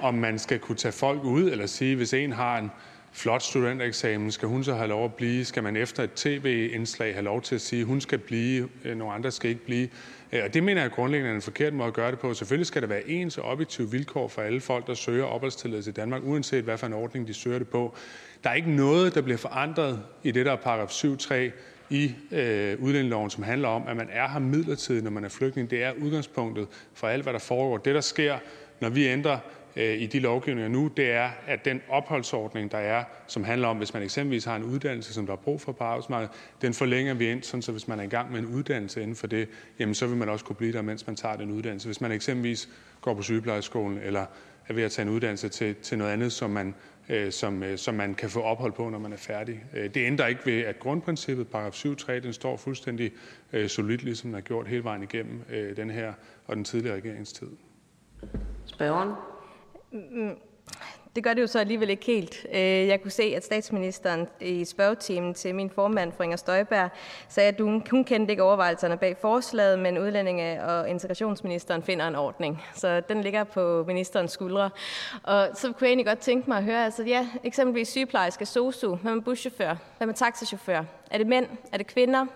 R: om man skal kunne tage folk ud, eller sige, hvis en har en flot studentereksamen, skal hun så have lov at blive? Skal man efter et tv-indslag have lov til at sige, at hun skal blive, øh, nogle andre skal ikke blive? Øh, og det mener jeg grundlæggende er en forkert måde at gøre det på. Selvfølgelig skal der være ens og objektive vilkår for alle folk, der søger opholdstilladelse i Danmark, uanset hvad for en ordning de søger det på. Der er ikke noget, der bliver forandret i det, der er paragraf 7.3 i øh, udlændingeloven, som handler om, at man er her midlertidigt, når man er flygtning. Det er udgangspunktet for alt, hvad der foregår. Det, der sker, når vi ændrer Øh, i de lovgivninger nu, det er, at den opholdsordning, der er, som handler om, hvis man eksempelvis har en uddannelse, som der er brug for på arbejdsmarkedet, den forlænger vi ind, sådan så hvis man er i gang med en uddannelse inden for det, jamen så vil man også kunne blive der, mens man tager den uddannelse. Hvis man eksempelvis går på sygeplejeskolen eller er ved at tage en uddannelse til, til noget andet, som man, øh, som, øh, som man kan få ophold på, når man er færdig. Øh, det ændrer ikke ved, at grundprincippet, paragraf 7.3, den står fuldstændig øh, solidt, ligesom den har gjort hele vejen igennem øh, den her og den tidligere regeringstid.
T: Spørgeren.
K: Mm, mm, det gør det jo så alligevel ikke helt. Øh, jeg kunne se, at statsministeren i spørgetimen til min formand, fru Inger Støjberg, sagde, at hun kendte ikke overvejelserne bag forslaget, men udlændinge- og integrationsministeren finder en ordning. Så den ligger på ministerens skuldre. Og så kunne jeg egentlig godt tænke mig at høre, altså ja, eksempelvis sygeplejerske, sosu, hvad med buschauffør, hvad med taxachauffør? Er det mænd? Er det kvinder?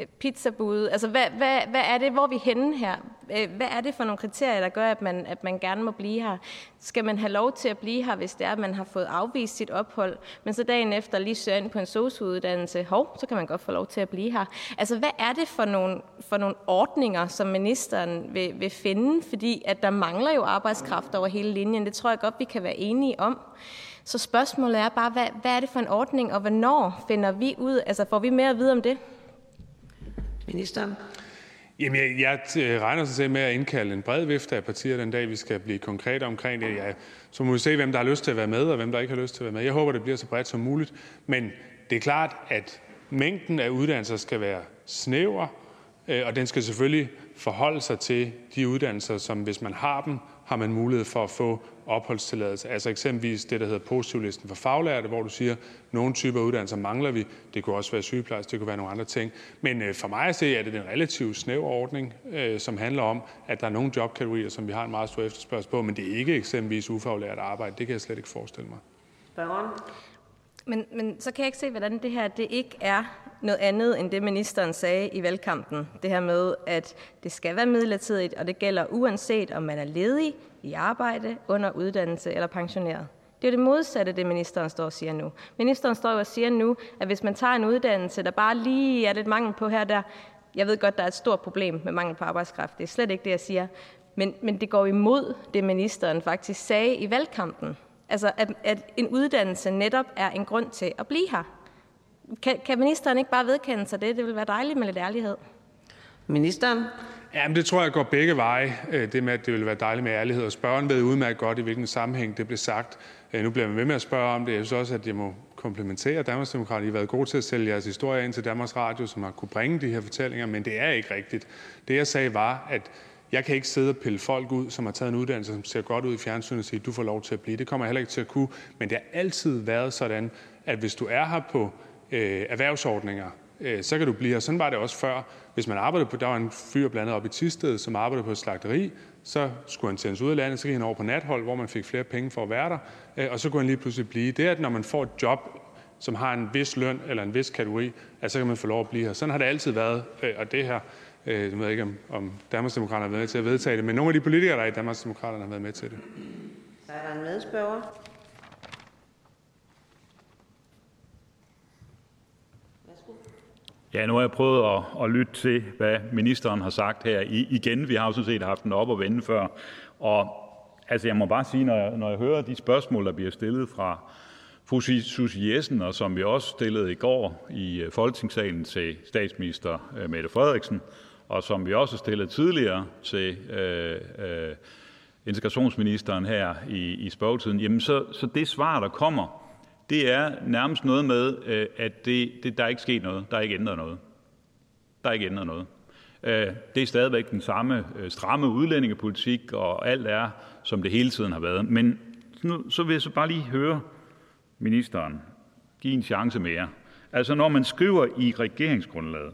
K: Øh, pizzabude? Altså, hvad, hvad, hvad er det? Hvor er vi henne her? Øh, hvad er det for nogle kriterier, der gør, at man, at man gerne må blive her? Skal man have lov til at blive her, hvis det er, at man har fået afvist sit ophold, men så dagen efter lige søger ind på en sosuuddannelse, hov, så kan man godt få lov til at blive her. Altså, hvad er det for nogle, for nogle ordninger, som ministeren vil, vil finde? Fordi at der mangler jo arbejdskraft over hele linjen. Det tror jeg godt, vi kan være enige om. Så spørgsmålet er bare, hvad, hvad er det for en ordning, og hvornår finder vi ud? Altså, får vi mere at vide om det?
T: Ministeren.
R: Jamen, jeg, jeg øh, regner sig selv med at indkalde en bred vifte af partier den dag, vi skal blive konkrete omkring det. Ja, så må vi se, hvem der har lyst til at være med, og hvem der ikke har lyst til at være med. Jeg håber, det bliver så bredt som muligt. Men det er klart, at mængden af uddannelser skal være snæver, øh, og den skal selvfølgelig forholde sig til de uddannelser, som hvis man har dem, har man mulighed for at få opholdstilladelse. Altså eksempelvis det, der hedder positivlisten for faglærte, hvor du siger, at nogle typer uddannelser mangler vi. Det kunne også være sygeplejerske, det kunne være nogle andre ting. Men øh, for mig at se, er det en relativt snæver ordning, øh, som handler om, at der er nogle jobkategorier, som vi har en meget stor efterspørgsel på, men det er ikke eksempelvis ufaglært arbejde. Det kan jeg slet ikke forestille mig.
K: Men, men så kan jeg ikke se, hvordan det her det ikke er noget andet end det, ministeren sagde i valgkampen. Det her med, at det skal være midlertidigt, og det gælder uanset om man er ledig, i arbejde, under uddannelse eller pensioneret. Det er det modsatte, det ministeren står og siger nu. Ministeren står jo og siger nu, at hvis man tager en uddannelse, der bare lige er lidt mangel på her der, jeg ved godt, der er et stort problem med mangel på arbejdskraft. Det er slet ikke det, jeg siger. Men, men det går imod det, ministeren faktisk sagde i valgkampen. Altså, at, at en uddannelse netop er en grund til at blive her. Kan, kan ministeren ikke bare vedkende sig det? Det vil være dejligt med lidt ærlighed.
T: Ministeren.
R: Ja, men det tror jeg går begge veje, øh, det med, at det vil være dejligt med ærlighed. Og spørgen ved udmærket godt, i hvilken sammenhæng det blev sagt. Øh, nu bliver man ved med at spørge om det. Jeg synes også, at jeg må komplementere Danmarksdemokraterne. I har været gode til at sælge jeres historie ind til Danmarks Radio, som har kunne bringe de her fortællinger, men det er ikke rigtigt. Det jeg sagde var, at jeg kan ikke sidde og pille folk ud, som har taget en uddannelse, som ser godt ud i fjernsynet og sige, du får lov til at blive. Det kommer jeg heller ikke til at kunne. Men det har altid været sådan, at hvis du er her på øh, Øh, erhvervsordninger, øh, så kan du blive her. Sådan var det også før. Hvis man arbejdede på, der var en fyr blandet op i Tisted, som arbejdede på et slagteri, så skulle han sendes ud af landet, så gik han over på nathold, hvor man fik flere penge for at være der, øh, og så kunne han lige pludselig blive. Det er, at når man får et job, som har en vis løn eller en vis kategori, at så kan man få lov at blive her. Sådan har det altid været, øh, og det her, øh, jeg ved ikke, om, om Danmarksdemokraterne har været med til at vedtage det, men nogle af de politikere, der er i Danmarksdemokraterne, har været med til det.
T: Så er der en medspørger.
S: Ja, nu har jeg prøvet at, at lytte til, hvad ministeren har sagt her I, igen. Vi har jo sådan set haft den op og vende før. Og altså, jeg må bare sige, når jeg, når jeg hører de spørgsmål, der bliver stillet fra fru Susie Jessen, og som vi også stillede i går i øh, Folketingssalen til statsminister øh, Mette Frederiksen, og som vi også stillede tidligere til øh, øh, integrationsministeren her i, i spørgetiden, jamen så, så det svar, der kommer, det er nærmest noget med, øh, at det, det, der er ikke sket noget. Der er ikke ændret noget. Der er ikke ændret noget. Øh, det er stadigvæk den samme øh, stramme udlændingepolitik, og alt er, som det hele tiden har været. Men nu, så vil jeg så bare lige høre ministeren give en chance mere. Altså når man skriver i regeringsgrundlaget,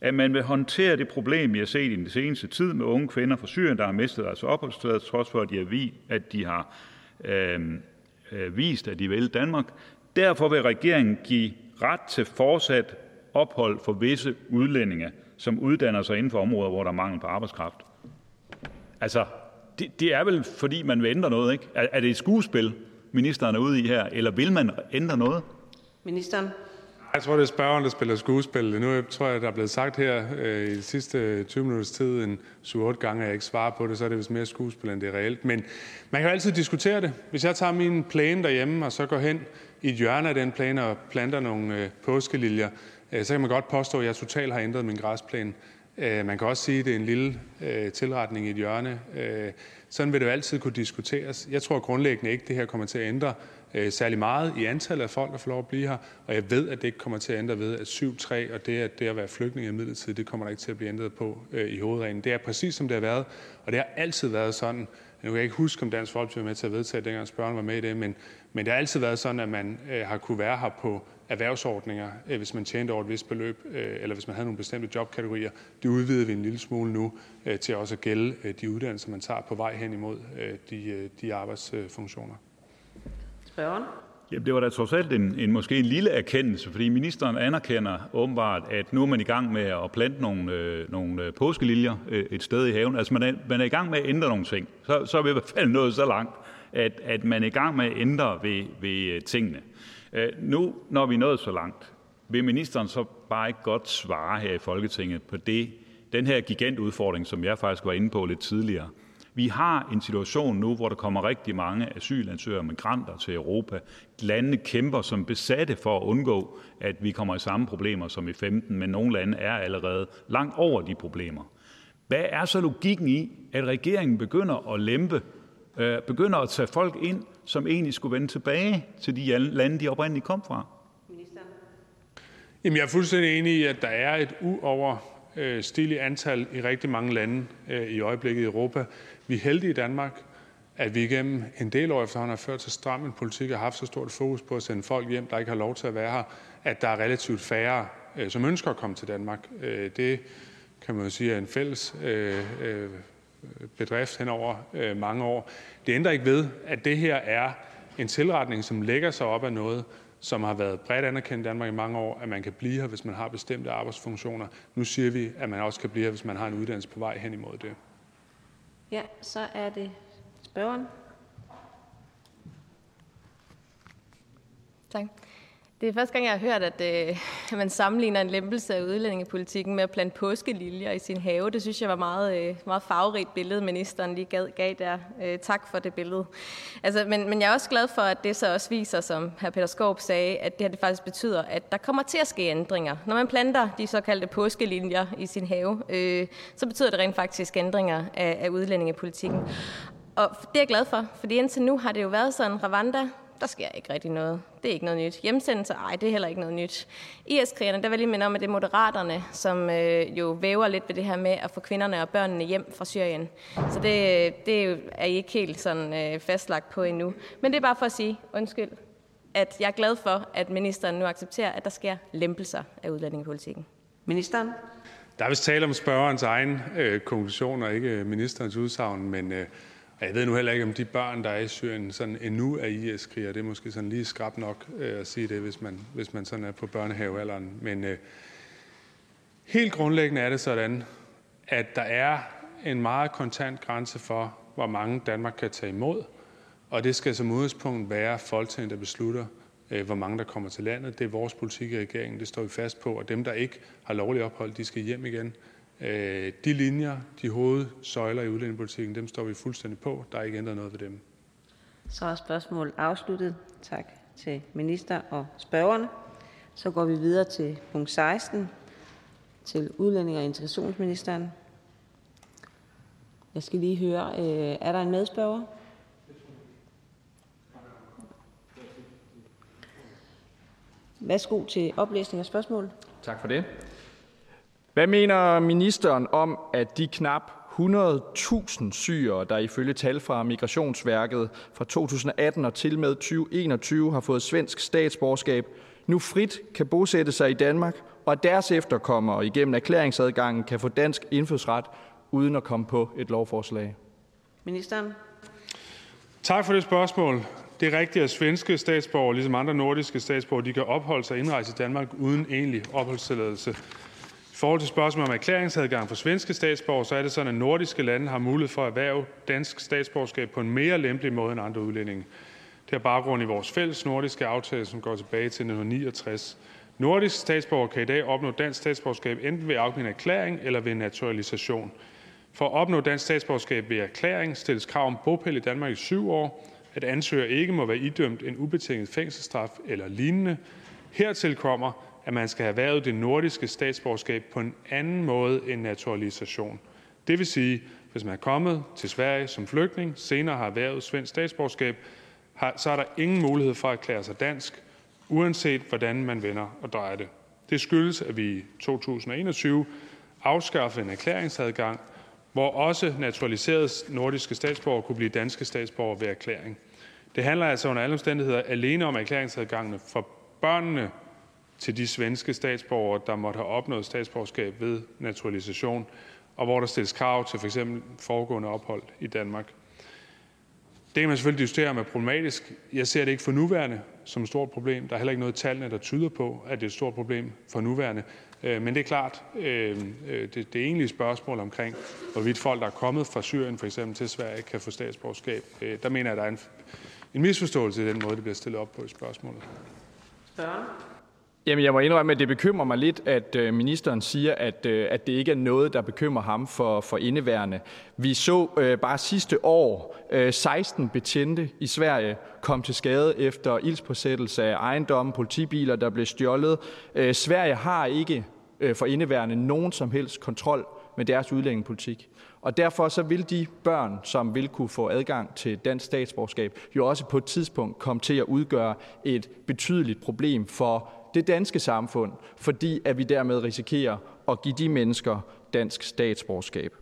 S: at man vil håndtere det problem, vi har set i den seneste tid med unge kvinder fra Syrien, der har mistet deres opholdstilladelse, trods for, at de har, vi, at de har øh, Øh, vist, at de vil Danmark. Derfor vil regeringen give ret til fortsat ophold for visse udlændinge, som uddanner sig inden for områder, hvor der er mangel på arbejdskraft. Altså, det, det er vel, fordi man vil ændre noget, ikke? Er, er det et skuespil, ministeren er ude i her, eller vil man ændre noget?
T: Ministeren.
R: Jeg tror, det er spørgeren, der spiller skuespil. Nu tror jeg, der er blevet sagt her øh, i de sidste øh, 20 minutters tid en 7-8 gange, at jeg ikke svarer på det, så er det vist mere skuespil, end det er reelt. Men man kan jo altid diskutere det. Hvis jeg tager min plæne derhjemme, og så går hen i et hjørne af den plæne og planter nogle øh, påskeliljer, øh, så kan man godt påstå, at jeg totalt har ændret min græsplan. Øh, man kan også sige, at det er en lille øh, tilretning i et hjørne. Øh, sådan vil det jo altid kunne diskuteres. Jeg tror grundlæggende ikke, at det her kommer til at ændre Øh, særlig meget i antallet af folk, der får lov at blive her, og jeg ved, at det ikke kommer til at ændre ved, at 7-3 og det at, det at være flygtning i midlertid, det kommer der ikke til at blive ændret på øh, i hovedreglen. Det er præcis, som det har været, og det har altid været sådan. Nu kan jeg ikke huske, om Dansk Folkeparti var med til at vedtage, dengang spørgeren var med i det, men, men det har altid været sådan, at man øh, har kunne være her på erhvervsordninger, øh, hvis man tjente over et vist beløb, øh, eller hvis man havde nogle bestemte jobkategorier. Det udvider vi en lille smule nu øh, til også at gælde øh, de uddannelser, man tager på vej hen imod øh, de, øh, de arbejdsfunktioner.
T: Spørgeren.
S: Jamen, det var da trods alt en, en måske en lille erkendelse, fordi ministeren anerkender åbenbart, at nu er man i gang med at plante nogle, øh, nogle øh, påskeliljer øh, et sted i haven. Altså man er, man er i gang med at ændre nogle ting. Så, så er vi i hvert fald nået så langt, at, at man er i gang med at ændre ved, ved øh, tingene. Øh, nu, når vi er nået så langt, vil ministeren så bare ikke godt svare her i Folketinget på det, den her gigantudfordring, som jeg faktisk var inde på lidt tidligere. Vi har en situation nu, hvor der kommer rigtig mange asylansøgere og migranter til Europa. Landene kæmper som besatte for at undgå, at vi kommer i samme problemer som i 15, men nogle lande er allerede langt over de problemer. Hvad er så logikken i, at regeringen begynder at lempe, øh, begynder at tage folk ind, som egentlig skulle vende tilbage til de lande, de oprindeligt kom fra?
R: Jamen, jeg er fuldstændig enig i, at der er et uoverstigeligt antal i rigtig mange lande øh, i øjeblikket i Europa. Vi er heldige i Danmark, at vi igennem en del år efterhånden har ført så stram en politik og haft så stort fokus på at sende folk hjem, der ikke har lov til at være her, at der er relativt færre, øh, som ønsker at komme til Danmark. Øh, det kan man jo sige er en fælles øh, øh, bedrift hen over øh, mange år. Det ændrer ikke ved, at det her er en tilretning, som lægger sig op af noget, som har været bredt anerkendt i Danmark i mange år, at man kan blive her, hvis man har bestemte arbejdsfunktioner. Nu siger vi, at man også kan blive her, hvis man har en uddannelse på vej hen imod det.
T: Ja, så er det spørgeren.
K: Tak. Det er første gang, jeg har hørt, at øh, man sammenligner en lempelse af udlændingepolitikken med at plante påskeliljer i sin have. Det synes jeg var meget, øh, meget farverigt billede, ministeren lige gav, gav der. Øh, tak for det billede. Altså, men, men jeg er også glad for, at det så også viser, som hr. Peter Skorp sagde, at det her det faktisk betyder, at der kommer til at ske ændringer. Når man planter de såkaldte påskeliljer i sin have, øh, så betyder det rent faktisk ændringer af, af udlændingepolitikken. Og det er jeg glad for, fordi indtil nu har det jo været sådan, Rwanda, der sker ikke rigtig noget. Det er ikke noget nyt. Hjemsendelse, ej, det er heller ikke noget nyt. IS-krigerne, der vil jeg lige minde om, at det er moderaterne, som øh, jo væver lidt ved det her med at få kvinderne og børnene hjem fra Syrien. Så det, det er I ikke helt sådan øh, fastlagt på endnu. Men det er bare for at sige, undskyld. at jeg er glad for, at ministeren nu accepterer, at der sker lempelser af udlændingepolitikken.
T: Ministeren?
R: Der er vist tale om spørgerens egen øh, konklusion og ikke ministerens udsagn, men øh, jeg ved nu heller ikke, om de børn, der er i Syrien, sådan endnu er IS-krigere. Det er måske sådan lige skrab nok øh, at sige det, hvis man, hvis man sådan er på børnehavealderen. Men øh, helt grundlæggende er det sådan, at der er en meget kontant grænse for, hvor mange Danmark kan tage imod. Og det skal som udgangspunkt være Folketinget, der beslutter, øh, hvor mange der kommer til landet. Det er vores politik i regeringen, det står vi fast på. Og dem, der ikke har lovlig ophold, de skal hjem igen. Øh, de linjer, de hovedsøjler i udlændingepolitikken, dem står vi fuldstændig på. Der er ikke ændret noget ved dem.
T: Så er spørgsmålet afsluttet. Tak til minister og spørgerne. Så går vi videre til punkt 16 til udlænding og integrationsministeren. Jeg skal lige høre, øh, er der en medspørger? Værsgo til oplæsning af spørgsmål.
U: Tak for det. Hvad mener ministeren om, at de knap 100.000 syrere, der ifølge tal fra Migrationsværket fra 2018 og til med 2021 har fået svensk statsborgerskab, nu frit kan bosætte sig i Danmark, og at deres efterkommere igennem erklæringsadgangen kan få dansk indfødsret uden at komme på et lovforslag?
T: Ministeren.
R: Tak for det spørgsmål. Det er rigtigt, at svenske statsborgere, ligesom andre nordiske statsborgere, de kan opholde sig og indrejse i Danmark uden egentlig opholdstilladelse. Forhold til spørgsmålet om erklæringsadgang for svenske statsborgere, så er det sådan, at nordiske lande har mulighed for at erhverve dansk statsborgerskab på en mere lempelig måde end andre udlændinge. Det har baggrund i vores fælles nordiske aftale, som går tilbage til 1969. Nordiske statsborgere kan i dag opnå dansk statsborgerskab enten ved afgivende erklæring eller ved naturalisation. For at opnå dansk statsborgerskab ved erklæring stilles krav om bopæl i Danmark i syv år, at ansøger ikke må være idømt en ubetinget fængselsstraf eller lignende. Hertil kommer, at man skal have været det nordiske statsborgerskab på en anden måde end naturalisation. Det vil sige, hvis man er kommet til Sverige som flygtning, senere har været svensk statsborgerskab, så er der ingen mulighed for at erklære sig dansk, uanset hvordan man vender og drejer det. Det skyldes, at vi i 2021 afskaffede en erklæringsadgang, hvor også naturaliserede nordiske statsborgere kunne blive danske statsborgere ved erklæring. Det handler altså under alle omstændigheder alene om erklæringsadgangene for børnene til de svenske statsborgere, der måtte have opnået statsborgerskab ved naturalisation, og hvor der stilles krav til f.eks. foregående ophold i Danmark. Det kan man selvfølgelig diskutere, om er problematisk. Jeg ser det ikke for nuværende som et stort problem. Der er heller ikke noget i tallene, der tyder på, at det er et stort problem for nuværende. Øh, men det er klart, øh, øh, det, det egentlige spørgsmål omkring, hvorvidt folk, der er kommet fra Syrien for eksempel til Sverige, kan få statsborgerskab, der mener jeg, at der er en, en misforståelse i den måde, det bliver stillet op på i spørgsmålet.
U: Jamen, jeg må indrømme, at det bekymrer mig lidt, at øh, ministeren siger, at, øh, at det ikke er noget, der bekymrer ham for, for indeværende. Vi så øh, bare sidste år øh, 16 betjente i Sverige kom til skade efter ildspåsættelse af ejendomme, politibiler, der blev stjålet. Øh, Sverige har ikke øh, for indeværende nogen som helst kontrol med deres udlændingepolitik. Og derfor så vil de børn, som vil kunne få adgang til dansk statsborgerskab, jo også på et tidspunkt komme til at udgøre et betydeligt problem for det danske samfund, fordi at vi dermed risikerer at give de mennesker dansk statsborgerskab.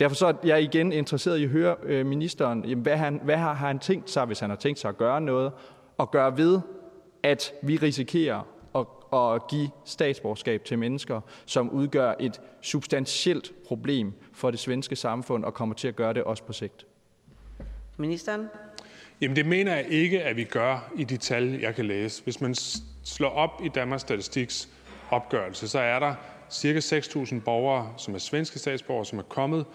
U: Derfor så er jeg igen interesseret i at høre øh, ministeren, jamen, hvad, han, hvad har han tænkt sig, hvis han har tænkt sig at gøre noget, og gøre ved, at vi risikerer at, at give statsborgerskab til mennesker, som udgør et substantielt problem for det svenske samfund, og kommer til at gøre det også på sigt.
T: Ministeren?
R: Jamen det mener jeg ikke, at vi gør i de tal, jeg kan læse. Hvis man slår op i Danmarks Statistiks opgørelse, så er der cirka 6.000 borgere, som er svenske statsborgere, som er kommet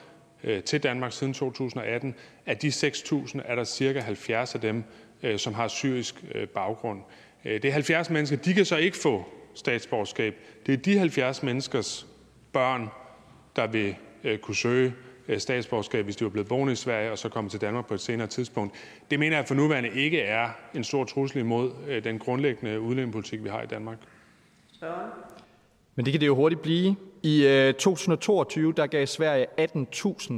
R: øh, til Danmark siden 2018. Af de 6.000 er der cirka 70 af dem, øh, som har syrisk øh, baggrund. Øh, det er 70 mennesker. De kan så ikke få statsborgerskab. Det er de 70 menneskers børn, der vil øh, kunne søge Øh, statsborgerskab, hvis de var blevet boende i Sverige og så kommet til Danmark på et senere tidspunkt. Det mener jeg for nuværende ikke er en stor trussel imod øh, den grundlæggende udlændingepolitik, vi har i Danmark.
U: Men det kan det jo hurtigt blive. I øh, 2022 der gav Sverige 18.000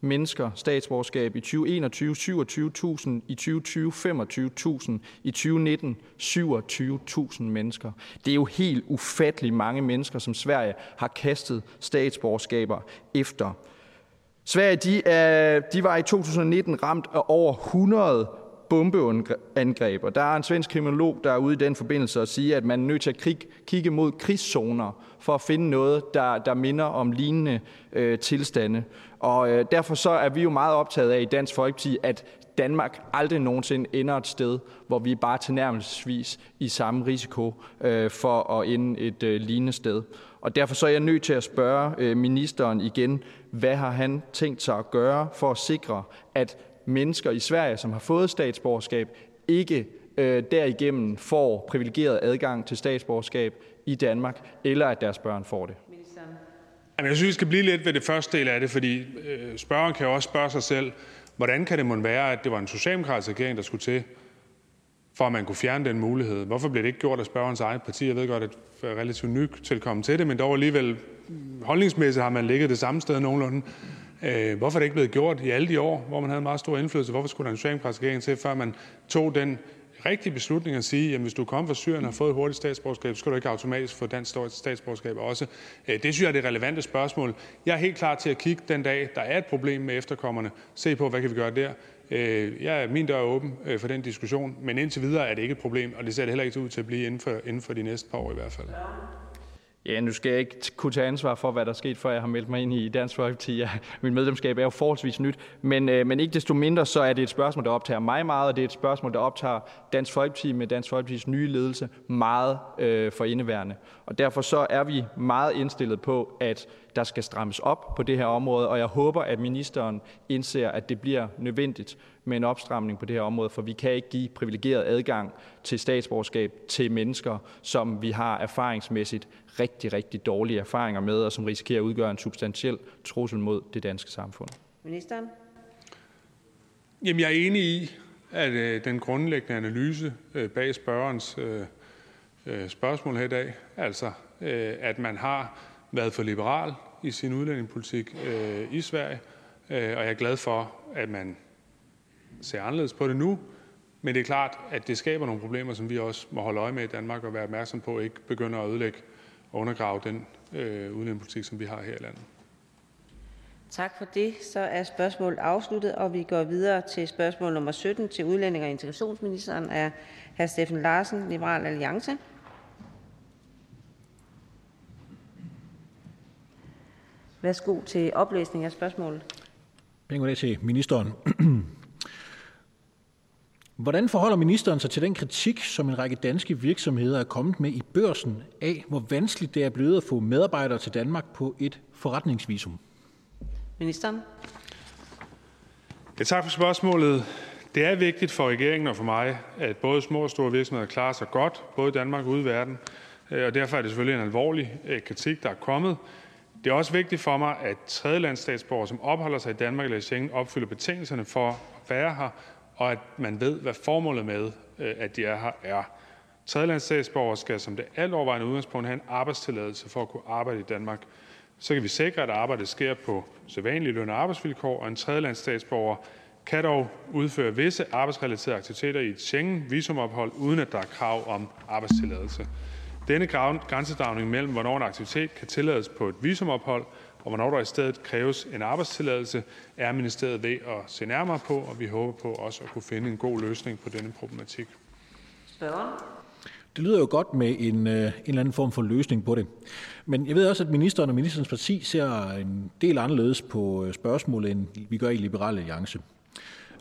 U: mennesker statsborgerskab. I 2021 27.000. I 2020 25.000. I 2019 27.000 mennesker. Det er jo helt ufattelig mange mennesker, som Sverige har kastet statsborgerskaber efter. Sverige de, er, de var i 2019 ramt af over 100 bombeangreb. Og der er en svensk kriminolog, der er ude i den forbindelse og sige, at man er nødt til at krig, kigge mod krigszoner for at finde noget, der, der minder om lignende øh, tilstande. Og øh, derfor så er vi jo meget optaget af i Dansk Folkeparti, at Danmark aldrig nogensinde ender et sted, hvor vi bare tilnærmelsesvis i samme risiko øh, for at ende et øh, lignende sted. Og derfor så er jeg nødt til at spørge øh, ministeren igen, hvad har han tænkt sig at gøre for at sikre, at mennesker i Sverige, som har fået statsborgerskab, ikke øh, derigennem får privilegeret adgang til statsborgerskab i Danmark, eller at deres børn får det?
R: Jamen, jeg synes, vi skal blive lidt ved det første del af det, fordi øh, spørgeren kan jo også spørge sig selv, hvordan kan det måtte være, at det var en socialdemokratisk regering, der skulle til, for at man kunne fjerne den mulighed? Hvorfor blev det ikke gjort af spørgerens eget parti? Jeg ved godt, at det er relativt nyt tilkommet til det, men dog alligevel mm, holdningsmæssigt har man ligget det samme sted nogenlunde. Øh, hvorfor er det ikke blevet gjort i alle de år, hvor man havde meget stor indflydelse? Hvorfor skulle der en socialdemokratisk regering til, før man tog den rigtige beslutning at sige, at hvis du kommer fra Syrien og har fået et hurtigt statsborgerskab, så skal du ikke automatisk få dansk statsborgerskab også. Øh, det synes jeg er det relevante spørgsmål. Jeg er helt klar til at kigge den dag, der er et problem med efterkommerne, se på, hvad kan vi gøre der. Øh, jeg, min dør er åben øh, for den diskussion, men indtil videre er det ikke et problem, og det ser det heller ikke ud til at blive inden for, inden for de næste par år i hvert fald.
U: Ja, nu skal jeg ikke kunne tage ansvar for, hvad der er sket, før jeg har meldt mig ind i Dansk Folkeparti. Ja, min medlemskab er jo forholdsvis nyt, men, øh, men ikke desto mindre, så er det et spørgsmål, der optager mig meget, og det er et spørgsmål, der optager Dansk Folkeparti med Dansk Folkepartis nye ledelse meget øh, for indeværende. Og derfor så er vi meget indstillet på, at der skal strammes op på det her område, og jeg håber, at ministeren indser, at det bliver nødvendigt med en opstramning på det her område, for vi kan ikke give privilegeret adgang til statsborgerskab til mennesker, som vi har erfaringsmæssigt rigtig, rigtig dårlige erfaringer med, og som risikerer at udgøre en substantiel trussel mod det danske samfund.
T: Ministeren?
R: Jamen, jeg er enig i, at øh, den grundlæggende analyse øh, bag spørgerens øh, øh, spørgsmål her i dag, altså øh, at man har været for liberal i sin udlændingepolitik øh, i Sverige, øh, og jeg er glad for, at man ser anderledes på det nu. Men det er klart, at det skaber nogle problemer, som vi også må holde øje med i Danmark og være opmærksom på, ikke begynder at ødelægge og undergrave den øh, udlændingepolitik, som vi har her i landet.
T: Tak for det. Så er spørgsmålet afsluttet, og vi går videre til spørgsmål nummer 17 til udlænding og integrationsministeren af hr. Steffen Larsen, Liberal Alliance. Værsgo til oplæsning af spørgsmålet.
O: Penge til ministeren. Hvordan forholder ministeren sig til den kritik, som en række danske virksomheder er kommet med i børsen af, hvor vanskeligt det er blevet at få medarbejdere til Danmark på et forretningsvisum?
T: Ministeren.
R: Ja, tak for spørgsmålet. Det er vigtigt for regeringen og for mig, at både små og store virksomheder klarer sig godt, både i Danmark og ude i verden. Øh, og derfor er det selvfølgelig en alvorlig øh, kritik, der er kommet. Det er også vigtigt for mig, at tredjelandsstatsborgere, som opholder sig i Danmark eller i Schengen, opfylder betingelserne for at være her, og at man ved, hvad formålet med, øh, at de er her, er. Tredjelandsstatsborgere skal som det altovervejende udgangspunkt have en arbejdstilladelse for at kunne arbejde i Danmark. Så kan vi sikre, at arbejdet sker på sædvanlige løn- og arbejdsvilkår, og en tredjelandsstatsborger kan dog udføre visse arbejdsrelaterede aktiviteter i et Schengen-visumophold, uden at der er krav om arbejdstilladelse. Denne grænsedragning mellem, hvornår en aktivitet kan tillades på et visumophold, og hvornår der i stedet kræves en arbejdstilladelse, er ministeriet ved at se nærmere på, og vi håber på også at kunne finde en god løsning på denne problematik.
T: Spørger?
O: Det lyder jo godt med en, øh, en eller anden form for løsning på det. Men jeg ved også, at ministeren og ministerens parti ser en del anderledes på øh, spørgsmålet, end vi gør i Liberale Alliance.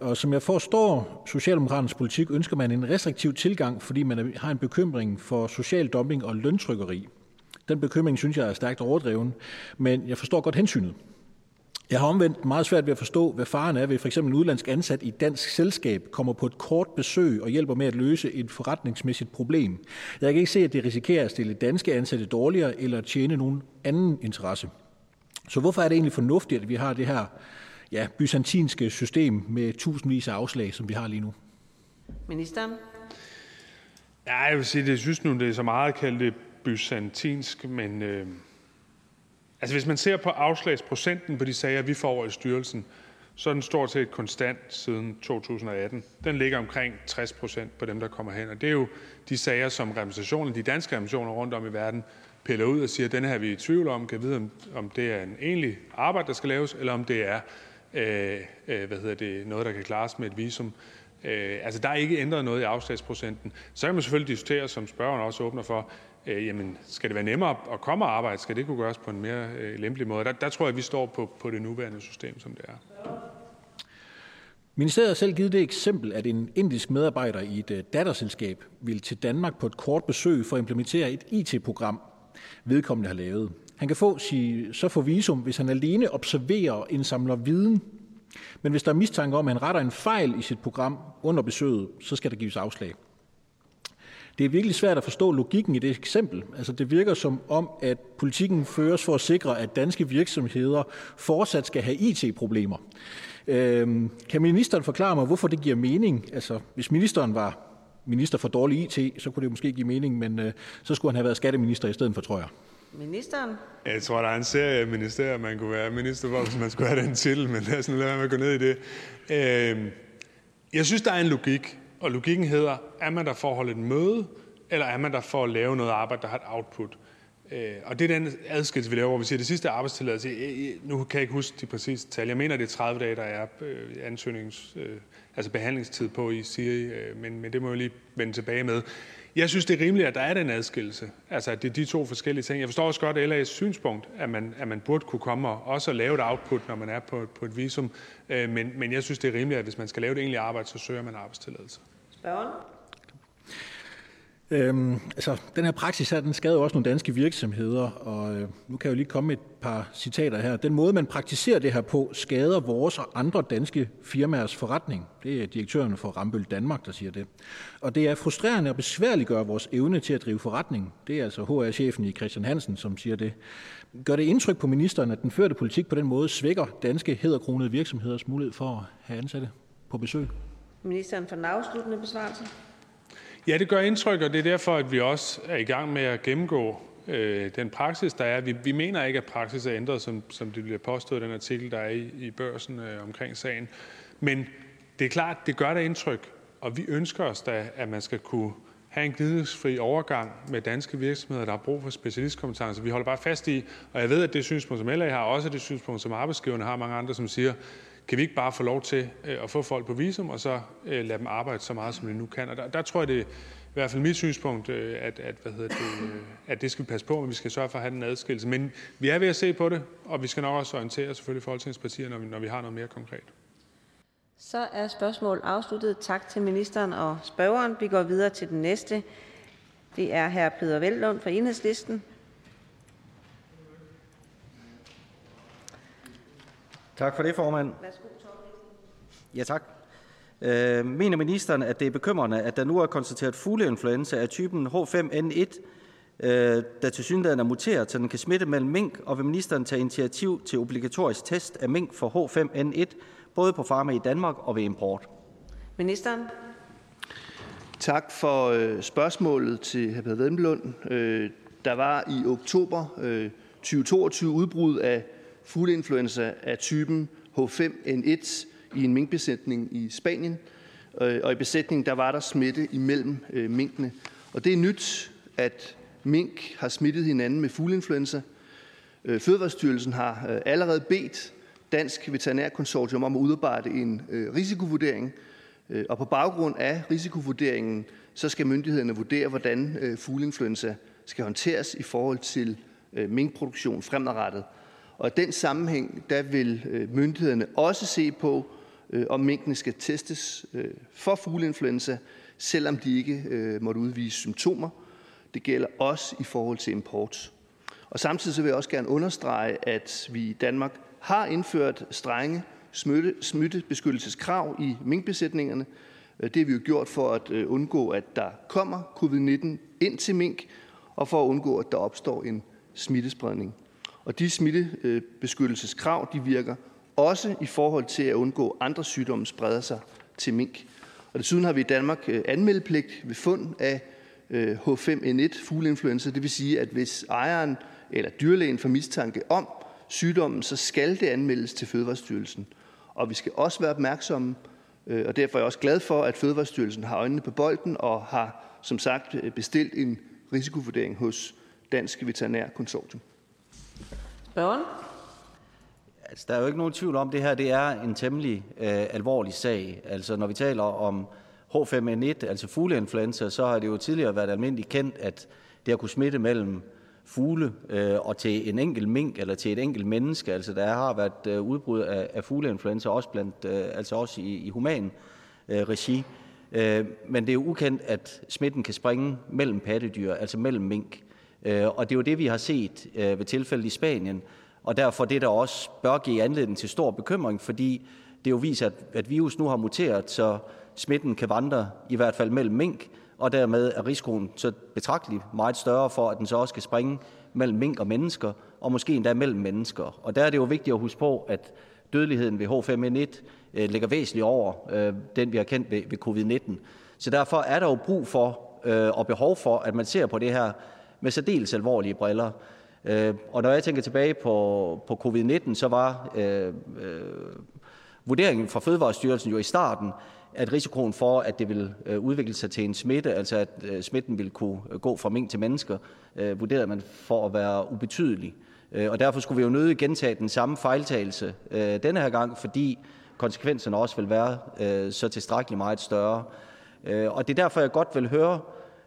O: Og som jeg forstår Socialdemokraternes politik, ønsker man en restriktiv tilgang, fordi man har en bekymring for social dumping og løntrykkeri. Den bekymring synes jeg er stærkt overdreven, men jeg forstår godt hensynet. Jeg har omvendt meget svært ved at forstå, hvad faren er ved for eksempel en udlandsk ansat i et dansk selskab kommer på et kort besøg og hjælper med at løse et forretningsmæssigt problem. Jeg kan ikke se, at det risikerer at stille danske ansatte dårligere eller at tjene nogen anden interesse. Så hvorfor er det egentlig fornuftigt, at vi har det her ja, byzantinske system med tusindvis af afslag, som vi har lige nu?
T: Ministeren?
R: Ja, jeg vil sige, det synes nu, det er så meget at kalde det byzantinsk, men øh, altså hvis man ser på afslagsprocenten på de sager, vi får over i styrelsen, så er den stort set konstant siden 2018. Den ligger omkring 60 procent på dem, der kommer hen. Og det er jo de sager, som repræsentationen, de danske repræsentationer rundt om i verden, piller ud og siger, at den her er vi i tvivl om, kan vide, om det er en egentlig arbejde, der skal laves, eller om det er øh, øh, hvad hedder det, noget, der kan klares med et visum. Øh, altså, der er ikke ændret noget i afslagsprocenten. Så kan man selvfølgelig diskutere, som spørgeren også åbner for, Øh, skal det være nemmere at komme og arbejde? Skal det kunne gøres på en mere øh, lempelig måde? Der, der tror jeg, at vi står på, på det nuværende system, som det er.
O: Ministeriet har selv givet det eksempel, at en indisk medarbejder i et øh, datterselskab vil til Danmark på et kort besøg for at implementere et IT-program, vedkommende har lavet. Han kan få, så få visum, hvis han alene observerer og indsamler viden. Men hvis der er mistanke om, at han retter en fejl i sit program under besøget, så skal der gives afslag. Det er virkelig svært at forstå logikken i det eksempel. Altså, det virker som om, at politikken føres for at sikre, at danske virksomheder fortsat skal have IT-problemer. Øhm, kan ministeren forklare mig, hvorfor det giver mening? Altså, hvis ministeren var minister for dårlig IT, så kunne det måske give mening, men øh, så skulle han have været skatteminister i stedet for, tror jeg.
T: Ministeren?
R: Jeg tror, der er en serie af ministerier, man kunne være minister for, hvis man skulle have den til, men lad os nu lade være med at gå ned i det. Øh, jeg synes, der er en logik, og logikken hedder, er man der for at holde et møde, eller er man der for at lave noget arbejde, der har et output? Øh, og det er den adskillelse, vi laver, hvor vi siger, at det sidste arbejdstilladelse, nu kan jeg ikke huske de præcise tal, jeg mener, det er 30 dage, der er øh, ansøgnings, øh, altså behandlingstid på i Siri, øh, men, men det må jeg lige vende tilbage med. Jeg synes, det er rimeligt, at der er den adskillelse. Altså, at det er de to forskellige ting. Jeg forstår også godt LA's synspunkt, at man, at man burde kunne komme og også lave et output, når man er på, på et visum. Øh, men, men jeg synes, det er rimeligt, at hvis man skal lave det egentlige arbejde, så søger man arbejdstilladelse.
T: Børn?
O: Øhm, altså, den her praksis her, den skader også nogle danske virksomheder, og øh, nu kan jeg jo lige komme med et par citater her. Den måde, man praktiserer det her på, skader vores og andre danske firmaers forretning. Det er direktøren for Rambøl Danmark, der siger det. Og det er frustrerende og besværliggør vores evne til at drive forretning. Det er altså HR-chefen i Christian Hansen, som siger det. Gør det indtryk på ministeren, at den førte politik på den måde svækker danske hederkronede virksomheders mulighed for at have ansatte på besøg?
T: Ministeren for den afsluttende besvarelse.
R: Ja, det gør indtryk, og det er derfor, at vi også er i gang med at gennemgå øh, den praksis, der er. Vi, vi mener ikke, at praksis er ændret, som, som det bliver påstået i den artikel, der er i, i børsen øh, omkring sagen. Men det er klart, det gør da indtryk, og vi ønsker os da, at man skal kunne have en glidningsfri overgang med danske virksomheder, der har brug for specialistkompetencer. Vi holder bare fast i, og jeg ved, at det synspunkt, som LA har, også det synspunkt, som arbejdsgiverne har, mange andre, som siger, kan vi ikke bare få lov til øh, at få folk på visum, og så øh, lade dem arbejde så meget, som de nu kan? Og der, der tror jeg, det er i hvert fald mit synspunkt, øh, at, at, hvad hedder det, at det skal vi passe på, men vi skal sørge for at have den adskillelse. Men vi er ved at se på det, og vi skal nok også orientere selvfølgelig folketingspartier, når vi, når vi har noget mere konkret.
T: Så er spørgsmålet afsluttet. Tak til ministeren og spørgeren. Vi går videre til den næste. Det er hr. Peter Veldlund fra Enhedslisten.
D: Tak for det, formand. Ja, tak. Øh, mener ministeren, at det er bekymrende, at der nu er konstateret fugleinfluenza af typen H5N1, øh, der til synligheden er muteret, så den kan smitte mellem mink, og vil ministeren tage initiativ til obligatorisk test af mink for H5N1, både på farme i Danmark og ved import?
T: Ministeren.
V: Tak for øh, spørgsmålet til hr. Peter Vendelund. Øh, der var i oktober øh, 2022 udbrud af fugleinfluenza af typen H5N1 i en minkbesætning i Spanien. Øh, og i besætningen der var der smitte imellem øh, minkene. Og det er nyt, at mink har smittet hinanden med fugleinfluenza. Øh, Fødevarestyrelsen har allerede bedt Dansk Veterinærkonsortium om at udarbejde en risikovurdering. Og på baggrund af risikovurderingen, så skal myndighederne vurdere, hvordan fugleinfluenza skal håndteres i forhold til minkproduktion fremadrettet. Og i den sammenhæng der vil øh, myndighederne også se på, øh, om minkene skal testes øh, for fugleinfluenza, selvom de ikke måtte udvise symptomer. Det gælder også i forhold til import. Og samtidig så vil jeg også gerne understrege, at vi i Danmark har indført strenge smittebeskyttelseskrav i minkbesætningerne. Det har vi jo gjort for at undgå, at der kommer covid-19 ind til mink, og for at undgå, at der opstår en smittespredning. Og de smittebeskyttelseskrav de virker også i forhold til at undgå andre sygdomme spreder sig til mink. Og desuden har vi i Danmark øh, anmeldepligt ved fund af øh, H5N1 fugleinfluenza. Det vil sige, at hvis ejeren eller dyrlægen får mistanke om sygdommen, så skal det anmeldes til Fødevarestyrelsen. Og vi skal også være opmærksomme, øh, og derfor er jeg også glad for, at Fødevarestyrelsen har øjnene på bolden og har som sagt bestilt en risikovurdering hos Dansk Veterinær Konsortium.
T: Spørgeren?
D: Altså, der er jo ikke nogen tvivl om, at det her det er en temmelig øh, alvorlig sag. Altså, når vi taler om H5N1, altså fugleinfluenza, så har det jo tidligere været almindeligt kendt, at det har kunne smitte mellem fugle øh, og til en enkelt mink eller til et enkelt menneske. Altså, der har været øh, udbrud af, af fugleinfluenza, også, blandt, øh, altså også i, i human øh, regi. Øh, men det er jo ukendt, at smitten kan springe mellem pattedyr, altså mellem mink. Øh, og det er jo det, vi har set øh, ved tilfældet i Spanien, og derfor det, der også bør give anledning til stor bekymring, fordi det jo viser, at, at virus nu har muteret, så smitten kan vandre i hvert fald mellem mink, og dermed er risikoen så betragteligt meget større for, at den så også kan springe mellem mink og mennesker, og måske endda mellem mennesker. Og der er det jo vigtigt at huske på, at dødeligheden ved H5N1 øh, ligger væsentligt over øh, den, vi har kendt ved, ved covid-19. Så derfor er der jo brug for øh, og behov for, at man ser på det her med særdeles alvorlige briller. Øh, og når jeg tænker tilbage på, på covid-19, så var øh, øh, vurderingen fra Fødevarestyrelsen jo i starten, at risikoen for, at det vil øh, udvikle sig til en smitte, altså at øh, smitten vil kunne øh, gå fra mink til mennesker, vurderede man for at være ubetydelig. Og derfor skulle vi jo nødig gentage den samme fejltagelse denne her gang, fordi konsekvenserne også vil være så tilstrækkeligt meget større. Og det er derfor, jeg godt vil høre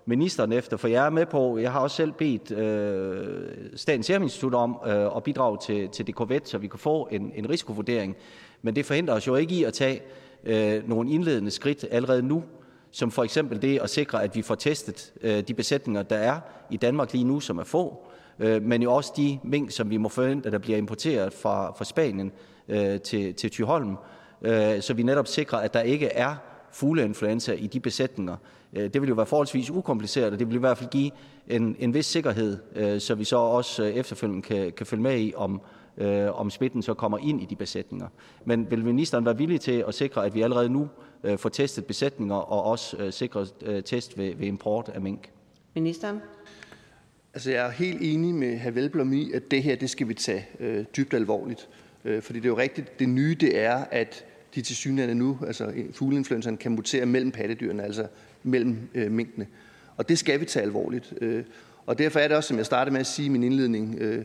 D: ministeren efter, for jeg er med på, jeg har også selv bedt øh, Statens Serum Institut om øh, at bidrage til, til det så vi kan få en, en risikovurdering. Men det forhindrer os jo ikke i at tage øh, nogle indledende skridt allerede nu, som for eksempel det at sikre, at vi får testet øh, de besætninger, der er i Danmark lige nu, som er få, øh, men jo også de mink, som vi må forvente, der bliver importeret fra, fra Spanien øh, til, til Thyholm, øh, så vi netop sikrer, at der ikke er fugleinfluenza i de besætninger. Øh, det vil jo være forholdsvis ukompliceret, og det vil i hvert fald give en, en vis sikkerhed, øh, så vi så også øh, efterfølgende kan, kan følge med i, om, øh, om smitten så kommer ind i de besætninger. Men vil ministeren være villig til at sikre, at vi allerede nu øh, får testet besætninger og også øh, sikre øh, test ved, ved import af mink?
T: Ministeren?
V: Altså, jeg er helt enig med hr. Velblom i, at det her det skal vi tage øh, dybt alvorligt. Øh, fordi det er jo rigtigt, det nye det er, at de til synligheden nu, altså fugleinfluenzaen, kan mutere mellem pattedyrene, altså mellem øh, minkene. Og det skal vi tage alvorligt. Øh, og derfor er det også, som jeg startede med at sige i min indledning, øh,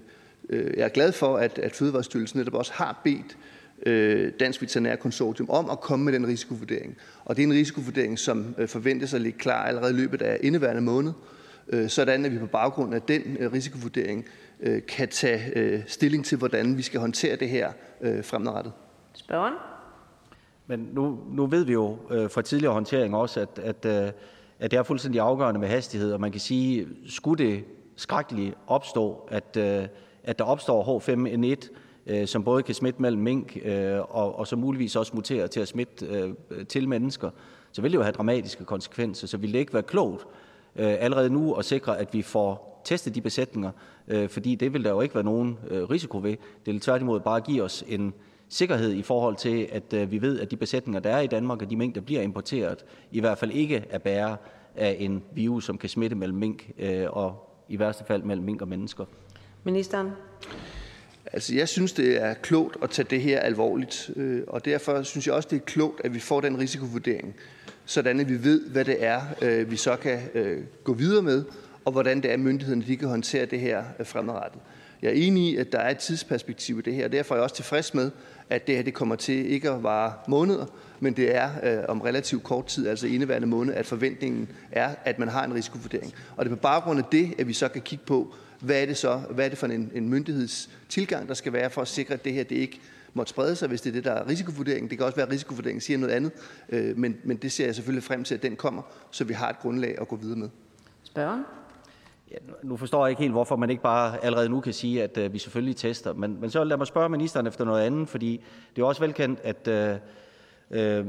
V: øh, jeg er glad for, at, at Fødevarestyrelsen netop også har bedt øh, Dansk Veterinær Konsortium om at komme med den risikovurdering. Og det er en risikovurdering, som øh, forventes at ligge klar allerede i løbet af indeværende måned, øh, sådan at vi på baggrund af den øh, risikovurdering øh, kan tage øh, stilling til, hvordan vi skal håndtere det her øh, fremadrettet.
T: Spørgeren?
D: Men nu, nu ved vi jo øh, fra tidligere håndtering også, at, at, øh, at det er fuldstændig afgørende med hastighed, og man kan sige, skulle det skrækkeligt opstå, at, øh, at der opstår H5N1, øh, som både kan smitte mellem mink øh, og, og så muligvis også muterer til at smitte øh, til mennesker, så vil det jo have dramatiske konsekvenser. Så ville det ikke være klogt øh, allerede nu at sikre, at vi får testet de besætninger, øh, fordi det vil der jo ikke være nogen øh, risiko ved. Det vil tværtimod bare give os en sikkerhed i forhold til, at øh, vi ved, at de besætninger, der er i Danmark, og de mink, der bliver importeret, i hvert fald ikke er bærer af en virus, som kan smitte mellem mink øh, og i værste fald mellem mink og mennesker.
T: Ministeren?
V: Altså, jeg synes, det er klogt at tage det her alvorligt, øh, og derfor synes jeg også, det er klogt, at vi får den risikovurdering, sådan at vi ved, hvad det er, vi så kan gå videre med, og hvordan det er, myndighederne de kan håndtere det her fremadrettet. Jeg er enig i, at der er et tidsperspektiv i det her, og derfor er jeg også tilfreds med, at det her det kommer til ikke at vare måneder, men det er øh, om relativt kort tid, altså indeværende måned, at forventningen er, at man har en risikovurdering. Og det er på baggrund af det, at vi så kan kigge på, hvad er det så, hvad er det for en, en myndighedstilgang, der skal være for at sikre, at det her det ikke måtte sprede sig, hvis det er det, der er risikovurderingen. Det kan også være, at risikovurderingen siger noget andet, øh, men, men det ser jeg selvfølgelig frem til, at den kommer, så vi har et grundlag at gå videre med.
D: Spørger? Nu forstår jeg ikke helt, hvorfor man ikke bare allerede nu kan sige, at øh, vi selvfølgelig tester. Men, men så lad mig spørge ministeren efter noget andet, fordi det er også velkendt, at øh, øh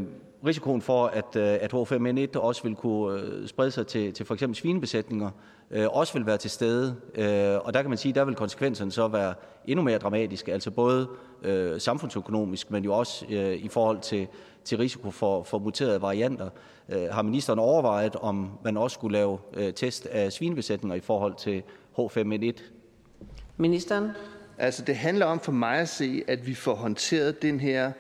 D: risikoen for, at, øh, at H5N1 også vil kunne sprede sig til, til for eksempel svinebesætninger, øh, også vil være til stede. Øh, og der kan man sige, der vil konsekvenserne så være endnu mere dramatiske, altså både øh, samfundsøkonomisk, men jo også øh, i forhold til, til risiko for, for muterede varianter. Øh, har ministeren overvejet, om man også skulle lave øh, test af svinebesætninger i forhold til H5N1?
T: Ministeren?
V: Altså, det handler om for mig at se, at vi får håndteret den her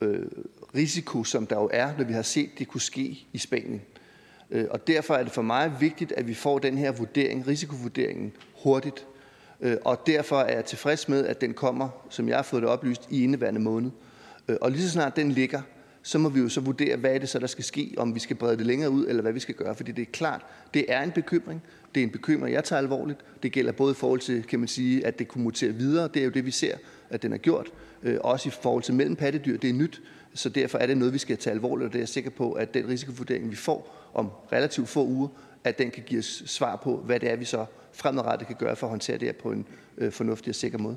V: øh, risiko, som der jo er, når vi har set det kunne ske i Spanien. Øh, og derfor er det for mig vigtigt, at vi får den her vurdering, risikovurderingen, hurtigt. Øh, og derfor er jeg tilfreds med, at den kommer, som jeg har fået det oplyst, i indeværende måned. Øh, og lige så snart den ligger, så må vi jo så vurdere, hvad er det så, der skal ske, om vi skal brede det længere ud, eller hvad vi skal gøre. Fordi det er klart, det er en bekymring. Det er en bekymring, jeg tager alvorligt. Det gælder både i forhold til, kan man sige, at det kunne mutere videre. Det er jo det, vi ser, at den er gjort. Øh, også i forhold til mellem pattedyr. Det er nyt. Så derfor er det noget, vi skal tage alvorligt, og det er jeg sikker på, at den risikovurdering, vi får om relativt få uger, at den kan give os svar på, hvad det er, vi så fremadrettet kan gøre for at håndtere det her på en øh, fornuftig og sikker måde.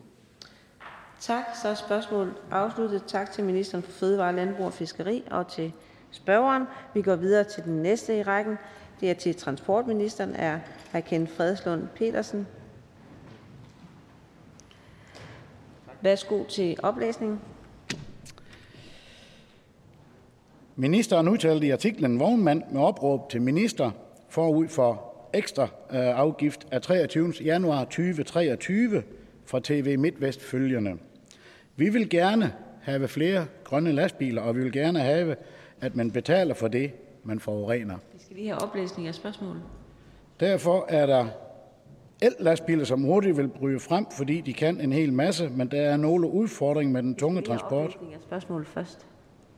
T: Tak. Så er spørgsmålet afsluttet. Tak til ministeren for fødevare, landbrug og fiskeri og til spørgeren. Vi går videre til den næste i rækken. Det er til transportministeren af hr. Kenneth Fredslund Petersen. Værsgo til oplæsningen.
W: Ministeren udtalte i artiklen Vognmand med opråb til minister forud for ekstra øh, afgift af 23. januar 2023 fra TV MidtVest følgende. Vi vil gerne have flere grønne lastbiler, og vi vil gerne have, at man betaler for det, man forurener.
T: Vi skal lige have oplæsning af spørgsmålet.
W: Derfor er der el-lastbiler, som hurtigt vil bryde frem, fordi de kan en hel masse, men der er nogle udfordringer med den tunge transport.
T: Af spørgsmålet først.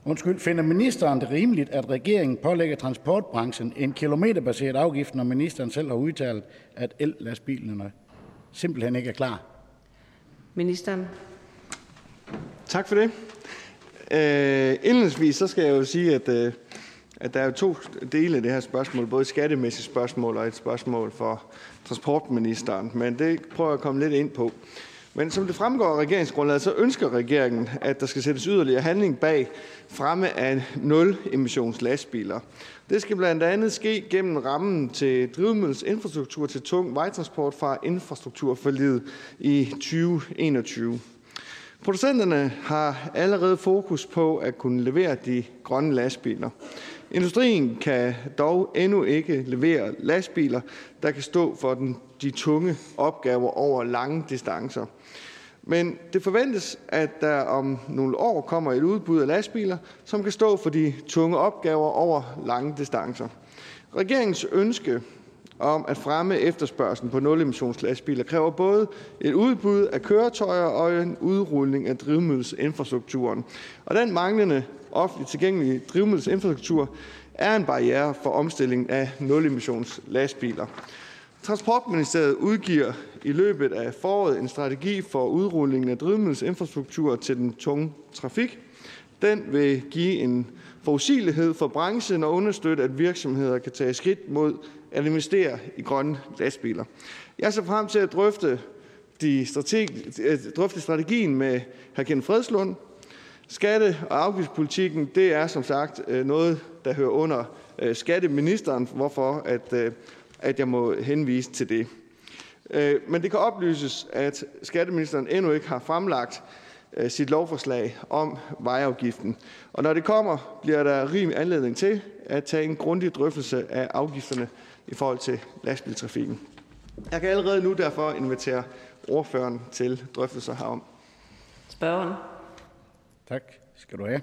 W: Undskyld, finder ministeren det rimeligt, at regeringen pålægger transportbranchen en kilometerbaseret afgift, når ministeren selv har udtalt, at el-lastbilerne simpelthen ikke er klar?
T: Ministeren.
X: Tak for det. Øh, indledningsvis så skal jeg jo sige, at, øh, at der er jo to dele af det her spørgsmål, både et skattemæssigt spørgsmål og et spørgsmål for transportministeren, men det prøver jeg at komme lidt ind på. Men som det fremgår af regeringsgrundlaget, så ønsker regeringen, at der skal sættes yderligere handling bag fremme af nul emissions lastbiler. Det skal blandt andet ske gennem rammen til drivmiddelsinfrastruktur til tung vejtransport fra infrastrukturforliget i 2021. Producenterne har allerede fokus på at kunne levere de grønne lastbiler. Industrien kan dog endnu ikke levere lastbiler, der kan stå for den, de tunge opgaver over lange distancer. Men det forventes, at der om nogle år kommer et udbud af lastbiler, som kan stå for de tunge opgaver over lange distancer. Regeringens ønske om at fremme efterspørgselen på nulemissionslastbiler kræver både et udbud af køretøjer og en udrulning af drivmiddelsinfrastrukturen. Og den manglende offentligt tilgængelige drivmiddelsinfrastruktur er en barriere for omstilling af nulemissionslastbiler. Transportministeriet udgiver i løbet af foråret en strategi for udrullingen af drivmiddelsinfrastruktur til den tunge trafik. Den vil give en forudsigelighed for branchen og understøtte, at virksomheder kan tage skridt mod at investere i grønne lastbiler. Jeg ser frem til at drøfte, de strategi, øh, drøfte strategien med hr. Kent Fredslund. Skatte- og afgiftspolitikken det er som sagt øh, noget, der hører under øh, skatteministeren, hvorfor at, at jeg må henvise til det. Men det kan oplyses, at skatteministeren endnu ikke har fremlagt sit lovforslag om vejafgiften. Og når det kommer, bliver der rimelig anledning til at tage en grundig drøftelse af afgifterne i forhold til lastbiltrafikken. Jeg kan allerede nu derfor invitere ordføreren til drøftelser herom.
T: Spørgeren.
W: Tak skal du have.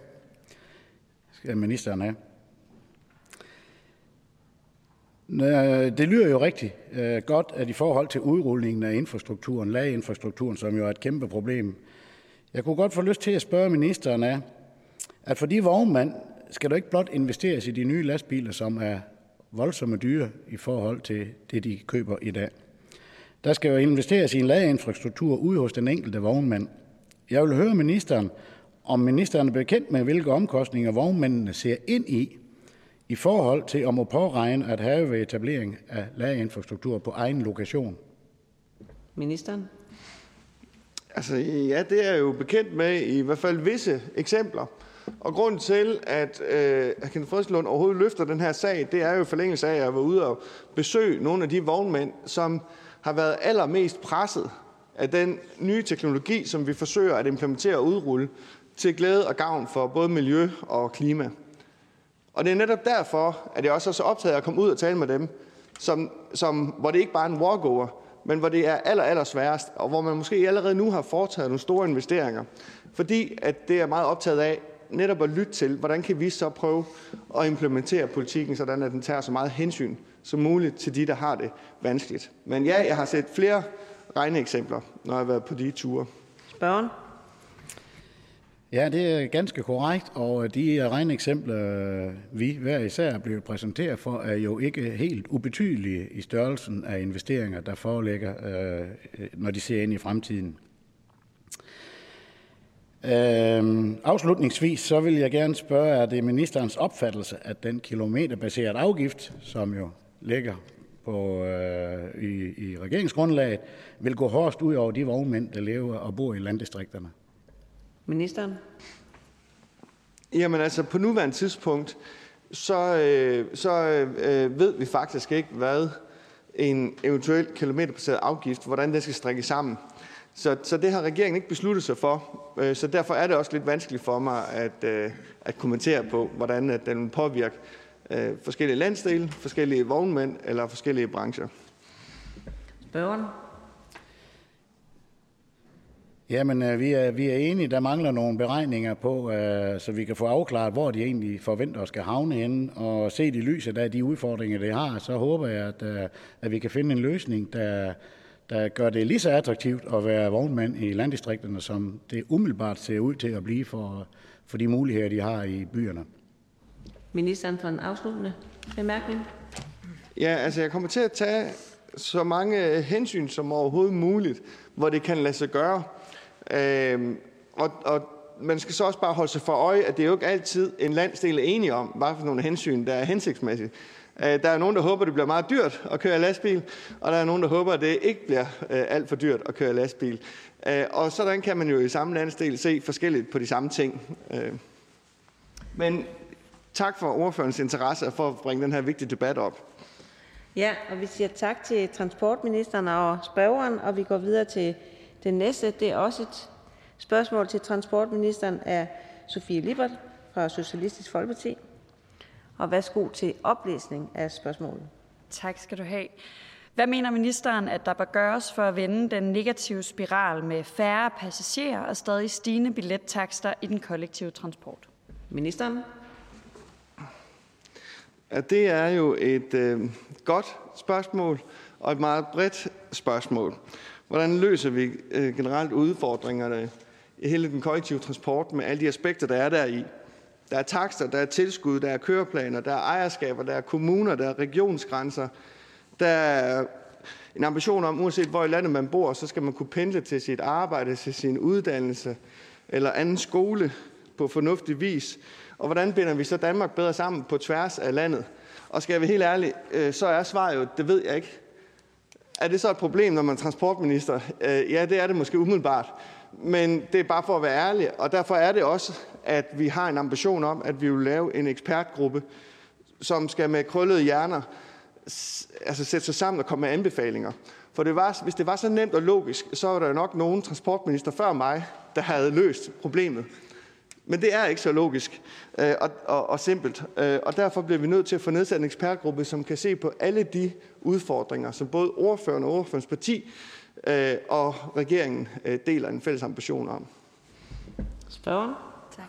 W: Skal ministeren have. Det lyder jo rigtig godt, at i forhold til udrulningen af infrastrukturen, lageinfrastrukturen, som jo er et kæmpe problem, jeg kunne godt få lyst til at spørge ministeren af, at for de vognmænd skal der ikke blot investeres i de nye lastbiler, som er voldsomme dyre i forhold til det, de køber i dag. Der skal jo investeres i en ladeinfrastruktur ude hos den enkelte vognmand. Jeg vil høre ministeren, om ministeren er bekendt med, hvilke omkostninger vognmændene ser ind i, i forhold til om at påregne at have ved etablering af ladeinfrastruktur på egen lokation.
T: Ministeren?
X: Altså, ja, det er jeg jo bekendt med i hvert fald visse eksempler. Og grunden til, at øh, Kenneth Fredslund overhovedet løfter den her sag, det er jo forlængelse af, at jeg var ude og besøge nogle af de vognmænd, som har været allermest presset af den nye teknologi, som vi forsøger at implementere og udrulle til glæde og gavn for både miljø og klima. Og det er netop derfor, at jeg også er så optaget af at komme ud og tale med dem, som, som, hvor det ikke bare er en walkover, men hvor det er aller, aller sværest, og hvor man måske allerede nu har foretaget nogle store investeringer. Fordi at det er meget optaget af, netop at lytte til, hvordan kan vi så prøve at implementere politikken, sådan at den tager så meget hensyn som muligt til de, der har det vanskeligt. Men ja, jeg har set flere regneeksempler, når jeg har været på de ture.
T: Spørgen?
W: Ja, det er ganske korrekt, og de regneeksempler, vi hver især er blevet præsenteret for, er jo ikke helt ubetydelige i størrelsen af investeringer, der foreligger, øh, når de ser ind i fremtiden. Øhm, afslutningsvis så vil jeg gerne spørge, er det ministerens opfattelse, at den kilometerbaserede afgift, som jo ligger på, øh, i, i regeringsgrundlaget, vil gå hårdest ud over de vognmænd, der lever og bor i landdistrikterne?
T: Ministeren?
X: Jamen altså, på nuværende tidspunkt, så, øh, så øh, ved vi faktisk ikke, hvad en eventuel kilometerbaseret afgift, hvordan den skal strikke sammen. Så, så det har regeringen ikke besluttet sig for. Øh, så derfor er det også lidt vanskeligt for mig at, øh, at kommentere på, hvordan at den vil påvirke øh, forskellige landsdele, forskellige vognmænd eller forskellige brancher.
T: Spørgeren?
W: Jamen, øh, vi er, vi er enige. Der mangler nogle beregninger på, øh, så vi kan få afklaret, hvor de egentlig forventer at skal havne henne. Og set i lyset af de udfordringer, det har, så håber jeg, at, øh, at vi kan finde en løsning, der, der gør det lige så attraktivt at være vognmand i landdistrikterne, som det umiddelbart ser ud til at blive for, for de muligheder, de har i byerne.
T: Ministeren for en afsluttende bemærkning.
X: Ja, altså jeg kommer til at tage så mange hensyn som overhovedet muligt, hvor det kan lade sig gøre. Øhm, og, og man skal så også bare holde sig for øje, at det er jo ikke altid en landsdel er enige om, hvad for nogle hensyn, der er hensigtsmæssigt. Øh, der er nogen, der håber, det bliver meget dyrt at køre lastbil, og der er nogen, der håber, at det ikke bliver øh, alt for dyrt at køre lastbil. Øh, og sådan kan man jo i samme landsdel se forskelligt på de samme ting. Men tak for ordførens interesse for at bringe den her vigtige debat op.
T: Ja, og vi siger tak til transportministeren og spørgeren, og vi går videre til den næste. Det er også et spørgsmål til transportministeren af Sofie Libert fra Socialistisk Folkeparti. Og værsgo til oplæsning af spørgsmålet.
Y: Tak skal du have. Hvad mener ministeren, at der bør gøres for at vende den negative spiral med færre passagerer og stadig stigende billettakster i den kollektive transport?
T: Ministeren.
X: Ja, det er jo et øh, godt spørgsmål og et meget bredt spørgsmål. Hvordan løser vi øh, generelt udfordringerne i hele den kollektive transport med alle de aspekter, der er der i? Der er takster, der er tilskud, der er køreplaner, der er ejerskaber, der er kommuner, der er regionsgrænser. Der er en ambition om, uanset hvor i landet man bor, så skal man kunne pendle til sit arbejde, til sin uddannelse eller anden skole på fornuftig vis. Og hvordan binder vi så Danmark bedre sammen på tværs af landet? Og skal jeg være helt ærlig, øh, så er svaret jo, det ved jeg ikke. Er det så et problem, når man er transportminister? Øh, ja, det er det måske umiddelbart. Men det er bare for at være ærlig, og derfor er det også, at vi har en ambition om, at vi vil lave en ekspertgruppe, som skal med krøllede hjerner altså sætte sig sammen og komme med anbefalinger. For det var, hvis det var så nemt og logisk, så var der nok nogen transportminister før mig, der havde løst problemet. Men det er ikke så logisk øh, og, og, og simpelt. Øh, og derfor bliver vi nødt til at få nedsat en ekspertgruppe, som kan se på alle de udfordringer, som både ordføreren og ordførens parti øh, og regeringen øh, deler en fælles ambition om.
T: Spørgen?
Y: Tak.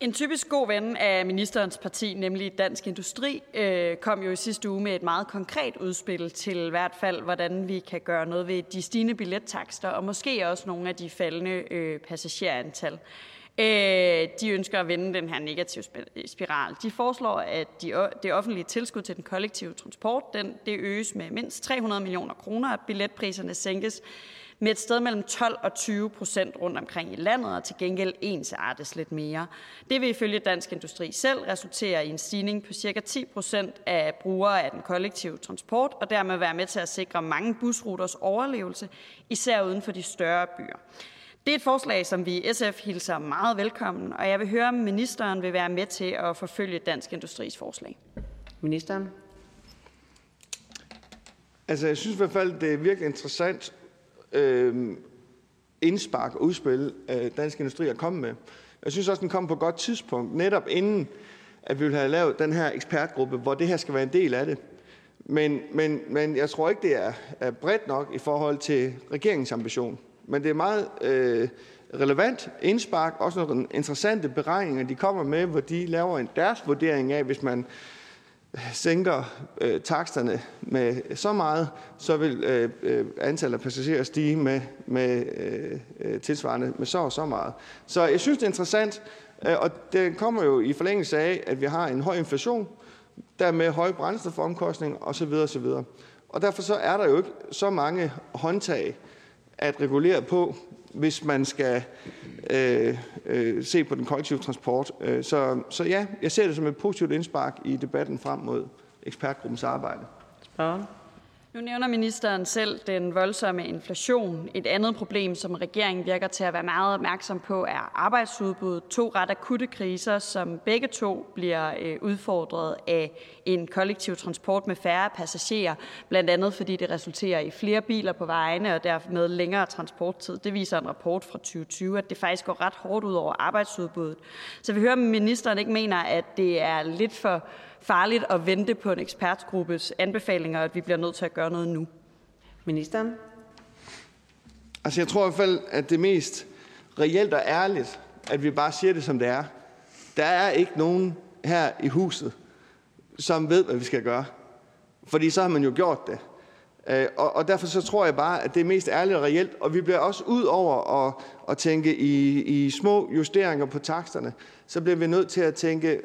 Y: En typisk god ven af ministerens parti, nemlig Dansk Industri, øh, kom jo i sidste uge med et meget konkret udspil til i hvert fald, hvordan vi kan gøre noget ved de stigende billettakster, og måske også nogle af de faldende øh, passagerantal. Øh, de ønsker at vende den her negative øh, spiral. De foreslår, at de, det offentlige tilskud til den kollektive transport den, det øges med mindst 300 millioner kroner, at billetpriserne sænkes med et sted mellem 12 og 20 procent rundt omkring i landet, og til gengæld ensartes lidt mere. Det vil ifølge Dansk Industri selv resultere i en stigning på ca. 10 procent af brugere af den kollektive transport, og dermed være med til at sikre mange busruters overlevelse, især uden for de større byer. Det er et forslag, som vi i SF hilser meget velkommen, og jeg vil høre, om ministeren vil være med til at forfølge Dansk Industris forslag.
T: Ministeren.
X: Altså, jeg synes i hvert fald, det er virkelig interessant øh, indspark og udspil, øh, Dansk Industri er kommet med. Jeg synes også, den kom på et godt tidspunkt, netop inden, at vi vil have lavet den her ekspertgruppe, hvor det her skal være en del af det. Men, men, men jeg tror ikke, det er, er bredt nok i forhold til regeringens ambition. Men det er meget øh, relevant indspark, også nogle interessante beregninger, de kommer med, hvor de laver en deres vurdering af, hvis man øh, sænker øh, taksterne med så meget, så vil øh, øh antallet af passagerer stige med, med øh, øh, tilsvarende med så og så meget. Så jeg synes, det er interessant, øh, og det kommer jo i forlængelse af, at vi har en høj inflation, dermed høje brændstofomkostninger osv. osv. Og derfor så er der jo ikke så mange håndtag at regulere på, hvis man skal øh, øh, se på den kollektive transport. Øh, så, så ja, jeg ser det som et positivt indspark i debatten frem mod ekspertgruppens arbejde.
Y: Spørgen. Nu nævner ministeren selv den voldsomme inflation. Et andet problem, som regeringen virker til at være meget opmærksom på, er arbejdsudbuddet. To ret akutte kriser, som begge to bliver øh, udfordret af en kollektiv transport med færre passagerer, blandt andet fordi det resulterer i flere biler på vejene og dermed længere transporttid. Det viser en rapport fra 2020, at det faktisk går ret hårdt ud over arbejdsudbuddet. Så vi hører, at ministeren ikke mener, at det er lidt for farligt at vente på en ekspertgruppes anbefalinger, at vi bliver nødt til at gøre noget nu?
T: Ministeren?
X: Altså, jeg tror i hvert fald, at det mest reelt og ærligt, at vi bare siger det, som det er. Der er ikke nogen her i huset, som ved, hvad vi skal gøre. Fordi så har man jo gjort det. Øh, og, og derfor så tror jeg bare, at det er mest ærligt og reelt. Og vi bliver også ud over at, at tænke i, i små justeringer på taksterne, så bliver vi nødt til at tænke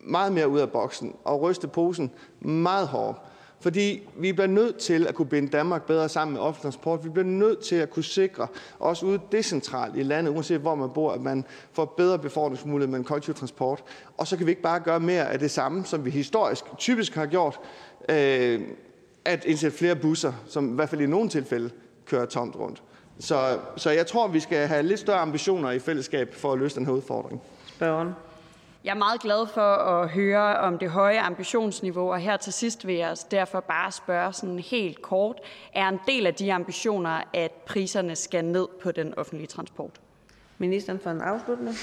X: meget mere ud af boksen og ryste posen meget hårdt. Fordi vi bliver nødt til at kunne binde Danmark bedre sammen med offentlig transport. Vi bliver nødt til at kunne sikre, også ude decentralt i landet, uanset hvor man bor, at man får bedre befordringsmuligheder med en kollektiv transport. Og så kan vi ikke bare gøre mere af det samme, som vi historisk typisk har gjort, øh, at indsætte flere busser, som i hvert fald i nogle tilfælde kører tomt rundt. Så, så jeg tror, vi skal have lidt større ambitioner i fællesskab for at løse den her udfordring.
T: Spørgeren.
Y: Jeg er meget glad for at høre om det høje ambitionsniveau, og her til sidst vil jeg derfor bare spørge sådan helt kort. Er en del af de ambitioner, at priserne skal ned på den offentlige transport?
T: Ministeren for en afslutning.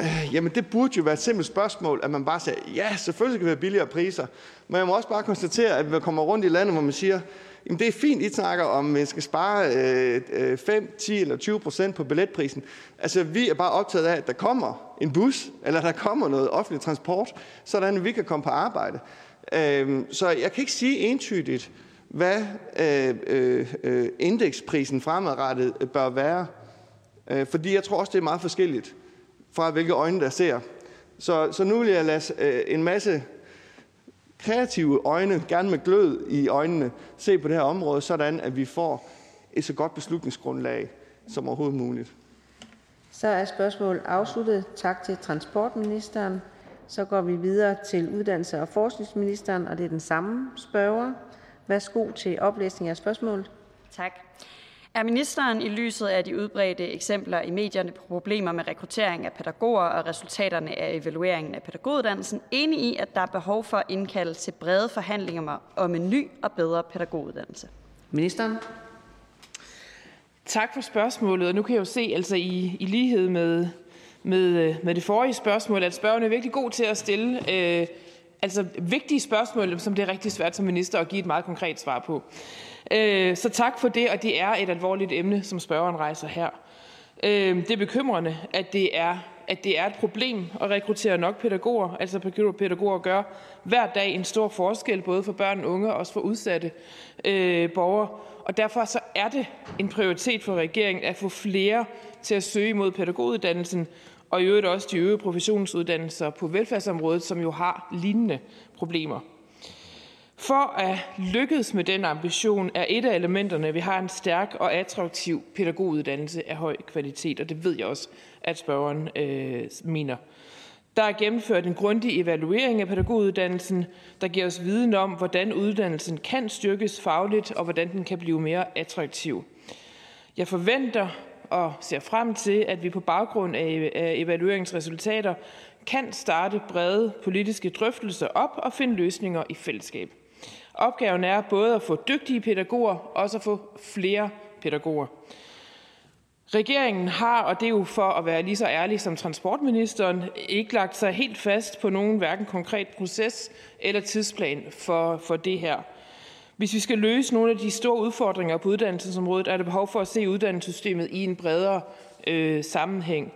X: Øh, jamen, det burde jo være et simpelt spørgsmål, at man bare siger, ja, selvfølgelig skal vi have billigere priser. Men jeg må også bare konstatere, at vi kommer rundt i landet, hvor man siger, Jamen, det er fint, I snakker om, at man skal spare øh, øh 5, 10 eller 20 procent på billetprisen. Altså, vi er bare optaget af, at der kommer en bus, eller der kommer noget offentlig transport, sådan at vi kan komme på arbejde. Øh, så jeg kan ikke sige entydigt, hvad øh, øh, øh indeksprisen fremadrettet øh, bør være. Øh, fordi jeg tror også, det er meget forskelligt fra, hvilke øjne der ser. Så, så nu vil jeg lade øh, en masse kreative øjne, gerne med glød i øjnene, se på det her område, sådan at vi får et så godt beslutningsgrundlag som overhovedet muligt.
T: Så er spørgsmålet afsluttet. Tak til transportministeren. Så går vi videre til uddannelse- og forskningsministeren, og det er den samme spørger. Værsgo til oplæsning af spørgsmålet.
Y: Tak. Er ministeren i lyset af de udbredte eksempler i medierne på problemer med rekruttering af pædagoger og resultaterne af evalueringen af pædagoguddannelsen enig i, at der er behov for at indkalde til brede forhandlinger om en ny og bedre pædagoguddannelse?
T: Ministeren.
Z: Tak for spørgsmålet. Og nu kan jeg jo se, altså i, i lighed med, med, med det forrige spørgsmål, at spørgerne er virkelig god til at stille øh, altså vigtige spørgsmål, som det er rigtig svært som minister at give et meget konkret svar på. Øh, så tak for det, og det er et alvorligt emne, som spørgeren rejser her. Øh, det er bekymrende, at det er, at det er et problem at rekruttere nok pædagoger. Altså pædagoger gør hver dag en stor forskel, både for børn og unge og også for udsatte øh, borgere. Og derfor så er det en prioritet for regeringen at få flere til at søge mod pædagoguddannelsen, og i øvrigt også de øvrige professionsuddannelser på velfærdsområdet, som jo har lignende problemer. For at lykkes med den ambition er et af elementerne, at vi har en stærk og attraktiv pædagoguddannelse af høj kvalitet, og det ved jeg også, at spørgeren øh, mener. Der er gennemført en grundig evaluering af pædagoguddannelsen, der giver os viden om, hvordan uddannelsen kan styrkes fagligt, og hvordan den kan blive mere attraktiv. Jeg forventer og ser frem til, at vi på baggrund af evalueringsresultater kan starte brede politiske drøftelser op og finde løsninger i fællesskab. Opgaven er både at få dygtige pædagoger og også at få flere pædagoger. Regeringen har, og det er jo for at være lige så ærlig som transportministeren, ikke lagt sig helt fast på nogen hverken konkret proces eller tidsplan for, for det her. Hvis vi skal løse nogle af de store udfordringer på uddannelsesområdet, er der behov for at se uddannelsessystemet i en bredere øh, sammenhæng.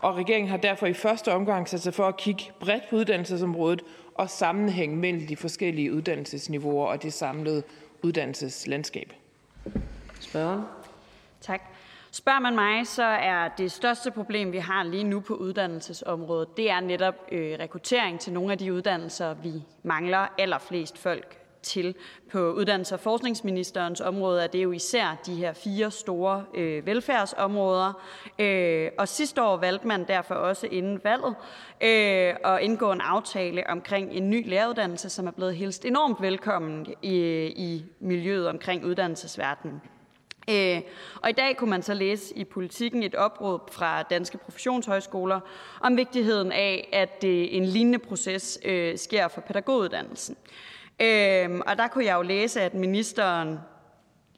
Z: Og regeringen har derfor i første omgang sat sig for at kigge bredt på uddannelsesområdet og sammenhæng mellem de forskellige uddannelsesniveauer og det samlede uddannelseslandskab.
T: Spørgen.
Y: Tak. Spørger man mig, så er det største problem, vi har lige nu på uddannelsesområdet, det er netop øh, rekruttering til nogle af de uddannelser, vi mangler allerflest folk til. På uddannelses- og forskningsministerens område er det jo især de her fire store øh, velfærdsområder. Øh, og sidste år valgte man derfor også inden valget øh, at indgå en aftale omkring en ny læreruddannelse, som er blevet hilst enormt velkommen i, i miljøet omkring uddannelsesverdenen. Øh, og i dag kunne man så læse i politikken et opråb fra danske professionshøjskoler om vigtigheden af, at øh, en lignende proces øh, sker for pædagoguddannelsen. Øh, og der kunne jeg jo læse, at ministeren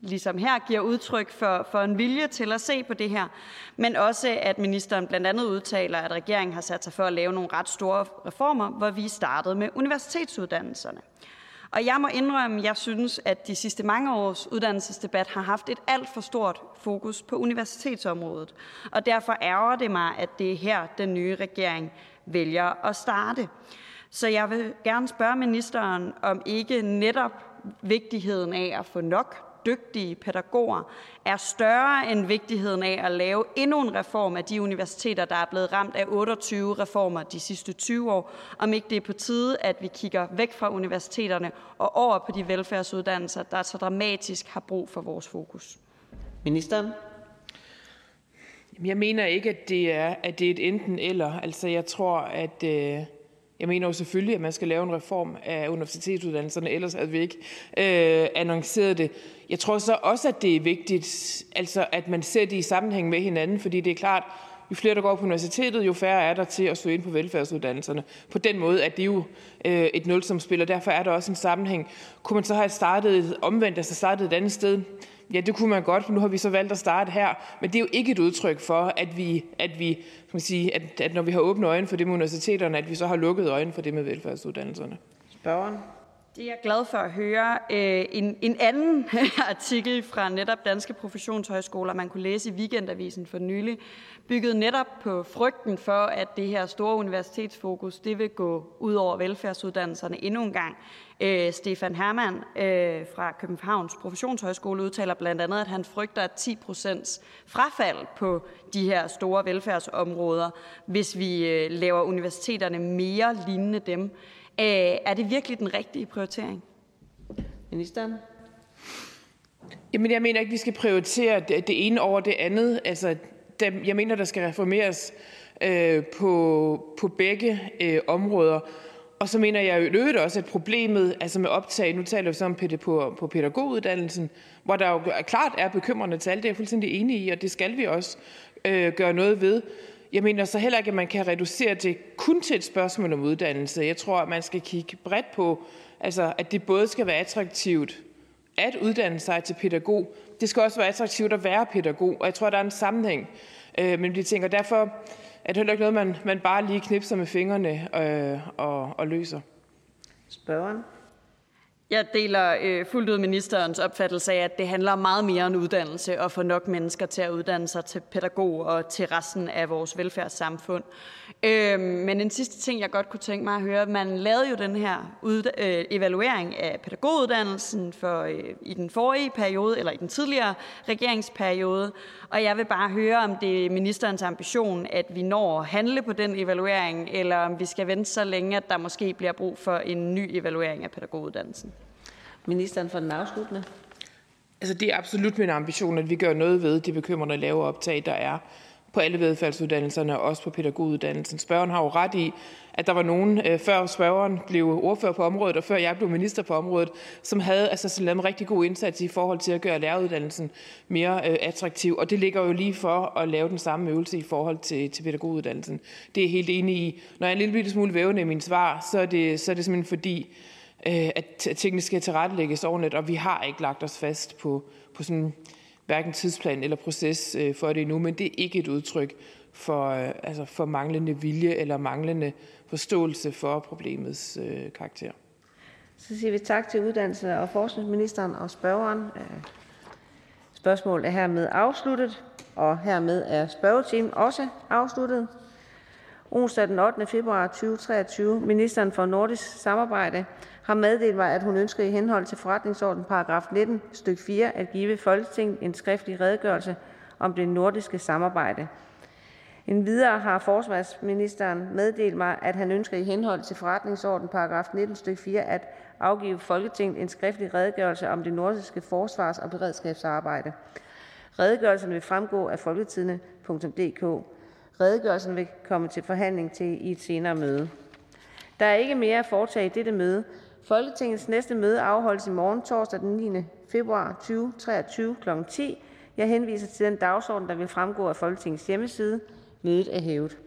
Y: ligesom her giver udtryk for, for en vilje til at se på det her, men også at ministeren blandt andet udtaler, at regeringen har sat sig for at lave nogle ret store reformer, hvor vi startede med universitetsuddannelserne. Og jeg må indrømme, at jeg synes, at de sidste mange års uddannelsesdebat har haft et alt for stort fokus på universitetsområdet. Og derfor ærger det mig, at det er her, den nye regering vælger at starte. Så jeg vil gerne spørge ministeren, om ikke netop vigtigheden af at få nok dygtige pædagoger er større end vigtigheden af at lave endnu en reform af de universiteter, der er blevet ramt af 28 reformer de sidste 20 år. Om ikke det er på tide, at vi kigger væk fra universiteterne og over på de velfærdsuddannelser, der så dramatisk har brug for vores fokus.
T: Ministeren.
Z: Jeg mener ikke, at det er, at det er et enten eller. Altså, jeg tror, at øh, jeg mener jo selvfølgelig, at man skal lave en reform af universitetsuddannelserne, ellers havde vi ikke øh, annonceret det. Jeg tror så også, at det er vigtigt, altså, at man ser det i sammenhæng med hinanden, fordi det er klart, jo flere, der går på universitetet, jo færre er der til at søge ind på velfærdsuddannelserne. På den måde er det jo øh, et nulsumspil, og derfor er der også en sammenhæng. Kunne man så have startet omvendt, altså startet et andet sted? Ja, det kunne man godt, men nu har vi så valgt at starte her. Men det er jo ikke et udtryk for, at vi, at vi skal man sige, at, at når vi har åbnet øjnene for det med universiteterne, at vi så har lukket øjnene for det med velfærdsuddannelserne.
T: Spørgeren.
Y: Det er jeg glad for at høre. Øh, en, en anden artikel fra netop Danske Professionshøjskoler, man kunne læse i Weekendavisen for nylig, byggede netop på frygten for, at det her store universitetsfokus det vil gå ud over velfærdsuddannelserne endnu en gang. Øh, Stefan Hermann øh, fra Københavns Professionshøjskole udtaler blandt andet, at han frygter, at 10 procents frafald på de her store velfærdsområder, hvis vi øh, laver universiteterne mere lignende dem. Øh, er det virkelig den rigtige prioritering?
T: Ministeren.
Z: Jamen, jeg mener ikke, vi skal prioritere det, ene over det andet. Altså, dem, jeg mener, der skal reformeres øh, på, på begge øh, områder. Og så mener jeg jo øvrigt også, at problemet altså med optag, nu taler vi så om på, på pædagoguddannelsen, hvor der jo klart er bekymrende tal, det er jeg fuldstændig enig i, og det skal vi også øh, gøre noget ved. Jeg mener så heller ikke, at man kan reducere det kun til et spørgsmål om uddannelse. Jeg tror, at man skal kigge bredt på, altså, at det både skal være attraktivt at uddanne sig til pædagog. Det skal også være attraktivt at være pædagog, og jeg tror, der er en sammenhæng øh, mellem de ting. Og derfor er det heller ikke noget, man, man bare lige knipser med fingrene øh, og, og løser.
T: Spørgeren.
Y: Jeg deler øh, fuldt ud ministerens opfattelse af, at det handler meget mere om uddannelse og få nok mennesker til at uddanne sig til pædagog og til resten af vores velfærdssamfund. Øh, men en sidste ting, jeg godt kunne tænke mig at høre, man lavede jo den her ud, øh, evaluering af pædagoguddannelsen for, øh, i den forrige periode, eller i den tidligere regeringsperiode, og jeg vil bare høre, om det er ministerens ambition, at vi når at handle på den evaluering, eller om vi skal vente så længe, at der måske bliver brug for en ny evaluering af pædagoguddannelsen.
T: Ministeren for den afsluttende.
Z: Altså, det er absolut min ambition, at vi gør noget ved de bekymrende lave optag, der er på alle velfærdsuddannelserne og også på pædagoguddannelsen. Spørgeren har jo ret i, at der var nogen, øh, før spørgeren blev ordfører på området, og før jeg blev minister på området, som havde altså, lavet en rigtig god indsats i forhold til at gøre læreruddannelsen mere øh, attraktiv. Og det ligger jo lige for at lave den samme øvelse i forhold til, til pædagoguddannelsen. Det er jeg helt enig i. Når jeg er en lille smule vævende i mine svar, så er det, så er det simpelthen fordi, Øh, at tingene skal tilrettelægges ordentligt, og vi har ikke lagt os fast på, på sådan hverken tidsplan eller proces øh, for det endnu, men det er ikke et udtryk for, øh, altså for manglende vilje eller manglende forståelse for problemets øh, karakter.
T: Så siger vi tak til uddannelses- og forskningsministeren og spørgeren. Spørgsmålet er hermed afsluttet, og hermed er spørgetimen også afsluttet. Onsdag den 8. februar 2023. Ministeren for nordisk samarbejde har meddelt mig, at hun ønsker i henhold til forretningsorden paragraf 19 stykke 4 at give Folketinget en skriftlig redegørelse om det nordiske samarbejde. En videre har forsvarsministeren meddelt mig, at han ønsker i henhold til forretningsorden paragraf 19 stykke 4 at afgive Folketinget en skriftlig redegørelse om det nordiske forsvars- og beredskabsarbejde. Redegørelsen vil fremgå af folketidene.dk. Redegørelsen vil komme til forhandling til i et senere møde. Der er ikke mere at foretage i dette møde. Folketingets næste møde afholdes i morgen, torsdag den 9. februar 2023 kl. 10. Jeg henviser til den dagsorden, der vil fremgå af Folketingets hjemmeside. Mødet er hævet.